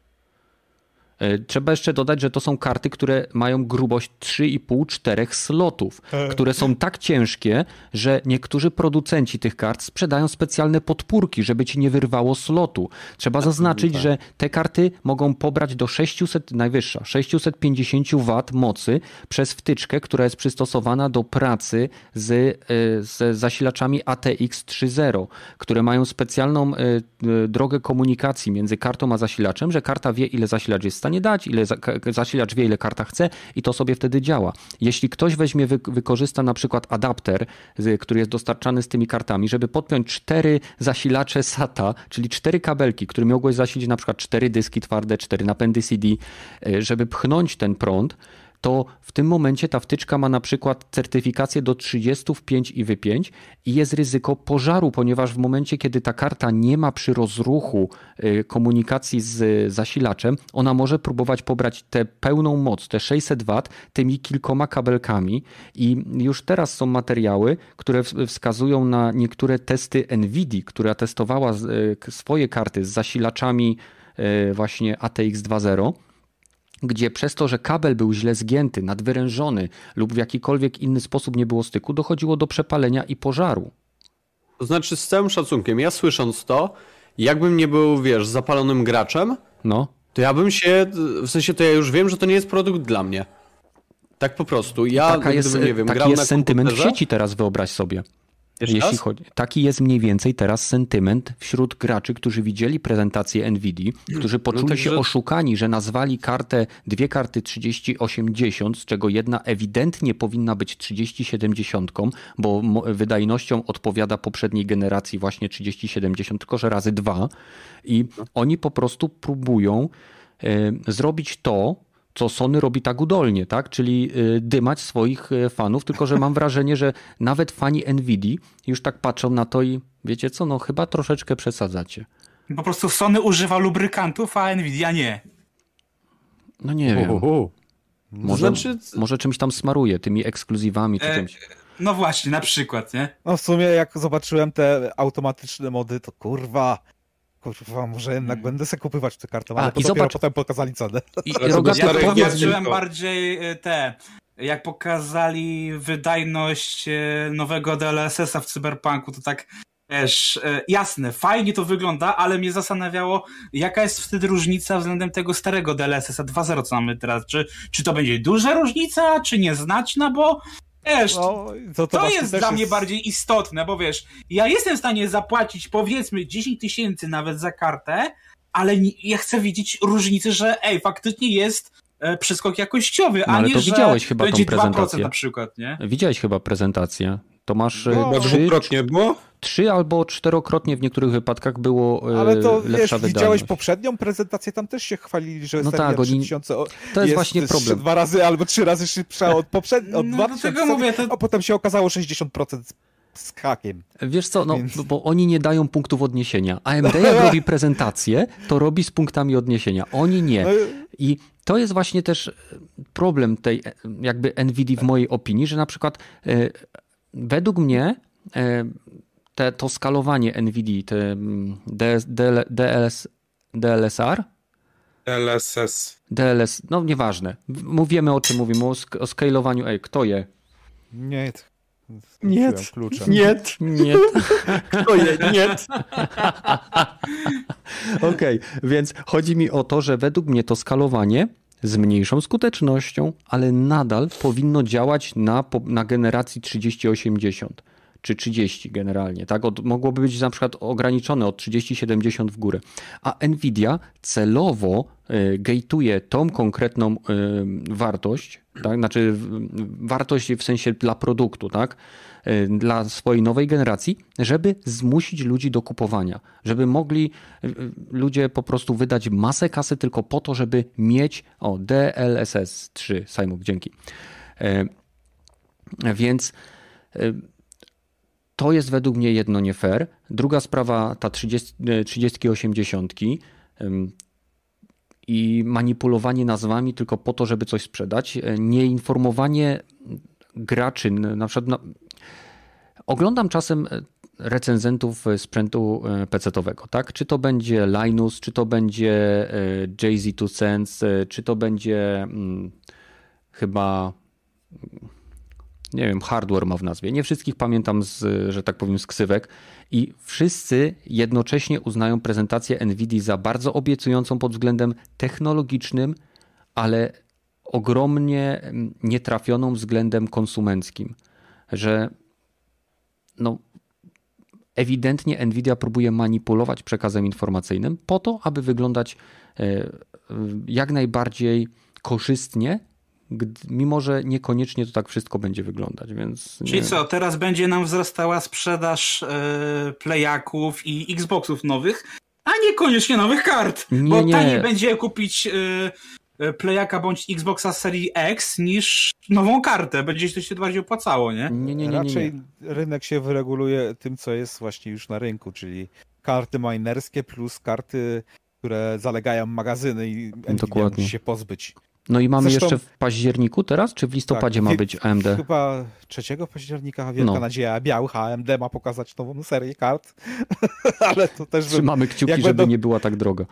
E, Trzeba jeszcze dodać, że to są karty, które mają grubość 3,5-4 slotów, które są tak ciężkie, że niektórzy producenci tych kart sprzedają specjalne podpórki, żeby ci nie wyrwało slotu. Trzeba zaznaczyć, że te karty mogą pobrać do 600, najwyższa, 650 W mocy przez wtyczkę, która jest przystosowana do pracy z, e, z zasilaczami ATX 3.0, które mają specjalną e, e, drogę komunikacji między kartą a zasilaczem, że karta wie, ile zasilacz jest stanie dać, ile zasilacz wie, ile karta chce i to sobie wtedy działa. Jeśli ktoś weźmie, wy, wykorzysta na przykład adapter, który jest dostarczany z tymi kartami, żeby podpiąć cztery zasilacze SATA, czyli cztery kabelki, którymi mogłeś zasilić na przykład cztery dyski twarde, cztery napędy CD, e, żeby pchnąć ten prąd, to w tym momencie ta wtyczka ma na przykład certyfikację do 35 i wypięć i jest ryzyko pożaru, ponieważ w momencie, kiedy ta karta nie ma przy rozruchu y, komunikacji z zasilaczem, ona może próbować pobrać tę pełną moc, te 600 W, tymi kilkoma kabelkami. I już teraz są materiały, które wskazują na niektóre testy NVIDII, która testowała y, swoje karty z zasilaczami y, właśnie ATX 2.0 gdzie przez to, że kabel był źle zgięty, nadwyrężony lub w jakikolwiek inny sposób nie było styku, dochodziło do przepalenia i pożaru. To znaczy, z całym szacunkiem, ja słysząc to, jakbym nie był, wiesz, zapalonym graczem, No, to ja bym się, w sensie to ja już wiem, że to nie jest produkt dla mnie. Tak po prostu. Ja, taka jest, gdybym, nie wiem, taki grał jest sentyment w sieci teraz, wyobraź sobie. Jeszcze Jeśli chodzi, taki jest mniej więcej teraz sentyment wśród graczy, którzy widzieli prezentację NVIDII, którzy poczuli także- się oszukani, że nazwali kartę, dwie karty 3080, z czego jedna ewidentnie powinna być 3070, bo wydajnością odpowiada poprzedniej generacji właśnie 3070, tylko że razy dwa. I oni po prostu próbują e, zrobić to, co Sony robi tak udolnie, tak? Czyli y, dymać swoich y, fanów, tylko że mam wrażenie, że nawet fani Nvidia już tak patrzą na to i wiecie co, no chyba troszeczkę przesadzacie. Po prostu Sony używa lubrykantów, a Nvidia nie. No nie wiem. Uhu. Może, Znaczy- może czymś tam smaruje, tymi ekskluzywami czy E, czymś. No właśnie, na przykład, nie? No w sumie jak zobaczyłem te automatyczne mody, to kurwa, kurwa, może jednak będę sobie kupywać tę kartę, A, ale to i dopiero zobacz- potem pokazali cenę. I, [LAUGHS] Rogaty, do Ja tylko. bardziej e, te, jak pokazali wydajność e, nowego DLSS-a w Cyberpunku, to tak Wiesz, e, jasne, fajnie to wygląda, ale mnie zastanawiało, jaka jest wtedy różnica względem tego starego DLSS-a 2.0, co mamy teraz. Czy, czy to będzie duża różnica, czy nieznaczna, bo wiesz, No, to, to jest dla mnie bardziej istotne, bo wiesz, ja jestem w stanie zapłacić powiedzmy 10 tysięcy nawet za kartę, ale nie- ja chcę widzieć różnicę, że ej, faktycznie jest e, przeskok jakościowy, No, a ale nie, to że widziałeś chyba tą będzie 2% prezentację. na przykład, nie? Widziałeś chyba prezentację. To masz No, Chyba trzy, dwukrotnie było? Trzy albo czterokrotnie w niektórych wypadkach było e, Ale to wiesz, lepsza widziałeś wydajność. poprzednią prezentację, tam też się chwalili, że No tak, oni- 3000 o- To jest właśnie problem. Dwa razy albo trzy razy szybsza od poprzedniej, od No, 2000, dlatego mówię, to- a potem się okazało 60% z- hakiem. Wiesz co, no, Więc- bo oni nie dają punktów odniesienia. AMD jak [LAUGHS] robi prezentację, to robi z punktami odniesienia. Oni nie. No, I to jest właśnie też problem tej e, jakby NVIDIA w mojej opinii, że na przykład e, według mnie e, te, to skalowanie NVIDIA, te mm, DS, DL, DLS, DLSR, LSS. DLS, no nieważne. Mówimy o czym mówimy, o, sk- o skalowaniu. Ej, kto je? nie. Nie. Nie, Nie. to je, nie. [LAUGHS] Okej, więc chodzi mi o to, że według mnie to skalowanie z mniejszą skutecznością, ale nadal powinno działać na, na generacji 3080. czy 30 generalnie, tak? Od, mogłoby być na przykład ograniczone od 30-70 w górę. A Nvidia celowo y, gateuje tą konkretną y, wartość, tak? Znaczy wartość w sensie dla produktu, tak? Y, Dla swojej nowej generacji, żeby zmusić ludzi do kupowania, żeby mogli ludzie po prostu wydać masę kasy tylko po to, żeby mieć o DLSS 3, Simon, dzięki. Więc to jest według mnie jedno nie fair. Druga sprawa, ta 30, e, 30 80 em, i manipulowanie nazwami tylko po to, żeby coś sprzedać. E, Nieinformowanie graczy, na przykład na... oglądam czasem e, recenzentów sprzętu PC-owego, tak? Czy to będzie Linus, czy to będzie Jay-Z 2 Cents, czy to będzie mm, chyba nie wiem, hardware ma w nazwie. Nie wszystkich pamiętam z, że tak powiem, z ksywek. I wszyscy jednocześnie uznają prezentację NVIDII za bardzo obiecującą pod względem technologicznym, ale ogromnie mm, nietrafioną względem konsumenckim. Że no, ewidentnie Nvidia próbuje manipulować przekazem informacyjnym po to, aby wyglądać e, jak najbardziej korzystnie, mimo że niekoniecznie to tak wszystko będzie wyglądać, więc nie Czyli co, teraz będzie nam wzrastała sprzedaż e, playaków i Xboxów nowych, a niekoniecznie nowych kart. Nie, bo nie. taniej będzie kupić e, e, playaka bądź Xboxa serii X niż nową kartę. Będzie to się bardziej opłacało, nie? Nie, nie, nie, nie, Raczej nie. rynek się wyreguluje tym, co jest właśnie już na rynku, czyli karty minerskie plus karty, które zalegają magazyny i Nvidia Dokładnie. musi się pozbyć. No i mamy Zresztą- jeszcze w październiku teraz, czy w listopadzie Tak, ma być AMD? Chyba 3 października wielka No. nadzieja białych AMD ma pokazać nową serię kart, [LAUGHS] ale to też... Trzymamy kciuki, żeby będą- nie była tak droga.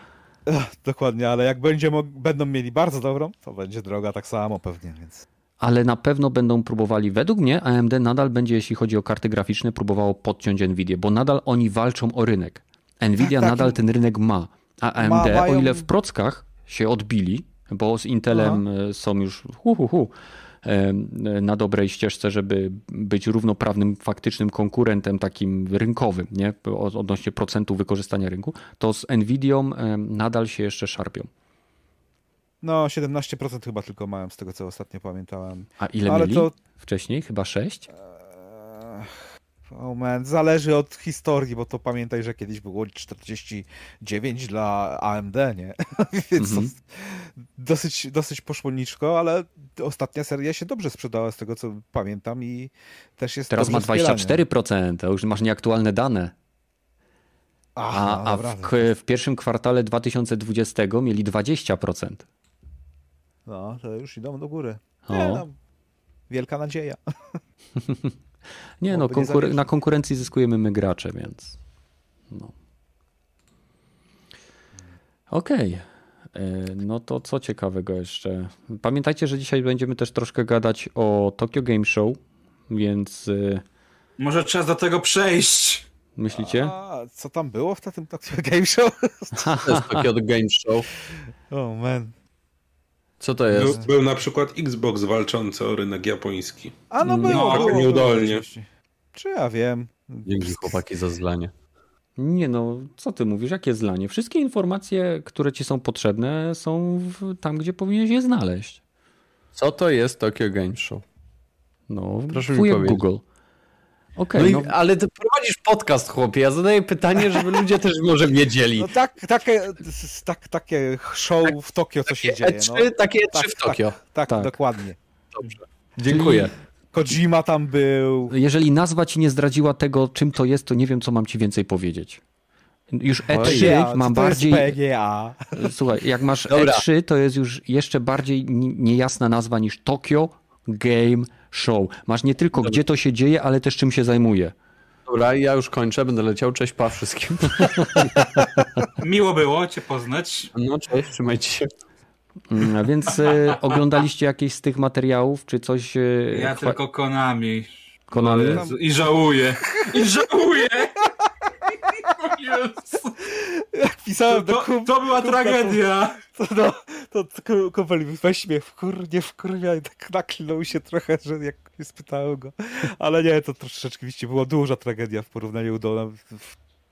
Dokładnie, ale jak będzie, będą mieli bardzo dobrą, to będzie droga tak samo pewnie, więc... Ale na pewno będą próbowali, według mnie AMD nadal będzie, jeśli chodzi o karty graficzne, próbowało podciąć Nvidia, bo nadal oni walczą o rynek. Nvidia [LAUGHS] tak. nadal ten rynek ma, a AMD, o mają- ile w prockach się odbili, bo z Intelem e, są już hu, hu, hu, e, na dobrej ścieżce, żeby być równoprawnym, faktycznym konkurentem takim rynkowym, nie? Od- odnośnie procentu wykorzystania rynku, to z Nvidią e, nadal się jeszcze szarpią. No, 17% chyba tylko mają, z tego co ostatnio pamiętałem. A ile Ale mieli to- wcześniej? Chyba 6? Oh man, zależy od historii, bo to pamiętaj, że kiedyś było 49 dla AMD, nie? [LAUGHS] Więc Mhm. to dosyć, dosyć poszło niczko, ale ostatnia seria się dobrze sprzedała z tego co pamiętam i też jest Teraz ma dobrze wspierana. 24%, to już masz nieaktualne dane. Aha, A, a w, w pierwszym kwartale 2020 mieli 20%. No, to już idą do góry. Nie, no, wielka nadzieja. [LAUGHS] Nie no, Oby nie na konkurencji zyskujemy my gracze, więc no. Okej. E, No to co ciekawego jeszcze? Pamiętajcie, że dzisiaj będziemy też troszkę gadać o Tokyo Game Show, więc e, Może czas do tego przejść. myślicie? A co tam było w tym Tokyo Game Show? [LAUGHS] To jest takie od Game Show. Oh man. Co to Był, jest? był na przykład Xbox walczący o rynek japoński. A no było, No, było, było, nieudolnie. oczywiście. Czy ja wiem? Dzięki chłopaki za zlanie. Nie no, co ty mówisz? Jakie zlanie? Wszystkie informacje, które ci są potrzebne są w, tam, gdzie powinieneś je znaleźć. Co to jest Tokyo Game Show? No, Proszę mi powiedzieć. Google. Okej, No, no, i, ale ty prowadzisz podcast, chłopie. Ja zadaję pytanie, żeby ludzie też może wiedzieli. No tak, takie, tak, takie show w Tokio, co się dzieje. No. E3, takie E3 Tak, w Tokio. Tak, Tak. dokładnie. Dziękuję. Kojima tam był. jeżeli nazwa ci nie zdradziła tego, czym to jest, to nie wiem, co mam ci więcej powiedzieć. Już E3 PGA, co ma to bardziej. Jest PGA. Słuchaj, jak masz Dobra. E3, to jest już jeszcze bardziej ni- niejasna nazwa niż Tokyo Game Show. Masz nie tylko gdzie to się dzieje, ale też czym się zajmuje. Dobra, ja już kończę, będę leciał. Cześć pa wszystkim. [LAUGHS] Miło było cię poznać. No cześć, trzymajcie się. Mm, a Więc e, oglądaliście jakieś z tych materiałów, czy coś? E, Ja chwa- tylko Konami. Konami? Jezu, I żałuję. I żałuję. [LAUGHS] Jak pisałem do To, kum, to była tragedia. To, no, to ku- kumpel weź mnie w kur, nie w kurwia i tak naklnął się trochę, że jak Nie spytałem go. Ale nie, to troszeczkę była duża tragedia w porównaniu do...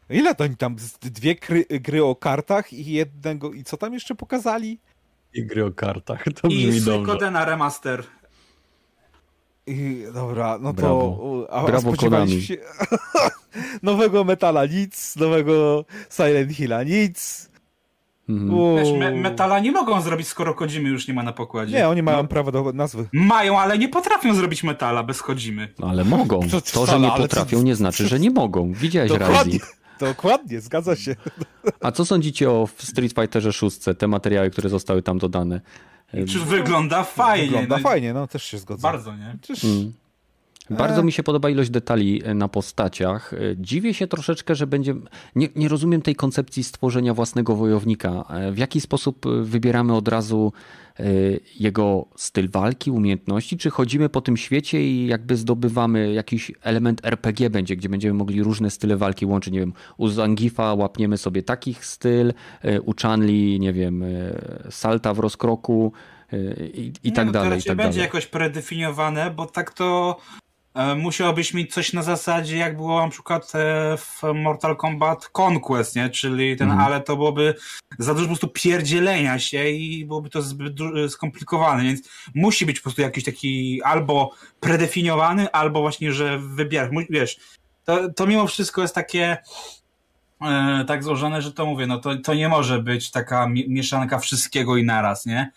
Ile to oni tam? z- Dwie gry, gry o kartach i jednego... I co tam jeszcze pokazali? I gry o kartach, to I brzmi dobrze. Suikodena remaster. I, dobra, no to... Brawo. A, a Brawo, spodziewaliście się... [LAUGHS] nowego Metala nic, nowego Silent Hilla nic. Mhm. Wiesz, me metala nie mogą zrobić, skoro Kojimy już nie ma na pokładzie. Nie, oni mają No, prawo do nazwy. mają, ale nie potrafią zrobić metala bez Kojimy. No, Ale mogą. [LAUGHS] To że nie potrafią, nie znaczy, że nie mogą. Widziałeś Dokładnie, Rising. dokładnie, zgadza się. A co sądzicie o Street Fighterze 6, te materiały, które zostały tam dodane? Czy wygląda fajnie? Wygląda no, fajnie, no też się zgodzę. Bardzo, nie? Przecież... Mm. Bardzo mi się podoba ilość detali e, na postaciach. E, Dziwię się troszeczkę, że będzie. Nie, nie rozumiem tej koncepcji stworzenia własnego wojownika. E, W jaki sposób e, wybieramy od razu e, jego styl walki, umiejętności? Czy chodzimy po tym świecie i jakby zdobywamy jakiś element RPG będzie, gdzie będziemy mogli różne style walki łączyć? Nie wiem, u Zangifa łapniemy sobie takich styl, e, u Chanli, nie wiem, e, salta w rozkroku e, i, i Nie, tak no, to dalej. I raczej tak będzie dalej. jakoś predefiniowane, bo tak to e, musiałobyś mieć coś na zasadzie, jak było na przykład e, w Mortal Kombat Conquest, nie? Czyli ten, Mhm. ale to byłoby za dużo po prostu pierdzielenia się i byłoby to zbyt skomplikowane, więc musi być po prostu jakiś taki albo predefiniowany, albo właśnie, że wybierasz. Wiesz, to, to mimo wszystko jest takie e, tak złożone, że to mówię, no to, to nie może być taka mi- mieszanka wszystkiego i naraz, nie?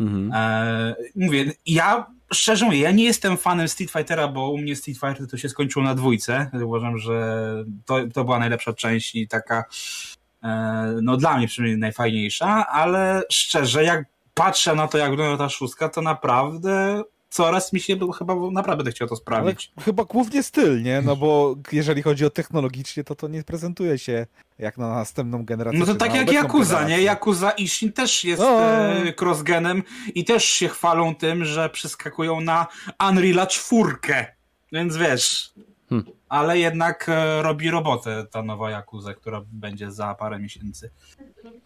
Mhm. E, mówię, ja szczerze mówię, ja nie jestem fanem Street Fightera, bo u mnie Street Fighter to się skończyło na dwójce. Uważam, że to, to była najlepsza część i taka, e, no dla mnie przynajmniej najfajniejsza, ale szczerze, jak patrzę na to, jak wygląda ta szóstka, to naprawdę coraz mi się chyba naprawdę będę chciał to sprawdzić. chyba głównie styl, nie? No bo jeżeli chodzi o technologicznie, to to nie prezentuje się jak na następną generację. No to tak jak Yakuza, generację. nie? Yakuza Ishin też jest No. e, crossgenem i też się chwalą tym, że przeskakują na Unreal'a czwórkę. Więc wiesz, Hmm. ale jednak e, robi robotę ta nowa Yakuza, która będzie za parę miesięcy.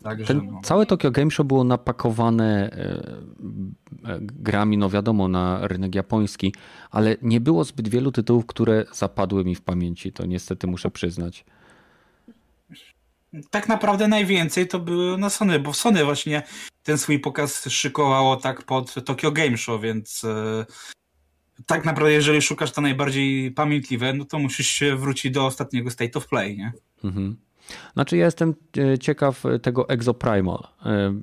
Także Ten, no. całe Tokyo Game Show było napakowane e, e, grami, no wiadomo, na rynek japoński, ale nie było zbyt wielu tytułów, które zapadły mi w pamięci, to niestety muszę przyznać. tak naprawdę najwięcej to były na Sony, bo Sony właśnie ten swój pokaz szykowało tak pod Tokyo Game Show, więc tak naprawdę jeżeli szukasz to najbardziej pamiętliwe, no to musisz się wrócić do ostatniego State of Play, nie? Mhm. Znaczy ja jestem e, ciekaw tego Exoprimal. E,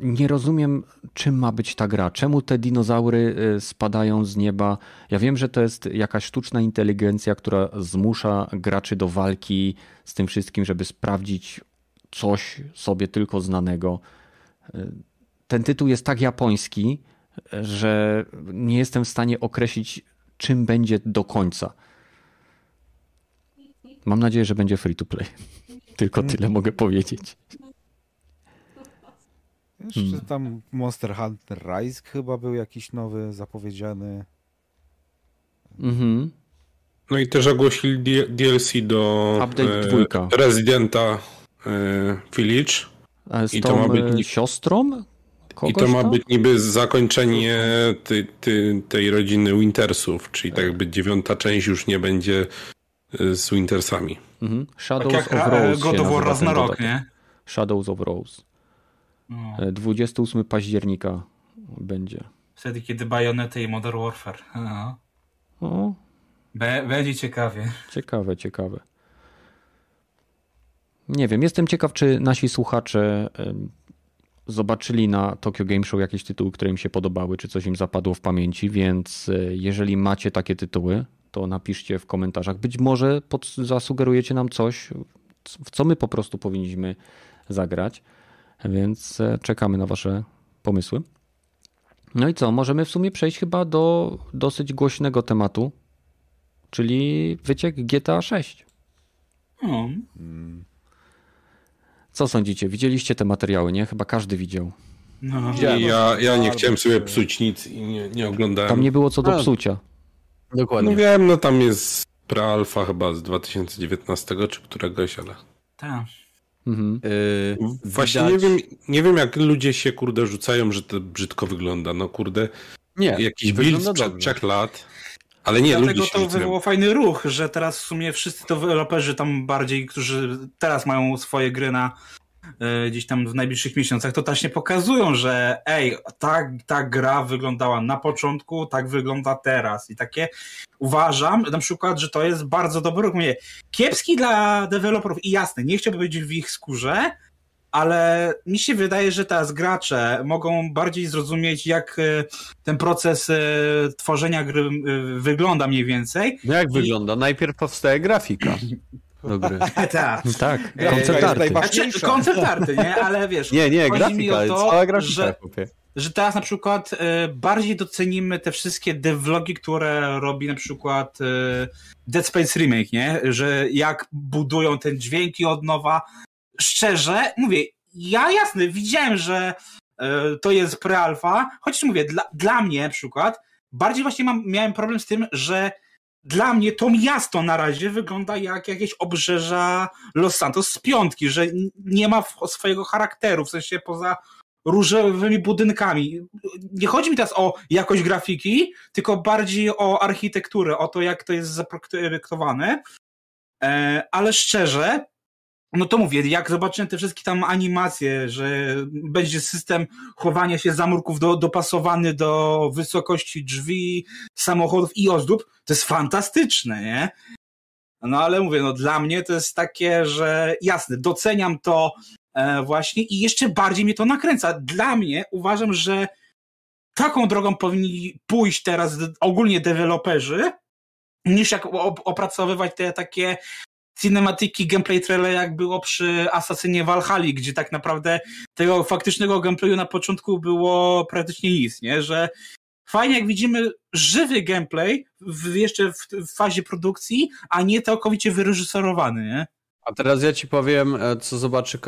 Nie rozumiem, czym ma być ta gra. Czemu te dinozaury e, spadają z nieba? Ja wiem, że to jest jakaś sztuczna inteligencja, która zmusza graczy do walki z tym wszystkim, żeby sprawdzić coś sobie tylko znanego. E, Ten tytuł jest tak japoński, e, że nie jestem w stanie określić, czym będzie do końca. Mam nadzieję, że będzie free to play. [LAUGHS] Tylko tyle mogę powiedzieć. Jeszcze Hmm. tam Monster Hunter Rise chyba był jakiś nowy, zapowiedziany. Mhm. No i też ogłosili DLC do Update e. Residenta e, Village. Z I to ma być e, ni- siostrą? Kogoś I to ma tam? być niby zakończenie ty, ty, tej rodziny Wintersów, czyli tak jakby dziewiąta część już nie będzie e, z Wintersami. Mhm. Tak Shadows jak of Ra- Rose God of War ten Ragnarok, dodatek. nie? Shadows of Rose. No. E, 28 października będzie. Wtedy, kiedy Bayonetta i Modern Warfare. No. O, Be- będzie ciekawie. ciekawe, ciekawe. Nie wiem, jestem ciekaw, czy nasi słuchacze zobaczyli na Tokyo Game Show jakieś tytuły, które im się podobały, czy coś im zapadło w pamięci, więc e, jeżeli macie takie tytuły, to napiszcie w komentarzach. Być może pod, zasugerujecie nam coś, w co my po prostu powinniśmy zagrać, więc e, czekamy na wasze pomysły. No i co, możemy w sumie przejść chyba do dosyć głośnego tematu, czyli wyciek GTA 6. No. Co sądzicie? Widzieliście te materiały, nie? Chyba każdy widział. No. I ja, ja nie chciałem sobie psuć nic i nie, nie oglądałem. Tam nie było co do A. psucia. Dokładnie. No wiem, no tam jest prealfa chyba z 2019 czy któregoś, ale... Tak. Mhm. Yy, Właśnie widać- nie wiem, nie wiem jak ludzie się kurde rzucają, że to brzydko wygląda. No kurde, Nie, jakiś build sprzed trzech lat. Ale nie, Dlatego to wywołało fajny ruch, że teraz w sumie wszyscy deweloperzy tam bardziej, którzy teraz mają swoje gry na e, gdzieś tam w najbliższych miesiącach, to też nie pokazują, że ej, ta, ta gra wyglądała na początku, tak wygląda teraz. I takie uważam na przykład, że to jest bardzo dobry ruch. Mówię, kiepski dla deweloperów i jasne, nie chciałbym być w ich skórze, ale mi się wydaje, że teraz gracze mogą bardziej zrozumieć, jak e, ten proces e, tworzenia gry e, wygląda mniej więcej. No jak I- wygląda? Najpierw powstaje grafika [LAUGHS] do gry. [LAUGHS] tak. Tak, E, koncept arty. Znaczy, koncept arty, nie? Ale wiesz, Nie, nie, chodzi mi grafika, o to, cała grafika, że, że teraz na przykład bardziej docenimy te wszystkie devlogi, które robi na przykład Dead Space Remake, nie? Że jak budują ten dźwięki od nowa. Szczerze, mówię, ja jasne, widziałem, że e, to jest prealfa, chociaż mówię, dla, dla mnie na przykład, bardziej właśnie mam, miałem problem z tym, że dla mnie to miasto na razie wygląda jak jakieś obrzeża Los Santos z piątki, że nie ma swojego charakteru, w sensie poza różowymi budynkami. Nie chodzi mi teraz o jakość grafiki, tylko bardziej o architekturę, o to, jak to jest zaprojektowane. E, ale szczerze, no to mówię, jak zobaczyłem te wszystkie tam animacje, że będzie system chowania się zamurków do, dopasowany do wysokości drzwi, samochodów i ozdób, to jest fantastyczne, nie? No ale mówię, no dla mnie to jest takie, że jasne, doceniam to e, właśnie i jeszcze bardziej mnie to nakręca. Dla mnie uważam, że taką drogą powinni pójść teraz ogólnie deweloperzy, niż jak op- opracowywać te takie cinematyki, gameplay trailer, jak było przy Asasynie Valhalla, gdzie tak naprawdę tego faktycznego gameplayu na początku było praktycznie nic, nie? Że fajnie jak widzimy żywy gameplay w, jeszcze w, w fazie produkcji, a nie całkowicie wyreżyserowany, nie? A teraz ja ci powiem, e, co zobaczy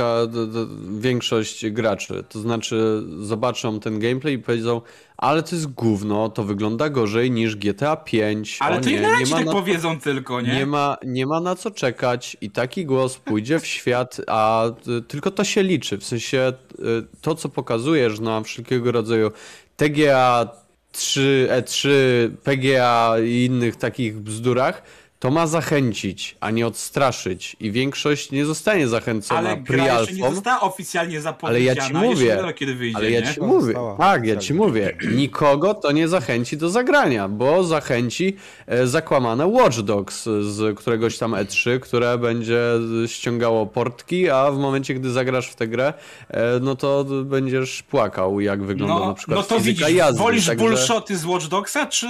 większość graczy. To znaczy, zobaczą ten gameplay i powiedzą, ale to jest gówno, to wygląda gorzej niż GTA 5. Ale o to nie, nie ma tak na... powiedzą tylko, nie? Nie ma, nie ma na co czekać i taki głos pójdzie w świat, a tylko to się liczy. W sensie y, to, co pokazujesz na wszelkiego rodzaju TGA 3, E3, PGA i innych takich bzdurach, to ma zachęcić, a nie odstraszyć. I większość nie zostanie zachęcona Ale gra jeszcze nie została oficjalnie Ale zapowiedziana. ja ci mówię, wiadomo, wyjdzie, Ale ja nie? ci mówię, tak, ja ci mówię, nikogo to nie zachęci do zagrania, bo zachęci e, zakłamane Watch Dogs z któregoś tam E3, które będzie ściągało portki, a w momencie, gdy zagrasz w tę grę, e, no to będziesz płakał, jak wygląda na No, przykład no to widzisz, jazdy. wolisz także- bullshoty z Watch Dogsa, czy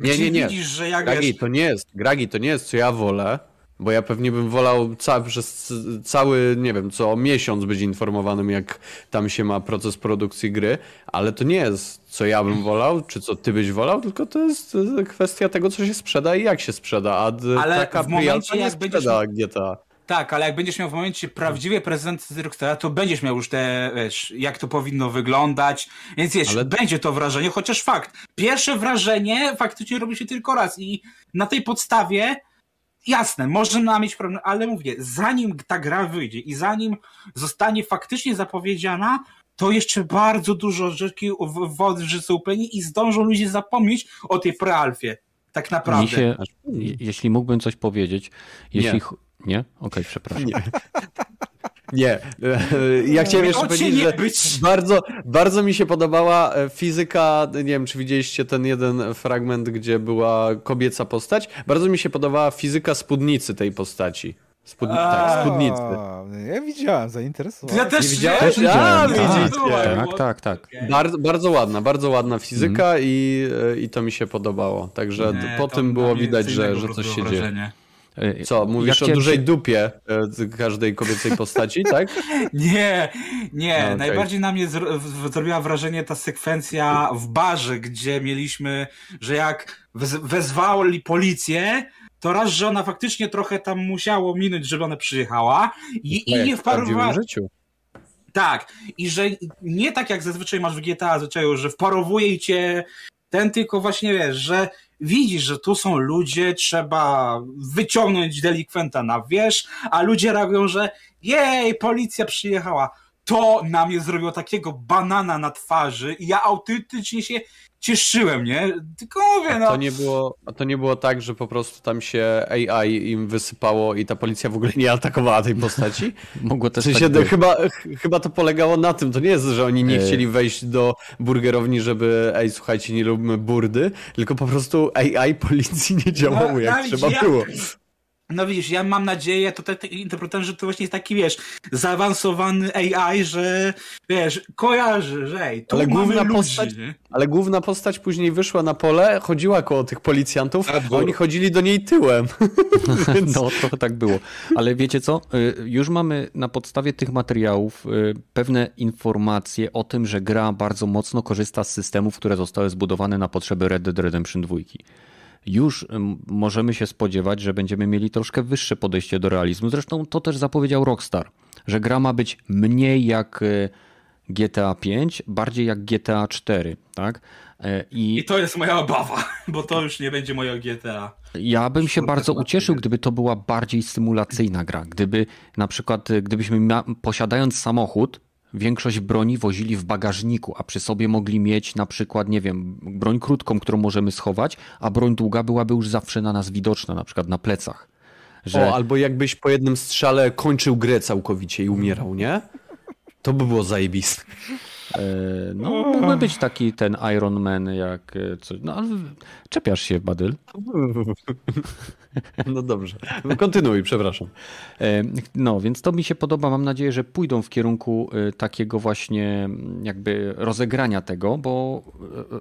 Nie, nie, nie. widzisz, że jak Gragi, wiesz, to nie jest, Gragi, to nie jest, co ja wolę, bo ja pewnie bym wolał ca przez cały, nie wiem, co miesiąc być informowanym, jak tam się ma proces produkcji gry, ale to nie jest, co ja bym wolał, czy co ty byś wolał, tylko to jest kwestia tego, co się sprzeda i jak się sprzeda, a Ale taka w momencie, jak będziesz GTA. Tak, ale jak będziesz miał w momencie prawdziwej prezentacji Rockstara, to będziesz miał już te, wiesz, jak to powinno wyglądać, więc wiesz, Ale- będzie to wrażenie, chociaż fakt, pierwsze wrażenie faktycznie robi się tylko raz i na tej podstawie jasne, można mieć problem, ale mówię, zanim ta gra wyjdzie i zanim zostanie faktycznie zapowiedziana, to jeszcze bardzo dużo rzeczy wody upłynie i zdążą ludzie zapomnieć o tej prealfie. Tak naprawdę. Się, je- jeśli mógłbym coś powiedzieć, jeśli... Nie. Okej, przepraszam. Nie. Nie, ja chciałem jeszcze powiedzieć, że być. bardzo, bardzo mi się podobała e, fizyka, nie wiem czy widzieliście ten jeden fragment, gdzie była kobieca postać, bardzo mi się podobała fizyka spódnicy tej postaci. Spód... Tak, spódnicy. A, Ja widziałem, zainteresowałem. Ja też Nie widziałeś? Też A, widziałem, tak, widzicie. tak, tak, tak. Bardzo, bardzo ładna, bardzo ładna fizyka Mhm. i, e, i to mi się podobało. Także Nie, po tym było widać, że, że coś się dzieje. E, Co, mówisz ja o dużej dupie e, każdej kobiecej postaci, [LAUGHS] tak? Nie, nie. No, okej. Najbardziej na mnie zro- zrobiła wrażenie ta sekwencja w barze, gdzie mieliśmy, że jak wez- wezwali policję, to raz, że ona faktycznie trochę tam musiało minąć, żeby ona przyjechała i, i Jak nie wparowała. życiu. Tak, i że nie tak jak zazwyczaj masz w GTA zwyczaju, że wparowuje cię ten, tylko właśnie wiesz, że widzisz, że tu są ludzie, trzeba wyciągnąć delikwenta na wierzch, a ludzie reagują, że jej, policja przyjechała. to na mnie zrobiło takiego banana na twarzy i ja autentycznie się cieszyłem, nie? Tylko mówię, no. To nie było, a to nie było tak, że po prostu tam się AI im wysypało i ta policja w ogóle nie atakowała tej postaci? [LAUGHS] Mogło W też sensie, tak być. chyba, ch- chyba to polegało na tym. To nie jest, że oni nie chcieli wejść do burgerowni, żeby ej, słuchajcie, nie lubimy burdy, tylko po prostu AI policji nie działało No, jak trzeba ja- było. No widzisz, ja mam nadzieję, to tak tak interpretuję, że to właśnie jest taki, wiesz, zaawansowany AI, że, wiesz, kojarzy, że ej, tu Ale główna ludzi, postać- nie? Ale główna postać później wyszła na pole, chodziła koło tych policjantów, a oni chodzili do niej tyłem. [LAUGHS] [LAUGHS] Więc... No, trochę tak było. Ale wiecie co? Y, Już mamy na podstawie tych materiałów y, pewne informacje o tym, że gra bardzo mocno korzysta z systemów, które zostały zbudowane na potrzeby Red Dead Redemption 2. Już możemy się spodziewać, że będziemy mieli troszkę wyższe podejście do realizmu. Zresztą to też zapowiedział Rockstar, że gra ma być mniej jak y, GTA 5, bardziej jak GTA 4, tak? Y, I to jest moja obawa, [LAUGHS] bo to już nie będzie moje GTA. ja bym się bardzo ucieszył, gdyby to była bardziej symulacyjna gra. Gdyby na przykład, y, gdybyśmy posiadając samochód, większość broni wozili w bagażniku, a przy sobie mogli mieć na przykład, nie wiem, broń krótką, którą możemy schować, a broń długa byłaby już zawsze na nas widoczna, na przykład na plecach. Że... O, albo jakbyś po jednym strzale kończył grę całkowicie i umierał, nie? To by było zajebiste. E, No, mógłby być taki ten Iron Man, jak e, coś. No, ale czepiasz się, Badyl. [LAUGHS] No dobrze. Kontynuuj, przepraszam. E, No, więc to mi się podoba. Mam nadzieję, że pójdą w kierunku e, takiego właśnie m, jakby rozegrania tego, bo e,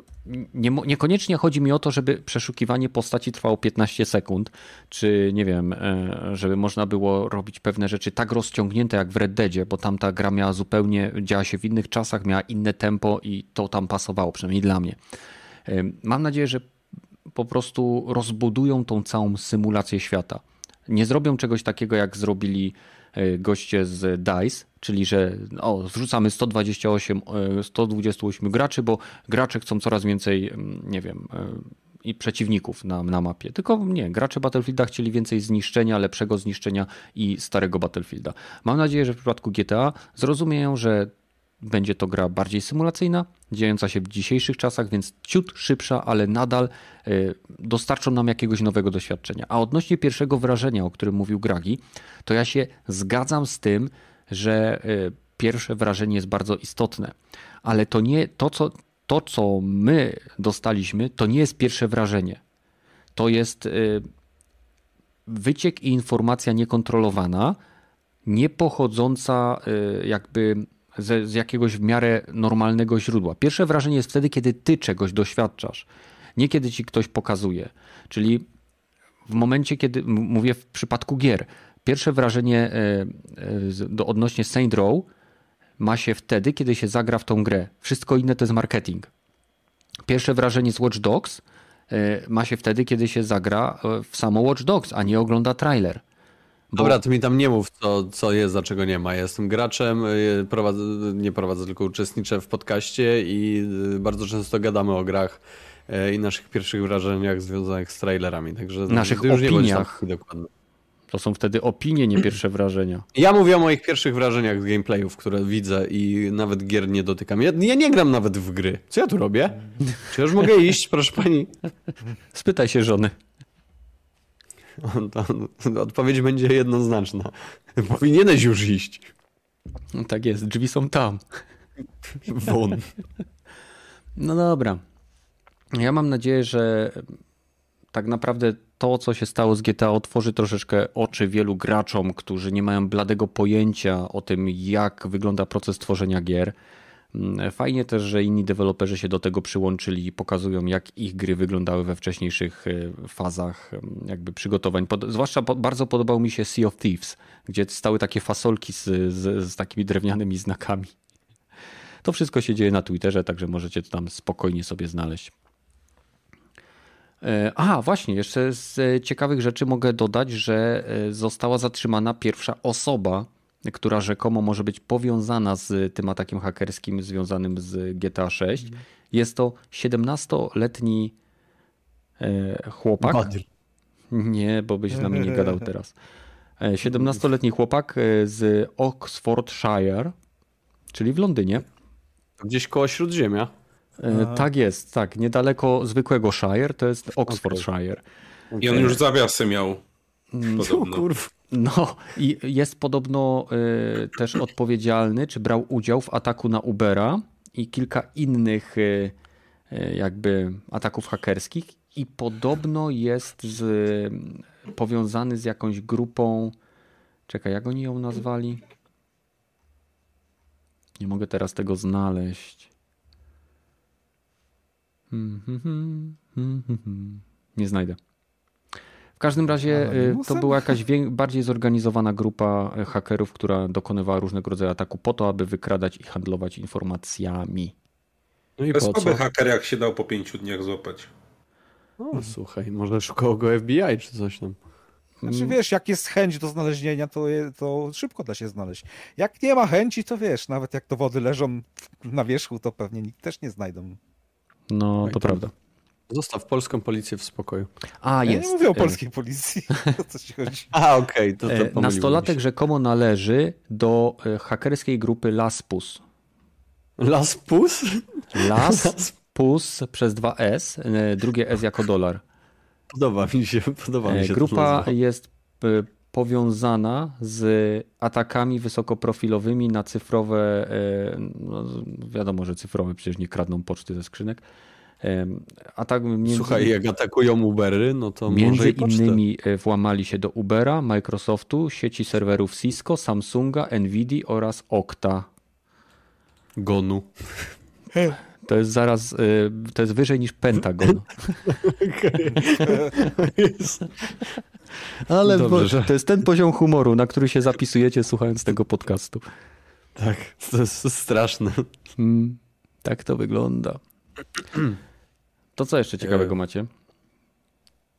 nie, niekoniecznie chodzi mi o to, żeby przeszukiwanie postaci trwało 15 sekund, czy nie wiem, żeby można było robić pewne rzeczy tak rozciągnięte jak w Red Deadzie, bo tam ta gra miała zupełnie, działa się w innych czasach, miała inne tempo i to tam pasowało, przynajmniej dla mnie. Mam nadzieję, że po prostu rozbudują tą całą symulację świata. Nie zrobią czegoś takiego, jak zrobili e, goście z DICE, czyli że o, wrzucamy 128, e, 128 graczy, bo gracze chcą coraz więcej, mm, nie wiem, e, i przeciwników na, na mapie. Tylko nie, gracze Battlefielda chcieli więcej zniszczenia, lepszego zniszczenia i starego Battlefielda. Mam nadzieję, że w przypadku GTA zrozumieją, że będzie to gra bardziej symulacyjna, dziejąca się w dzisiejszych czasach, więc ciut szybsza, ale nadal y, dostarczą nam jakiegoś nowego doświadczenia. A odnośnie pierwszego wrażenia, o którym mówił Gragi, to ja się zgadzam z tym, że y, pierwsze wrażenie jest bardzo istotne, ale to nie to, co, to, co my dostaliśmy, to nie jest pierwsze wrażenie. To jest y, wyciek i informacja niekontrolowana, nie pochodząca jakby ze, z jakiegoś w miarę normalnego źródła. Pierwsze wrażenie jest wtedy, kiedy ty czegoś doświadczasz, nie kiedy ci ktoś pokazuje. Czyli w momencie, kiedy mówię w przypadku gier, pierwsze wrażenie y, z- do, odnośnie Saint Row ma się wtedy, kiedy się zagra w tą grę. Wszystko inne to jest marketing. Pierwsze wrażenie z Watch Dogs y, ma się wtedy, kiedy się zagra w samo Watch Dogs, a nie ogląda trailer. Dobra, to mi tam nie mów, co, co jest, a czego nie ma. Ja jestem graczem, y, prowadzę, nie prowadzę, tylko uczestniczę w podcaście i y, bardzo często gadamy o grach y, i naszych pierwszych wrażeniach związanych z trailerami. Także Naszych ty już nie opiniach. taki dokładny. To są wtedy opinie, nie pierwsze wrażenia. Ja mówię o moich pierwszych wrażeniach z gameplayów, które widzę i nawet gier nie dotykam. Ja, ja nie gram nawet w gry. Co ja tu robię? Czy ja już mogę iść, proszę pani? Spytaj się żony. To- Odpowiedź będzie jednoznaczna. Powinieneś już iść. No tak jest, drzwi są tam. Won. No dobra. Ja mam nadzieję, że tak naprawdę to, co się stało z GTA, otworzy troszeczkę oczy wielu graczom, którzy nie mają bladego pojęcia o tym, jak wygląda proces tworzenia gier. Mm, Fajnie też, że inni deweloperzy się do tego przyłączyli i pokazują, jak ich gry wyglądały we wcześniejszych e, fazach em, jakby przygotowań. Pod, zwłaszcza po, bardzo podobał mi się Sea of Thieves, gdzie stały takie fasolki z, z, z takimi drewnianymi znakami. To wszystko się dzieje na Twitterze, także możecie to tam spokojnie sobie znaleźć. E, A, właśnie, jeszcze z e, ciekawych rzeczy mogę dodać, że e, została zatrzymana pierwsza osoba, która rzekomo może być powiązana z tym atakiem hakerskim związanym z GTA 6. Jest to 17-letni e, chłopak. Badyl. Nie, bo byś z nami nie gadał [LAUGHS] teraz. E, 17-letni chłopak e, z Oxfordshire, czyli w Londynie. Gdzieś koło Śródziemia. E, tak jest, tak. Niedaleko zwykłego Shire, to jest Oxfordshire. I on już zawiasy miał. O Podobno. [LAUGHS] kurwa. No i jest podobno y, też odpowiedzialny, czy brał udział w ataku na Ubera i kilka innych y, y, jakby ataków hakerskich i podobno jest z, y, powiązany z jakąś grupą, czekaj, jak oni ją nazwali? Nie mogę teraz tego znaleźć. Hmm, hmm, hmm. Nie znajdę. W każdym razie y, to była jakaś bardziej zorganizowana grupa y, hakerów, która dokonywała różnego rodzaju ataku po to, aby wykradać i handlować informacjami. No i To jest po co? słaby haker, jak się dał po pięciu dniach złapać. O, słuchaj, może szukało go FBI czy coś tam. Znaczy wiesz, jak jest chęć do znalezienia, to, je, to szybko da się znaleźć. Jak nie ma chęci, to wiesz, nawet jak dowody leżą na wierzchu, to pewnie nikt też nie znajdą. No, to tam. prawda. Zostaw polską policję w spokoju. A, Ja jest. nie mówię o y, polskiej policji. [LAUGHS] O co ci chodzi? [LAUGHS] A, okej, to, to e, Nastolatek się. rzekomo należy do e, hakerskiej grupy Laspus. Las Pus? Laspus przez dwa S, e, drugie S jako dolar. Podoba mi się, podoba mi E, się. Grupa jest e, powiązana z atakami wysokoprofilowymi na cyfrowe, e, no, wiadomo, że cyfrowe przecież nie kradną poczty ze skrzynek. Atak między, Słuchaj, jak atakują Ubery, no to może między innymi e, włamali się do Ubera, Microsoftu, sieci serwerów Cisco, Samsunga, Nvidia oraz Okta. Gonu. To jest zaraz, e, to jest wyżej niż Pentagon. [LAUGHS] [LAUGHS] Ale Dobrze, to jest ten poziom humoru, na który się zapisujecie słuchając tego podcastu. Tak, to jest straszne. Mm, tak to wygląda. [CLEARS THROAT] To co jeszcze ciekawego E, macie?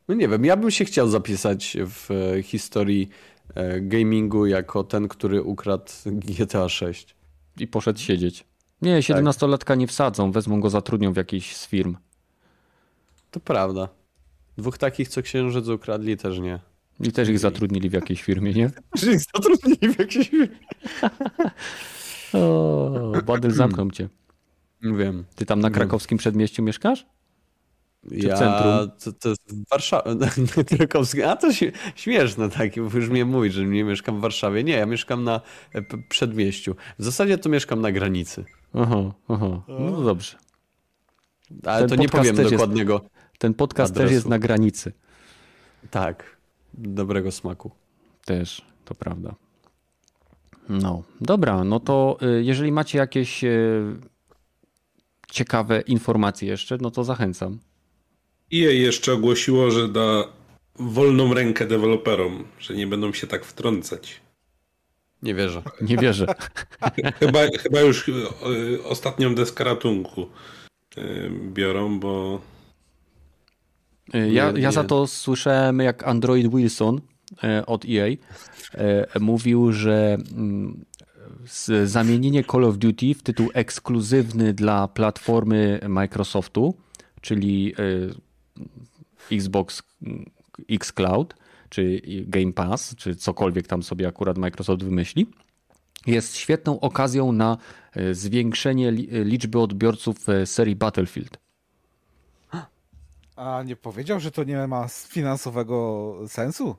No nie wiem, ja bym się chciał zapisać w e, historii e, gamingu jako ten, który ukradł GTA 6. I poszedł siedzieć. Nie, 17-latka nie wsadzą, wezmą go, zatrudnią w jakiejś z firm. To prawda. Dwóch takich, co księżyc ukradli, też nie. I też ich zatrudnili w jakiejś firmie, nie? [LAUGHS] Że ich zatrudnili w jakiejś... [LAUGHS] O, Badyl zamknął cię. Wiem. Ty tam na krakowskim przedmieściu mieszkasz? Ja, centrum? To, to jest w Warszawie. [LAUGHS] Krakowskie. A to śmie- śmieszne takie, bo już mnie mówi, że nie mieszkam w Warszawie. Nie, ja mieszkam na e, przedmieściu. W zasadzie to mieszkam na granicy. Aha, aha. No to dobrze. Ale Ten to nie powiem też jest- dokładnego. Ten podcast Adresu. też jest na granicy. Tak. Dobrego smaku. Też, to prawda. No, dobra, no to y, jeżeli macie jakieś y, ciekawe informacje jeszcze, no to zachęcam. EA jeszcze ogłosiło, że da wolną rękę deweloperom, że nie będą się tak wtrącać. Nie wierzę. Nie wierzę. [LAUGHS] Chyba, chyba już y, ostatnią deskę ratunku y, biorą, bo Y, Ja, ja za to słyszałem, jak Android Wilson e, od EA e, mówił, że mm, zamienienie Call of Duty w tytuł ekskluzywny dla platformy Microsoftu, czyli e, Xbox mm, X Cloud, czy Game Pass, czy cokolwiek tam sobie akurat Microsoft wymyśli, jest świetną okazją na e, zwiększenie li- liczby odbiorców e, serii Battlefield. A nie powiedział, że to nie ma finansowego sensu?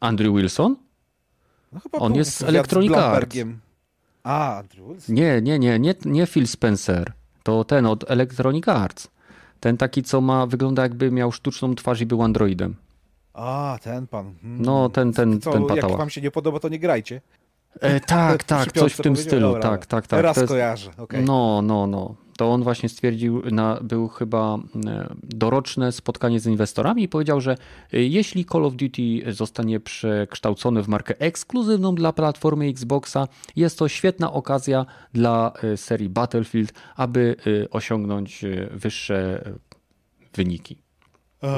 Andrew Wilson? No chyba On jest Electronic Arts. A, Andrew Wilson. Nie, nie, nie, nie, nie Phil Spencer. To ten od Electronic Arts. Ten taki, co ma, wygląda jakby miał sztuczną twarz i był androidem. A, ten pan. Hmm. No, ten, ten, Co, ten jak patała. wam się nie podoba, to nie grajcie. E, tak, [LAUGHS] tak, coś w tym stylu. Dobra, tak, tak, tak. Teraz jest- kojarzę, okej. No, no, no. To on właśnie stwierdził, na, był chyba e, doroczne spotkanie z inwestorami i powiedział, że e, jeśli Call of Duty zostanie przekształcone w markę ekskluzywną dla platformy Xboxa, jest to świetna okazja dla e, serii Battlefield, aby osiągnąć wyższe wyniki.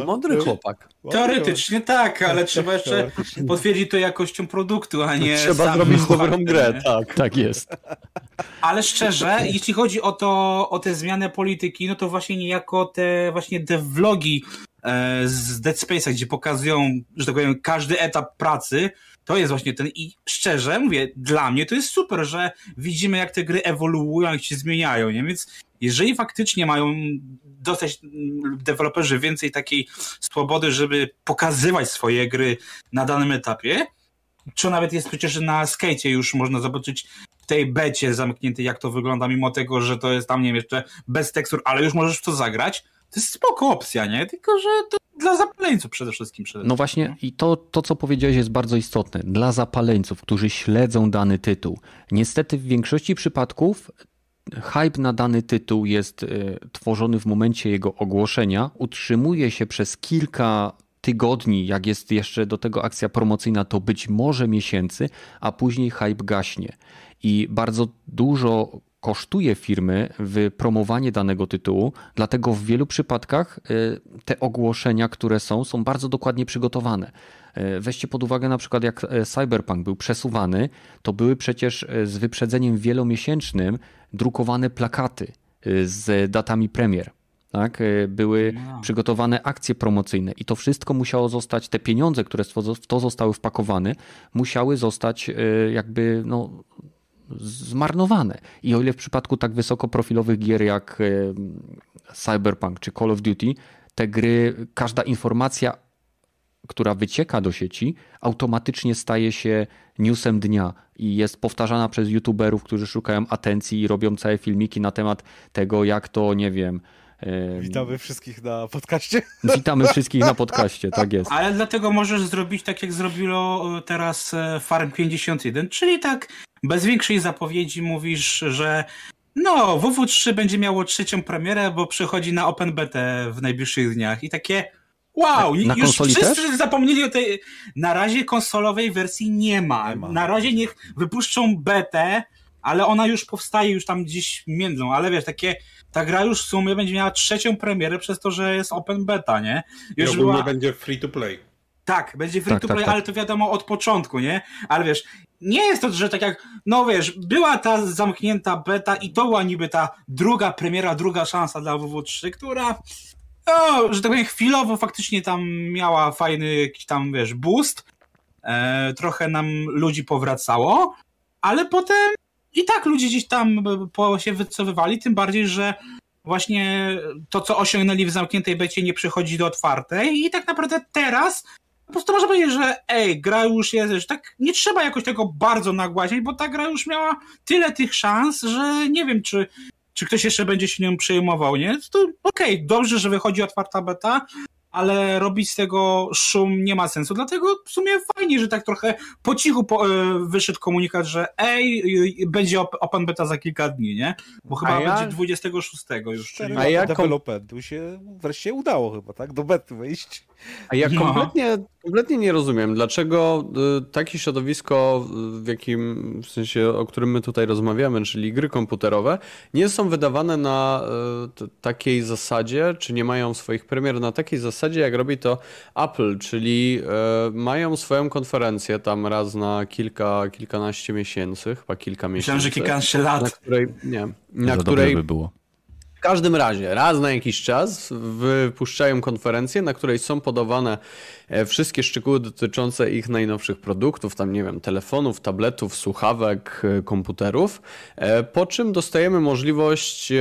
Mądry chłopak. Teoretycznie tak, ale trzeba jeszcze potwierdzić to jakością produktu, a nie Trzeba zrobić dobrą grę, tak. Tak jest. Ale szczerze, jeśli chodzi o to, o tę zmianę polityki, no to właśnie niejako te właśnie te vlogi e, z Dead Space'a, gdzie pokazują, że tak powiem, każdy etap pracy, To jest właśnie ten i szczerze mówię, dla mnie to jest super, że widzimy jak te gry ewoluują, jak się zmieniają, nie? Więc jeżeli faktycznie mają dostać mm, deweloperzy więcej takiej swobody, żeby pokazywać swoje gry na danym etapie, co nawet jest przecież na skate już można zobaczyć w tej becie zamkniętej, jak to wygląda, mimo tego, że to jest tam, nie wiem, jeszcze bez tekstur, ale już możesz w to zagrać, to jest spoko opcja, nie? Tylko, że to dla zapaleńców przede wszystkim. Przede no właśnie i to, to, co powiedziałeś jest bardzo istotne. Dla zapaleńców, którzy śledzą dany tytuł. Niestety w większości przypadków hype na dany tytuł jest y, tworzony w momencie jego ogłoszenia, utrzymuje się przez kilka tygodni, jak jest jeszcze do tego akcja promocyjna, to być może miesięcy, a później hype gaśnie. I bardzo dużo kosztuje firmy wypromowanie danego tytułu, dlatego w wielu przypadkach y, te ogłoszenia, które są, są bardzo dokładnie przygotowane. Y, weźcie pod uwagę na przykład jak y, Cyberpunk był przesuwany, to były przecież z wyprzedzeniem wielomiesięcznym drukowane plakaty z datami premier. Tak? Były wow. przygotowane akcje promocyjne i to wszystko musiało zostać, te pieniądze, które w to zostały wpakowane, musiały zostać jakby no, zmarnowane. I o ile w przypadku tak wysokoprofilowych gier jak Cyberpunk czy Call of Duty, te gry, każda informacja, która wycieka do sieci, automatycznie staje się newsem dnia i jest powtarzana przez youtuberów, którzy szukają atencji i robią całe filmiki na temat tego, jak to, nie wiem, Witamy wszystkich na podcaście. [LAUGHS] Witamy [LAUGHS] wszystkich na podcaście, tak jest. Ale dlatego możesz zrobić tak, jak zrobiło e, teraz e, Farm 51, czyli tak bez większej zapowiedzi mówisz, że no, WW3 będzie miało trzecią premierę, bo przychodzi na Open Beta w najbliższych dniach. I takie wow, na, na już wszyscy też? zapomnieli o tej... Na razie konsolowej wersji nie ma. Nie ma. Na razie niech wypuszczą betę, ale ona już powstaje, już tam gdzieś międzą, ale wiesz, takie ta gra już w sumie będzie miała trzecią premierę przez to, że jest open beta, nie? Już I ogólnie była... będzie free to play. Tak, będzie free tak, to tak, play, tak, ale to wiadomo od początku, nie? Ale wiesz, nie jest to, że tak jak, no wiesz, była ta zamknięta beta i to była niby ta druga premiera, druga szansa dla WW3, która, no, że tak powiem, chwilowo faktycznie tam miała fajny jakiś tam, wiesz, boost. E, trochę nam ludzi powracało, ale potem i tak ludzie gdzieś tam po się wycofywali, tym bardziej, że właśnie to, co osiągnęli w zamkniętej becie, nie przychodzi do otwartej i tak naprawdę teraz po prostu można powiedzieć, że ej, gra już jest, że tak nie trzeba jakoś tego bardzo nagłaśniać, bo ta gra już miała tyle tych szans, że nie wiem, czy, czy ktoś jeszcze będzie się nią przejmował, nie? To okej, okay, dobrze, że wychodzi otwarta beta, ale robić z tego szum nie ma sensu. Dlatego w sumie fajnie, że tak trochę po cichu po, e, wyszedł komunikat, że ej, będzie open beta za kilka dni, nie? Bo chyba ja... będzie 26 już. Czyli... A ja developentu się wreszcie udało chyba, tak? Do bety wejść. A ja no. Kompletnie, nie rozumiem, dlaczego y, takie środowisko, y, w jakim, w sensie, o którym my tutaj rozmawiamy, czyli gry komputerowe, nie są wydawane na y, takiej zasadzie, czy nie mają swoich premier na takiej zasadzie, jak robi to Apple, czyli mają swoją konferencję tam raz na kilka, kilkanaście miesięcy, chyba kilka miesięcy. Myślałem, że kilkanaście lat. Na której, nie, na której by było w każdym razie, raz na jakiś czas wypuszczają konferencję, na której są podawane e, wszystkie szczegóły dotyczące ich najnowszych produktów, tam nie wiem, telefonów, tabletów, słuchawek, e, komputerów, e, po czym dostajemy możliwość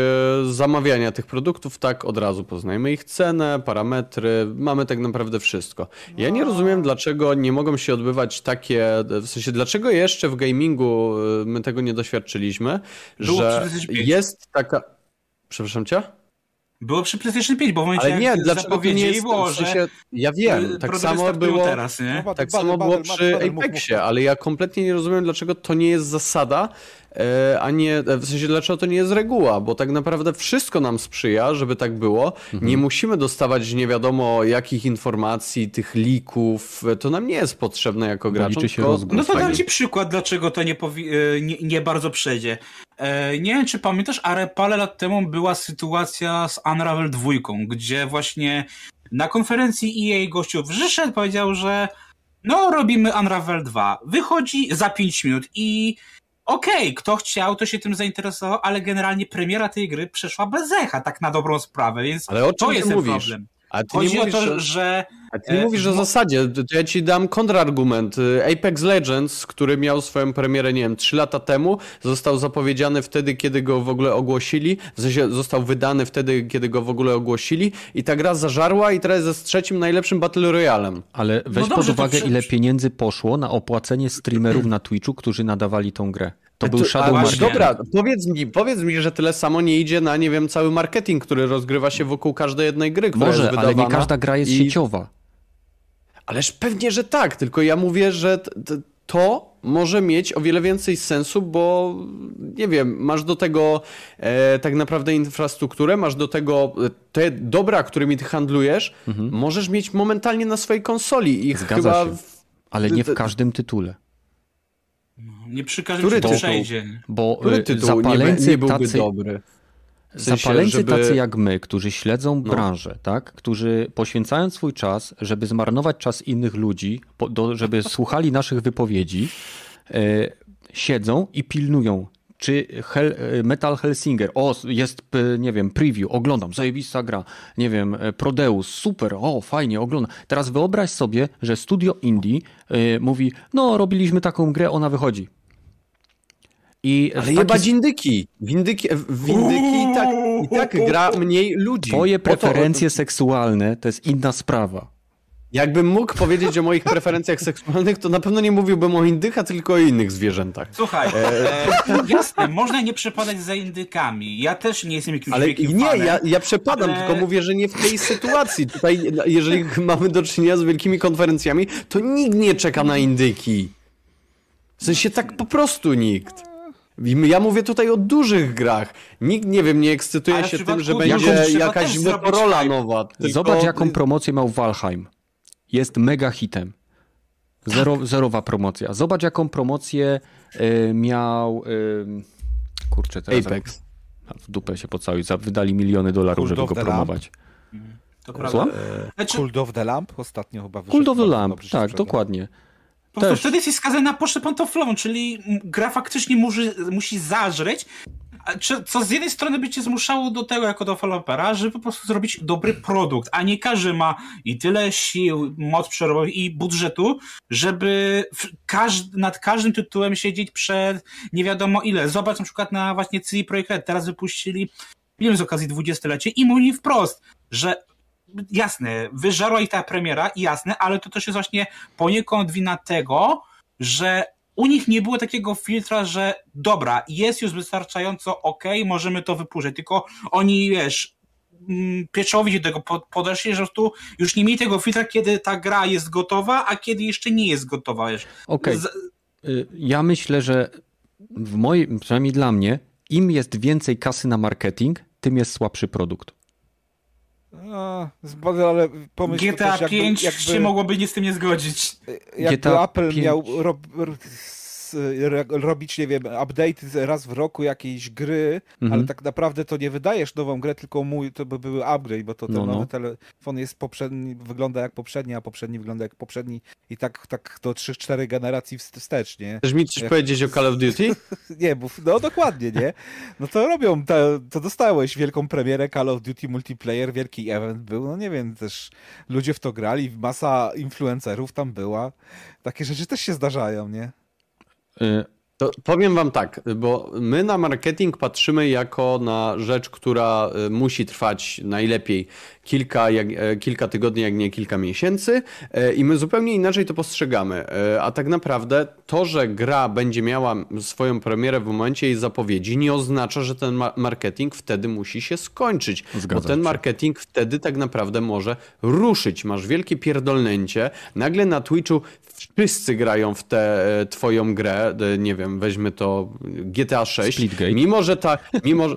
zamawiania tych produktów, tak od razu poznajemy ich cenę, parametry, mamy tak naprawdę wszystko. Ja nie rozumiem, dlaczego nie mogą się odbywać takie, w sensie, dlaczego jeszcze w gamingu my tego nie doświadczyliśmy, że jest taka... Przepraszam cię? Było przy PlayStation 5, bo w momencie Ale nie, dlaczego to nie jest, było, w sensie, Ja wiem, tak samo było, teraz, nie? tak samo było przy Apexie, ale ja kompletnie nie rozumiem, dlaczego to nie jest zasada, e, a nie, w sensie dlaczego to nie jest reguła, bo tak naprawdę wszystko nam sprzyja, żeby tak było. Mhm. Nie musimy dostawać nie wiadomo jakich informacji, tych lików, to nam nie jest potrzebne jako graczom. No to dam ci przykład, dlaczego to nie, e, nie, nie bardzo przejdzie. E, nie wiem, czy pamiętasz, ale parę lat temu była sytuacja z Unravel 2, gdzie właśnie na konferencji EA gościu wyszedł, powiedział, że no robimy Unravel 2. Wychodzi za 5 minut i okej, okay, kto chciał, to się tym zainteresował, ale generalnie premiera tej gry przeszła bez echa, tak na dobrą sprawę, więc ale o czym to jest ten mówisz? problem. A ty Chodzi nie o mówisz, to, że... A ty nie E, mówisz o zasadzie, to ja ci dam kontrargument. Apex Legends, który miał swoją premierę, nie wiem, 3 lata temu, został zapowiedziany wtedy, kiedy go w ogóle ogłosili, w sensie został wydany wtedy, kiedy go w ogóle ogłosili i ta gra zażarła i teraz jest trzecim najlepszym Battle Royalem. Ale weź dobrze, pod uwagę, przy- ile pieniędzy poszło na opłacenie streamerów na Twitchu, którzy nadawali tą grę. To był Shadow Market. Dobra, powiedz mi, powiedz mi, że tyle samo nie idzie na, nie wiem, cały marketing, który rozgrywa się wokół każdej jednej gry, która Może, jest ale wydawana. nie każda gra jest i... sieciowa. Ależ pewnie, że tak, tylko ja mówię, że to może mieć o wiele więcej sensu, bo nie wiem, masz do tego e, tak naprawdę infrastrukturę, masz do tego e, te dobra, którymi ty handlujesz, możesz mieć momentalnie na swojej konsoli i Mhm. Zgadza chyba się. Ale nie w każdym tytule. Nie przy każdym Który tytuł? przejdzie. Bo który y, tytuł nie, zapaleńcy by- nie byłby tacy, dobry. W sensie, Zapaleńcy żeby- No. tacy jak my, którzy śledzą branżę, tak? którzy poświęcają swój czas, żeby zmarnować czas innych ludzi, po, do, żeby [LAUGHS] słuchali naszych wypowiedzi, e, siedzą i pilnują. Czy Hel, e, Metal Hellsinger, o, jest, nie wiem, preview, oglądam, zajebista gra, nie wiem, e, Prodeus, super, o, fajnie, oglądam. Teraz wyobraź sobie, że studio indie e, mówi, no, robiliśmy taką grę, ona wychodzi. I Ale taki jebać indyki. Windyki, w windyki i tak, i tak gra mniej ludzi. Twoje Po to- preferencje seksualne to jest inna sprawa. Jakbym mógł powiedzieć o moich preferencjach seksualnych, to na pewno nie mówiłbym o indykach, tylko o innych zwierzętach. Słuchaj, e, jasne, można nie przepadać za indykami. Ja też nie jestem jakimś Ale nie, fanem. ja, ja przepadam, ale- tylko mówię, że nie w tej sytuacji. Tutaj, jeżeli [LAUGHS] mamy do czynienia z wielkimi konferencjami, to nikt nie czeka na indyki. W sensie tak po prostu nikt. Ja mówię tutaj o dużych grach. Nikt, nie wiem, nie ekscytuje Ale się tym, że będzie jakaś hype. nowa. Tylko- Zobacz, jaką promocję miał Valheim. Jest mega hitem. Zero, Tak. Zerowa promocja. Zobacz, jaką promocję y, miał. Y, kurczę, teraz. Apex. W dupę się pocałuj. Za- Wydali miliony dolarów, Cult żeby go promować. To prawda. Znaczy, Cult of the Lamp ostatnio chyba wyszedł. Cult of the Lamp, tak, dokładnie. Po prostu wtedy jesteś skazany na pocztę pantoflową, czyli gra faktycznie musi, musi zażreć, co z jednej strony by cię zmuszało do tego jako dewelopera, żeby po prostu zrobić dobry produkt, a nie każdy ma i tyle sił, moc przerobowych i budżetu, żeby każd, nad każdym tytułem siedzieć przed nie wiadomo ile. Zobacz na przykład na właśnie CD Projekt Red, teraz wypuścili film z okazji 20-lecie i mówili wprost, że jasne, wyżarła ich ta premiera, jasne, ale to też jest właśnie poniekąd wina tego, że u nich nie było takiego filtra, że dobra, jest już wystarczająco okej, możemy to wypuszczać, tylko oni, wiesz, mm, pieczołowicie do tego po- podeszli, że tu już nie mieli tego filtra, kiedy ta gra jest gotowa, a kiedy jeszcze nie jest gotowa, wiesz. Okej. Z- Y, Ja myślę, że w mojej, przynajmniej dla mnie, im jest więcej kasy na marketing, tym jest słabszy produkt. A, zba- ale pomyśl GTA też, jakby, 5 jakby, się mogłoby nie z tym nie zgodzić. jakby GTA Apple 5. miał rob, re- robić, nie wiem, update raz w roku jakiejś gry, Mhm. ale tak naprawdę to nie wydajesz nową grę, tylko mój, to by były upgrade, bo to ten No, no. nowy telefon jest poprzedni, wygląda jak poprzedni, a poprzedni wygląda jak poprzedni i tak, tak do 3-4 generacji wst- wstecz, nie? Chcesz mi coś Jak- powiedzieć o Call of Duty? [LAUGHS] Nie, bo, no dokładnie, nie? No to robią, to, to dostałeś wielką premierę Call of Duty Multiplayer, wielki event był, no nie wiem, też ludzie w to grali, masa influencerów tam była. Takie rzeczy też się zdarzają, nie? Y, To powiem wam tak, bo my na marketing patrzymy jako na rzecz, która y, musi trwać najlepiej kilka, jak, e, kilka tygodni, jak nie kilka miesięcy e, i my zupełnie inaczej to postrzegamy. E, A tak naprawdę to, że gra będzie miała swoją premierę w momencie jej zapowiedzi, nie oznacza, że ten ma- marketing wtedy musi się skończyć. Zgadza bo ten się. marketing wtedy tak naprawdę może ruszyć. Masz wielkie pierdolnięcie, nagle na Twitchu wszyscy grają w tę twoją grę, nie wiem, weźmy to GTA 6. Splitgate. Mimo, że ta, mimo,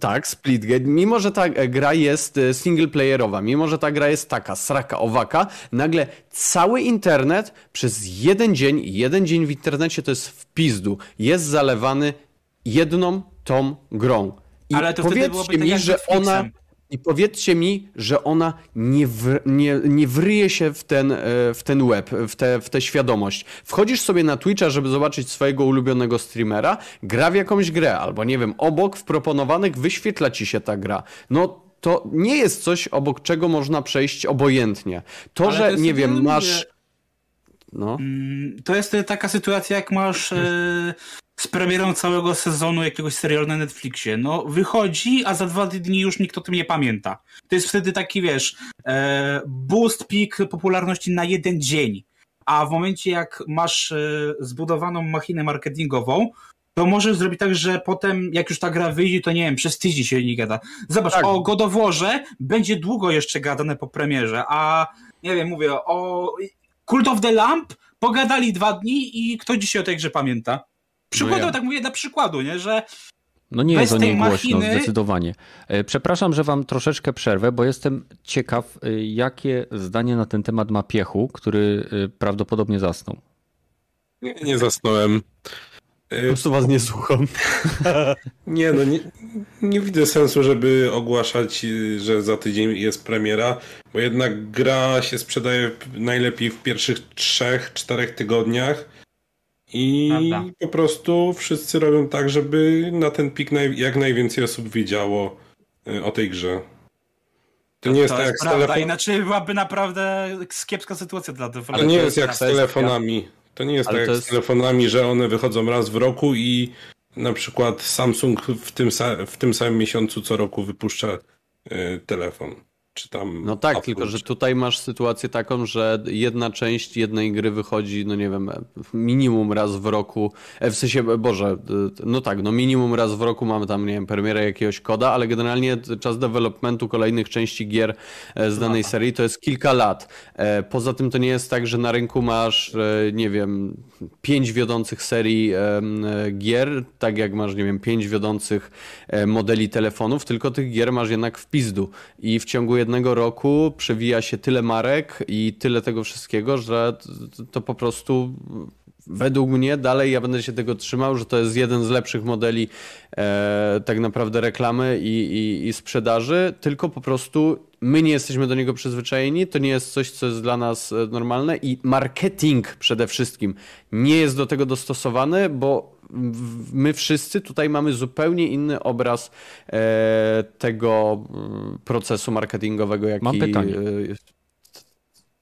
tak, Splitgate, mimo, że ta gra jest e, singleplayerowa, mimo, że ta gra jest taka, sraka, owaka, nagle cały internet przez jeden dzień, jeden dzień w internecie to jest w pizdu, jest zalewany jedną tą grą. I Ale to wtedy byłoby tak mi, że ona... I powiedzcie mi, że ona nie, wr, nie, nie wryje się w ten, e, w ten web, w tę w tę świadomość. Wchodzisz sobie na Twitcha, żeby zobaczyć swojego ulubionego streamera, gra w jakąś grę, albo nie wiem, obok w proponowanych wyświetla ci się ta gra. No to nie jest coś, obok czego można przejść obojętnie. To, Ale że to nie wiem, masz. No. Mm, To jest taka sytuacja, jak masz e, [LAUGHS] z premierą całego sezonu jakiegoś serialu na Netflixie. No, wychodzi, a za dwa dni już nikt o tym nie pamięta. To jest wtedy taki, wiesz, e, boost, pik popularności na jeden dzień. A w momencie, jak masz e, zbudowaną machinę marketingową, to możesz zrobić tak, że potem, jak już ta gra wyjdzie, to nie wiem, przez tydzień się nie gada. Zobacz, Tak. o God of Warze będzie długo jeszcze gadane po premierze, a nie wiem, mówię o Cult of the Lamp pogadali dwa dni i kto dzisiaj o tej grze pamięta? Przykładowo, No ja. tak mówię dla przykładu, nie, że No nie Bez jest o tej niej głośno, machiny- zdecydowanie. E, Przepraszam, że wam troszeczkę przerwę, bo jestem ciekaw, e, jakie zdanie na ten temat ma Piechu, który e, prawdopodobnie zasnął. Nie, nie zasnąłem. Po prostu was nie słucham. [LAUGHS] Nie, no nie, nie widzę sensu, żeby ogłaszać, że za tydzień jest premiera, bo jednak gra się sprzedaje najlepiej w pierwszych trzech, czterech tygodniach i Prawda. po prostu wszyscy robią tak, żeby na ten pik naj, jak najwięcej osób wiedziało y, o tej grze. To nie jest to tak jak jest z prawda, telefon... inaczej byłaby naprawdę kiepska sytuacja dla To deweloperów. nie to jest jest- jak z to telefonami. To nie jest Ale tak to jak jest- z telefonami, że one wychodzą raz w roku i na przykład Samsung w tym, sa- w tym samym miesiącu co roku wypuszcza y, telefon. Czy tam. No tak, tylko że tutaj masz sytuację taką, że jedna część jednej gry wychodzi, no nie wiem, minimum raz w roku. e, W sensie, Boże, no tak, no minimum raz w roku mamy tam, nie wiem, premierę jakiegoś koda, ale generalnie czas developmentu kolejnych części gier e, z danej serii to jest kilka lat. E, Poza tym to nie jest tak, że na rynku masz, e, nie wiem, pięć wiodących serii e, gier, tak jak masz, nie wiem, pięć wiodących e, modeli telefonów, tylko tych gier masz jednak w pizdu. I w ciągu jednego roku przewija się tyle marek i tyle tego wszystkiego, że to po prostu według mnie dalej ja będę się tego trzymał, że to jest jeden z lepszych modeli e, tak naprawdę reklamy i, i, i sprzedaży, tylko po prostu my nie jesteśmy do niego przyzwyczajeni, to nie jest coś, co jest dla nas e, normalne i marketing przede wszystkim nie jest do tego dostosowany, bo my wszyscy tutaj mamy zupełnie inny obraz e, tego mm, procesu marketingowego, jaki... Mam pytanie. e,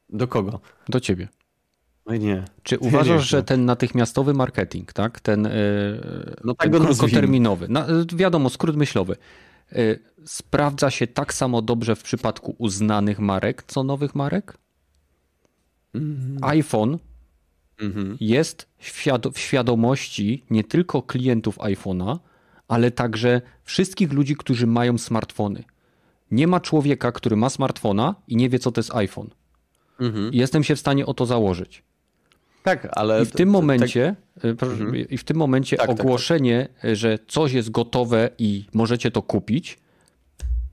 Do kogo? Do ciebie. No nie. Czy nie uważasz, wiem. że ten natychmiastowy marketing, tak, ten, e, No tak ten nazwijmy. krótkoterminowy, na, wiadomo, skrót myślowy, sprawdza się tak samo dobrze w przypadku uznanych marek, co nowych marek? iPhone Mhm. jest w świado- w świadomości nie tylko klientów iPhone'a, ale także wszystkich ludzi, którzy mają smartfony. Nie ma człowieka, który ma smartfona i nie wie, co to jest iPhone. Mhm. Jestem się w stanie o to założyć. Tak, ale... I w tym momencie, y, proszę, i w tym momencie Tak, tak, tak. ogłoszenie, y, że coś jest gotowe i możecie to kupić,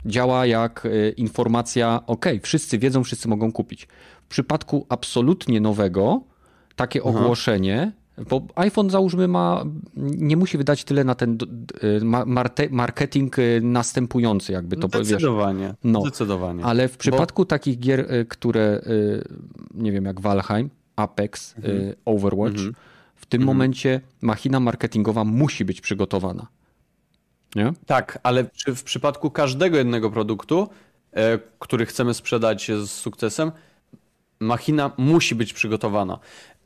działa jak y, informacja, ok, wszyscy wiedzą, wszyscy mogą kupić. W przypadku absolutnie nowego, takie ogłoszenie, bo iPhone załóżmy ma, nie musi wydać tyle na ten marketing y, następujący, jakby to powiesz. Zdecydowanie. No. Zdecydowanie. Ale w przypadku takich gier, y, które, y, nie wiem, jak Valheim, Apex, y, Overwatch, w tym momencie machina marketingowa musi być przygotowana. Nie? Tak, ale w przypadku każdego jednego produktu, e, który chcemy sprzedać z sukcesem, machina musi być przygotowana.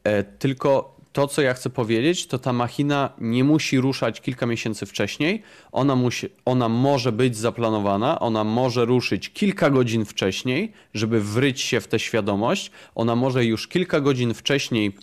E, tylko to, co ja chcę powiedzieć, to ta machina nie musi ruszać kilka miesięcy wcześniej. Ona, musi, ona może być zaplanowana, ona może ruszyć kilka godzin wcześniej, żeby wryć się w tę świadomość. Ona może już kilka godzin wcześniej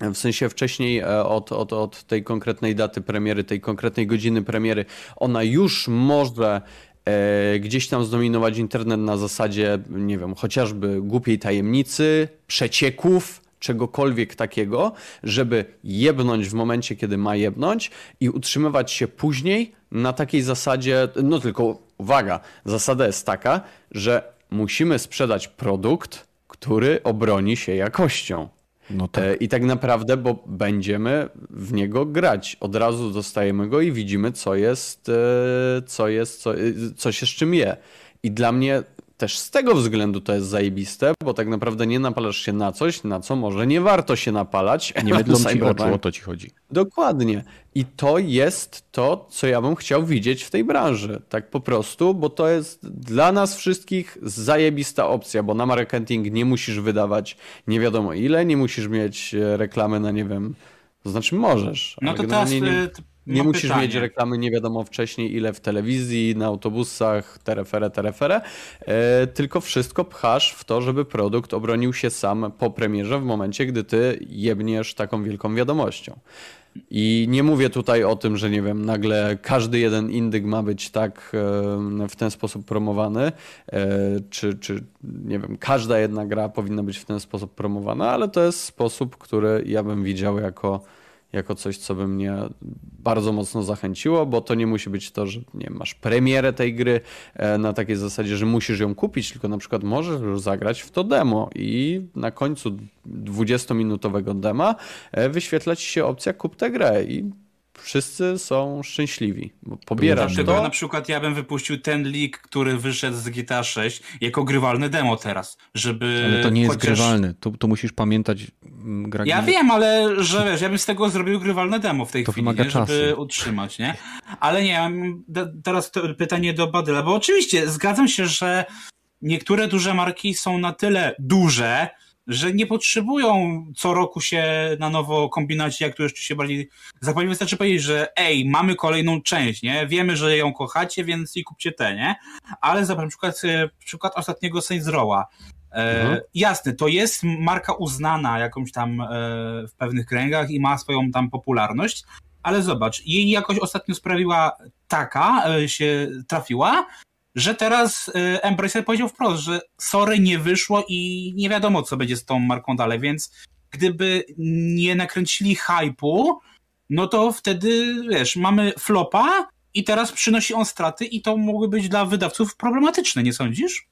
w sensie wcześniej e, od, od, od tej konkretnej daty premiery, tej konkretnej godziny premiery, ona już może e, gdzieś tam zdominować internet na zasadzie, nie wiem, chociażby głupiej tajemnicy, przecieków, czegokolwiek takiego, żeby jebnąć w momencie, kiedy ma jebnąć i utrzymywać się później na takiej zasadzie, no tylko uwaga, zasada jest taka, że musimy sprzedać produkt, który obroni się jakością. No tak. E, I tak naprawdę, bo będziemy w niego grać. Od razu dostajemy go i widzimy, co jest, e, co jest, co, co się z czym je. I dla mnie też z tego względu to jest zajebiste, bo tak naprawdę nie napalasz się na coś, na co może nie warto się napalać. Nie mydlą ci oczu, o to ci chodzi. Dokładnie. I to jest to, co ja bym chciał widzieć w tej branży. Tak po prostu, bo to jest dla nas wszystkich zajebista opcja, bo na marketing nie musisz wydawać nie wiadomo ile, nie musisz mieć e, reklamy na nie wiem, to znaczy możesz. No to teraz nie, t- nie mam musisz pytanie. mieć reklamy nie wiadomo wcześniej ile w telewizji, na autobusach, terefere, terefere, e, tylko wszystko pchasz w to, żeby produkt obronił się sam po premierze w momencie, gdy ty jebniesz taką wielką wiadomością. I nie mówię tutaj o tym, że nie wiem, nagle każdy jeden indyk ma być tak e, w ten sposób promowany, e, czy, czy nie wiem, każda jedna gra powinna być w ten sposób promowana, ale to jest sposób, który ja bym widział jako, jako coś, co by mnie bardzo mocno zachęciło, bo to nie musi być to, że nie masz premierę tej gry e, na takiej zasadzie, że musisz ją kupić, tylko na przykład możesz już zagrać w to demo i na końcu 20-minutowego dema e, wyświetla ci się opcja kup tę grę i wszyscy są szczęśliwi, bo pobierasz Dlatego to. na przykład ja bym wypuścił ten leak, który wyszedł z GTA 6 jako grywalny demo teraz, żeby Ale to nie jest chociaż... grywalne. Tu, tu musisz pamiętać, mm, Gragi, Ja wiem, ale że wiesz, ja bym z tego zrobił grywalne demo w tej To chwili, nie? żeby czasu. utrzymać, nie? Ale nie, teraz to pytanie do Badyla, bo oczywiście zgadzam się, że niektóre duże marki są na tyle duże, że nie potrzebują co roku się na nowo kombinować, jak tu jeszcze się bardziej zapalić. Wystarczy powiedzieć, że ej, mamy kolejną część, nie? Wiemy, że ją kochacie, więc i kupcie te, nie? Ale na przykład, e, przykład ostatniego Saints Row'a. E, Mhm. Jasne, to jest marka uznana jakąś tam e, w pewnych kręgach i ma swoją tam popularność, ale zobacz, jej jakoś ostatnio sprawiła taka, e, się trafiła, że teraz e, Embracer powiedział wprost, że sorry, nie wyszło i nie wiadomo, co będzie z tą marką dalej, więc gdyby nie nakręcili hypu, no to wtedy, wiesz, mamy flopa i teraz przynosi on straty i to mogły być dla wydawców problematyczne, nie sądzisz?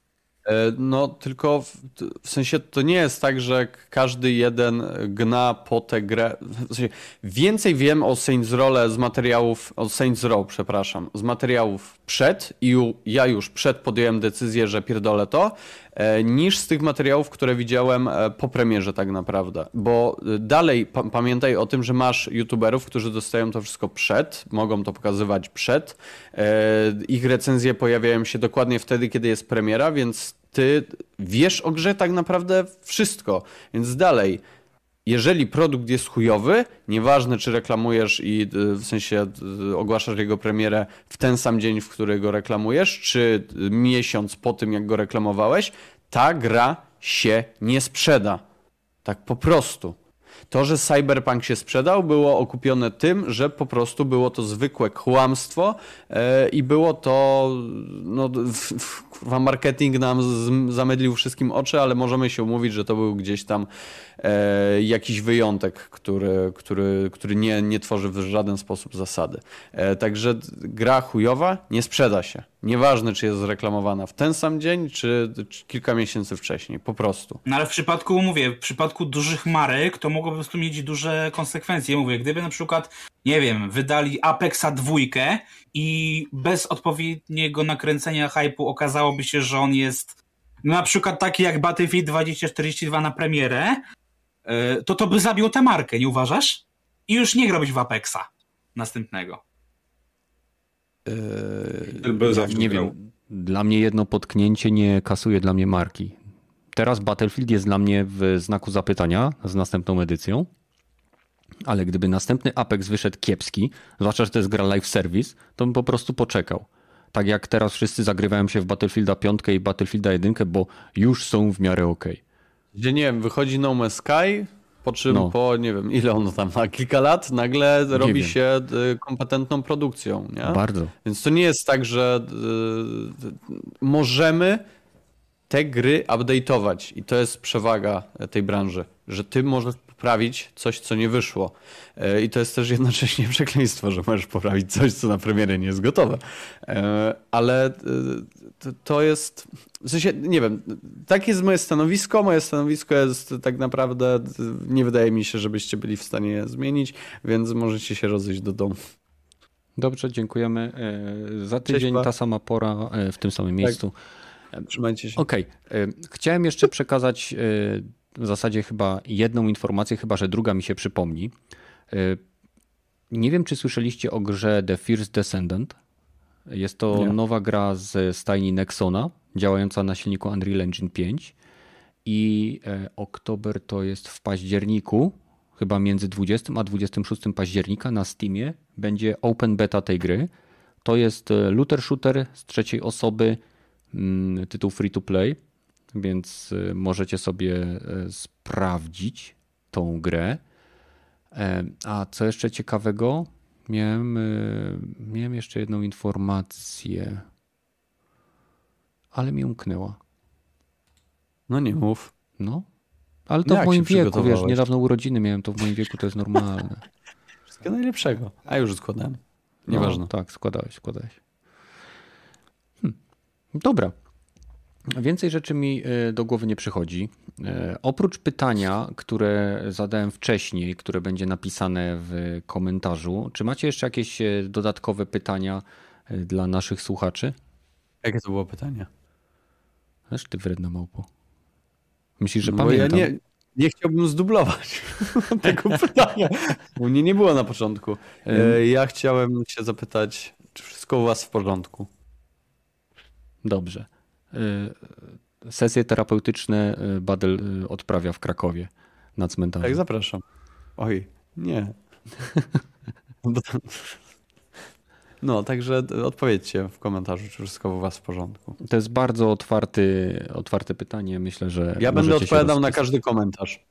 E, No, tylko w, w sensie to nie jest tak, że każdy jeden gna po tę grę. W sensie więcej wiem o Saints Row z materiałów, o Saints Row, przepraszam, z materiałów przed i ju- ja już przed podjąłem decyzję, że pierdolę to, e, niż z tych materiałów, które widziałem e, po premierze tak naprawdę. Bo e, dalej pa pamiętaj o tym, że masz youtuberów, którzy dostają to wszystko przed, mogą to pokazywać przed. Ich recenzje pojawiają się dokładnie wtedy, kiedy jest premiera, więc ty wiesz o grze tak naprawdę wszystko. Więc dalej, jeżeli produkt jest chujowy, nieważne czy reklamujesz i y, w sensie y, ogłaszasz jego premierę w ten sam dzień, w który go reklamujesz, czy y, miesiąc po tym, jak go reklamowałeś, ta gra się nie sprzeda. Tak po prostu. To, że Cyberpunk się sprzedał, było okupione tym, że po prostu było to zwykłe kłamstwo e, i było to, no, kurwa, marketing nam z, zamydlił wszystkim oczy, ale możemy się umówić, że to był gdzieś tam e, jakiś wyjątek, który, który, który nie, nie tworzy w żaden sposób zasady. E, także gra chujowa nie sprzeda się. Nieważne, czy jest zreklamowana w ten sam dzień, czy, czy kilka miesięcy wcześniej. Po prostu. No ale w przypadku, mówię, w przypadku dużych marek to mogło po prostu mieć duże konsekwencje. Mówię, gdyby na przykład, nie wiem, wydali Apexa dwójkę i bez odpowiedniego nakręcenia hypu okazałoby się, że on jest na przykład taki jak Battlefield 2042 na premierę, y, to to by zabił tę markę, nie uważasz? I już nie grałbyś w Apexa następnego. By zawsze nie grał. wiem, dla mnie jedno potknięcie nie kasuje dla mnie marki. Teraz Battlefield jest dla mnie w znaku zapytania z następną edycją, ale gdyby następny Apex wyszedł kiepski, zwłaszcza, że to jest gra live service, to bym po prostu poczekał. Tak jak teraz wszyscy zagrywają się w Battlefielda 5 i Battlefielda 1, bo już są w miarę okej. Gdzie nie wiem, wychodzi No Man's Sky, po czym No. po nie wiem, ile ono tam ma, kilka lat, nagle robi wiem. się y, kompetentną produkcją. Nie? Bardzo. Więc to nie jest tak, że y, możemy te gry update'ować i to jest przewaga tej branży, że ty możesz poprawić coś, co nie wyszło. E, I to jest też jednocześnie [LAUGHS] przekleństwo, że możesz poprawić coś, co na premierę nie jest gotowe. E, Ale y, to- jest, w sensie, nie wiem, takie jest moje stanowisko. Moje stanowisko jest tak naprawdę, nie wydaje mi się, żebyście byli w stanie je zmienić, więc możecie się rozejść do domu. Dobrze, dziękujemy. E, Za tydzień Pa. ta sama pora e, w tym samym miejscu. Trzymajcie się. Okej. Okay. Chciałem jeszcze przekazać w zasadzie chyba jedną informację, chyba że druga mi się przypomni. Nie wiem, czy słyszeliście o grze The First Descendant. Jest to Nie. nowa gra z stajni Nexona, działająca na silniku Unreal Engine 5. I e, oktober to jest w październiku, chyba między 20 a 26 października na Steamie będzie open beta tej gry. To jest e, looter shooter z trzeciej osoby, mm, tytuł free to play, więc e, możecie sobie sprawdzić tą grę. A co jeszcze ciekawego? Miałem, miałem jeszcze jedną informację, ale mi umknęła. No nie mów. No. Ale to w moim wieku, wiesz, niedawno urodziny miałem, to w moim wieku to jest normalne. [LAUGHS] Wszystkiego najlepszego. A już składałem. No, Nieważne. No, tak, składałeś, składałeś. Hm. Dobra. Więcej rzeczy mi e, do głowy nie przychodzi. E, oprócz pytania, które zadałem wcześniej, które będzie napisane w komentarzu, czy macie jeszcze jakieś e, dodatkowe pytania dla naszych słuchaczy? Jakie to było pytanie? Wiesz, ty wredna małpo. Myślisz, że no pamiętam? Ja nie, nie chciałbym zdublować [LAUGHS] tego [LAUGHS] pytania. U mnie nie było na początku. Ja chciałem się zapytać, czy wszystko u was w porządku? Dobrze. Y, sesje terapeutyczne y, Badel y, odprawia w Krakowie na cmentarzu. Tak, zapraszam. Oj, nie. [LAUGHS] No, także odpowiedzcie w komentarzu, czy wszystko u was w porządku. To jest bardzo otwarty, otwarte pytanie. Myślę, że. Ja będę odpowiadał na każdy komentarz.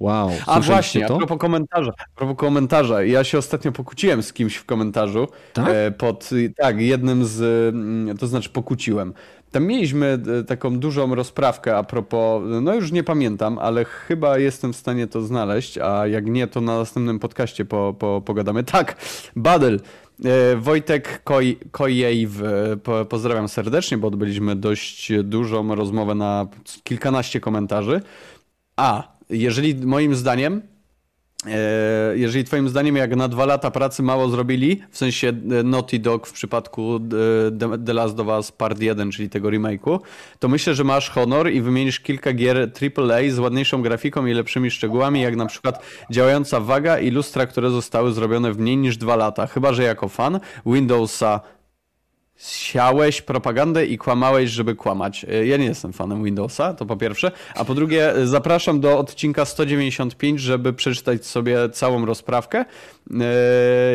Wow. A właśnie, to? a propos komentarza. A propos komentarza. Ja się ostatnio pokłóciłem z kimś w komentarzu. Tak? E, pod, tak, jednym z. Mm, to znaczy pokłóciłem. Tam mieliśmy e, taką dużą rozprawkę a propos, no już nie pamiętam, ale chyba jestem w stanie to znaleźć, a jak nie, to na następnym podcaście po, po, pogadamy. [LAUGHS] Tak, Badel. E, Wojtek Koj, Kojejw, pozdrawiam serdecznie, bo odbyliśmy dość dużą rozmowę na kilkanaście komentarzy. A, jeżeli moim zdaniem, e, jeżeli twoim zdaniem jak na dwa lata pracy mało zrobili, w sensie e, Naughty Dog w przypadku e, The Last of Us Part 1, czyli tego remake'u, to myślę, że masz honor i wymienisz kilka gier AAA z ładniejszą grafiką i lepszymi szczegółami, jak na przykład działająca waga i lustra, które zostały zrobione w mniej niż dwa lata. Chyba, że jako fan Windowsa siałeś propagandę i kłamałeś, żeby kłamać. E, ja nie jestem fanem Windowsa, to po pierwsze. A po drugie, e, zapraszam do odcinka 195, żeby przeczytać sobie całą rozprawkę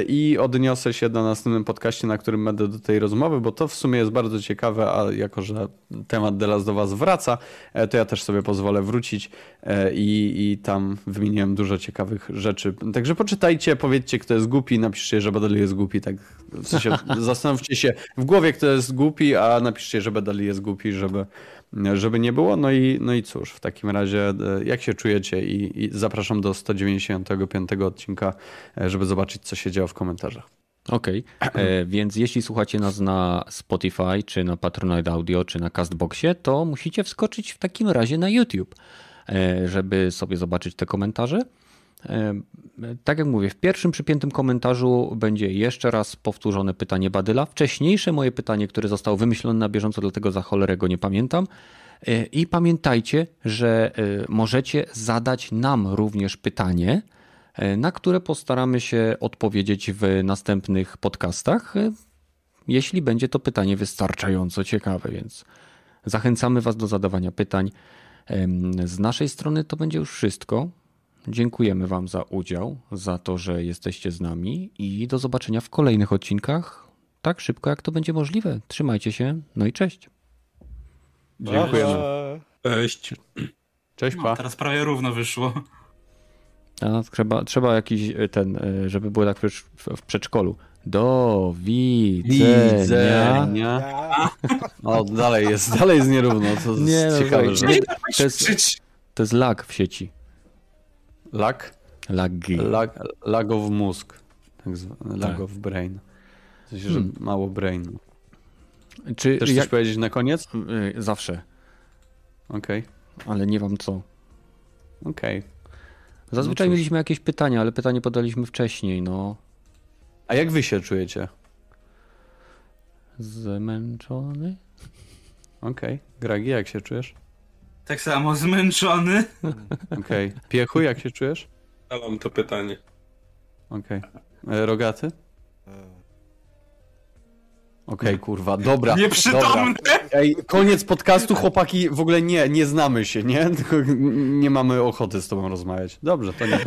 i odniosę się na następnym podcaście, na którym będę do tej rozmowy, bo to w sumie jest bardzo ciekawe, a jako, że temat Delas do Was wraca, to ja też sobie pozwolę wrócić i, i tam wymieniłem dużo ciekawych rzeczy. Także poczytajcie, powiedzcie, kto jest głupi, napiszcie, że Badali jest głupi, tak w sensie [LAUGHS] zastanówcie się w głowie, kto jest głupi, a napiszcie, że Badali jest głupi, żeby, żeby nie było. No i, no i cóż, w takim razie e, jak się czujecie i, i zapraszam do 195 odcinka, e, żeby zobaczyć, co się działo w komentarzach. Okej, okay. E, [CLEARS THROAT] więc jeśli słuchacie nas na Spotify, czy na Patronite Audio, czy na Castboxie, to musicie wskoczyć w takim razie na YouTube, żeby sobie zobaczyć te komentarze. Tak jak mówię, w pierwszym przypiętym komentarzu będzie jeszcze raz powtórzone pytanie Badyla. Wcześniejsze moje pytanie, które zostało wymyślone na bieżąco, dlatego za cholerę go nie pamiętam. E, I pamiętajcie, że e, możecie zadać nam również pytanie, e, na które postaramy się odpowiedzieć w następnych podcastach, jeśli będzie to pytanie wystarczająco ciekawe, więc zachęcamy Was do zadawania pytań. Z naszej strony to będzie już wszystko. Dziękujemy Wam za udział, za to, że jesteście z nami i do zobaczenia w kolejnych odcinkach tak szybko, jak to będzie możliwe. Trzymajcie się, no i cześć. Dziękujemy. Cześć. Cześć, pa. No, teraz prawie równo wyszło. A, trzeba, trzeba jakiś e, ten, e, żeby było tak w przedszkolu. Do widzenia. widzenia. O, dalej jest, dalej jest nierówno. To nie, no, ciekawe. Nie, to, jest, to jest lag w sieci. Lag? Lagi. Lag, lag of mózg. Tak zwany lag tak. of brain. W sensie, że hmm. mało brain. Czy Też jak... powiedzieć na koniec? Y, zawsze. Okej. Okay. Ale nie wam co. Okej. Okay. Zazwyczaj no mieliśmy jakieś pytania, ale pytanie podaliśmy wcześniej, no. A jak wy się czujecie? Zmęczony? Okej. Gragi, jak się czujesz? Tak samo zmęczony. Okej. Piechu, jak się czujesz? Zadam to pytanie. Okej. E, Rogaty? Okej, kurwa, dobra. Dobra. Nieprzytomny. Ej, koniec podcastu, chłopaki, w ogóle nie, nie znamy się, nie? [LAUGHS] Tylko nie mamy ochoty z tobą rozmawiać. Dobrze, to nie.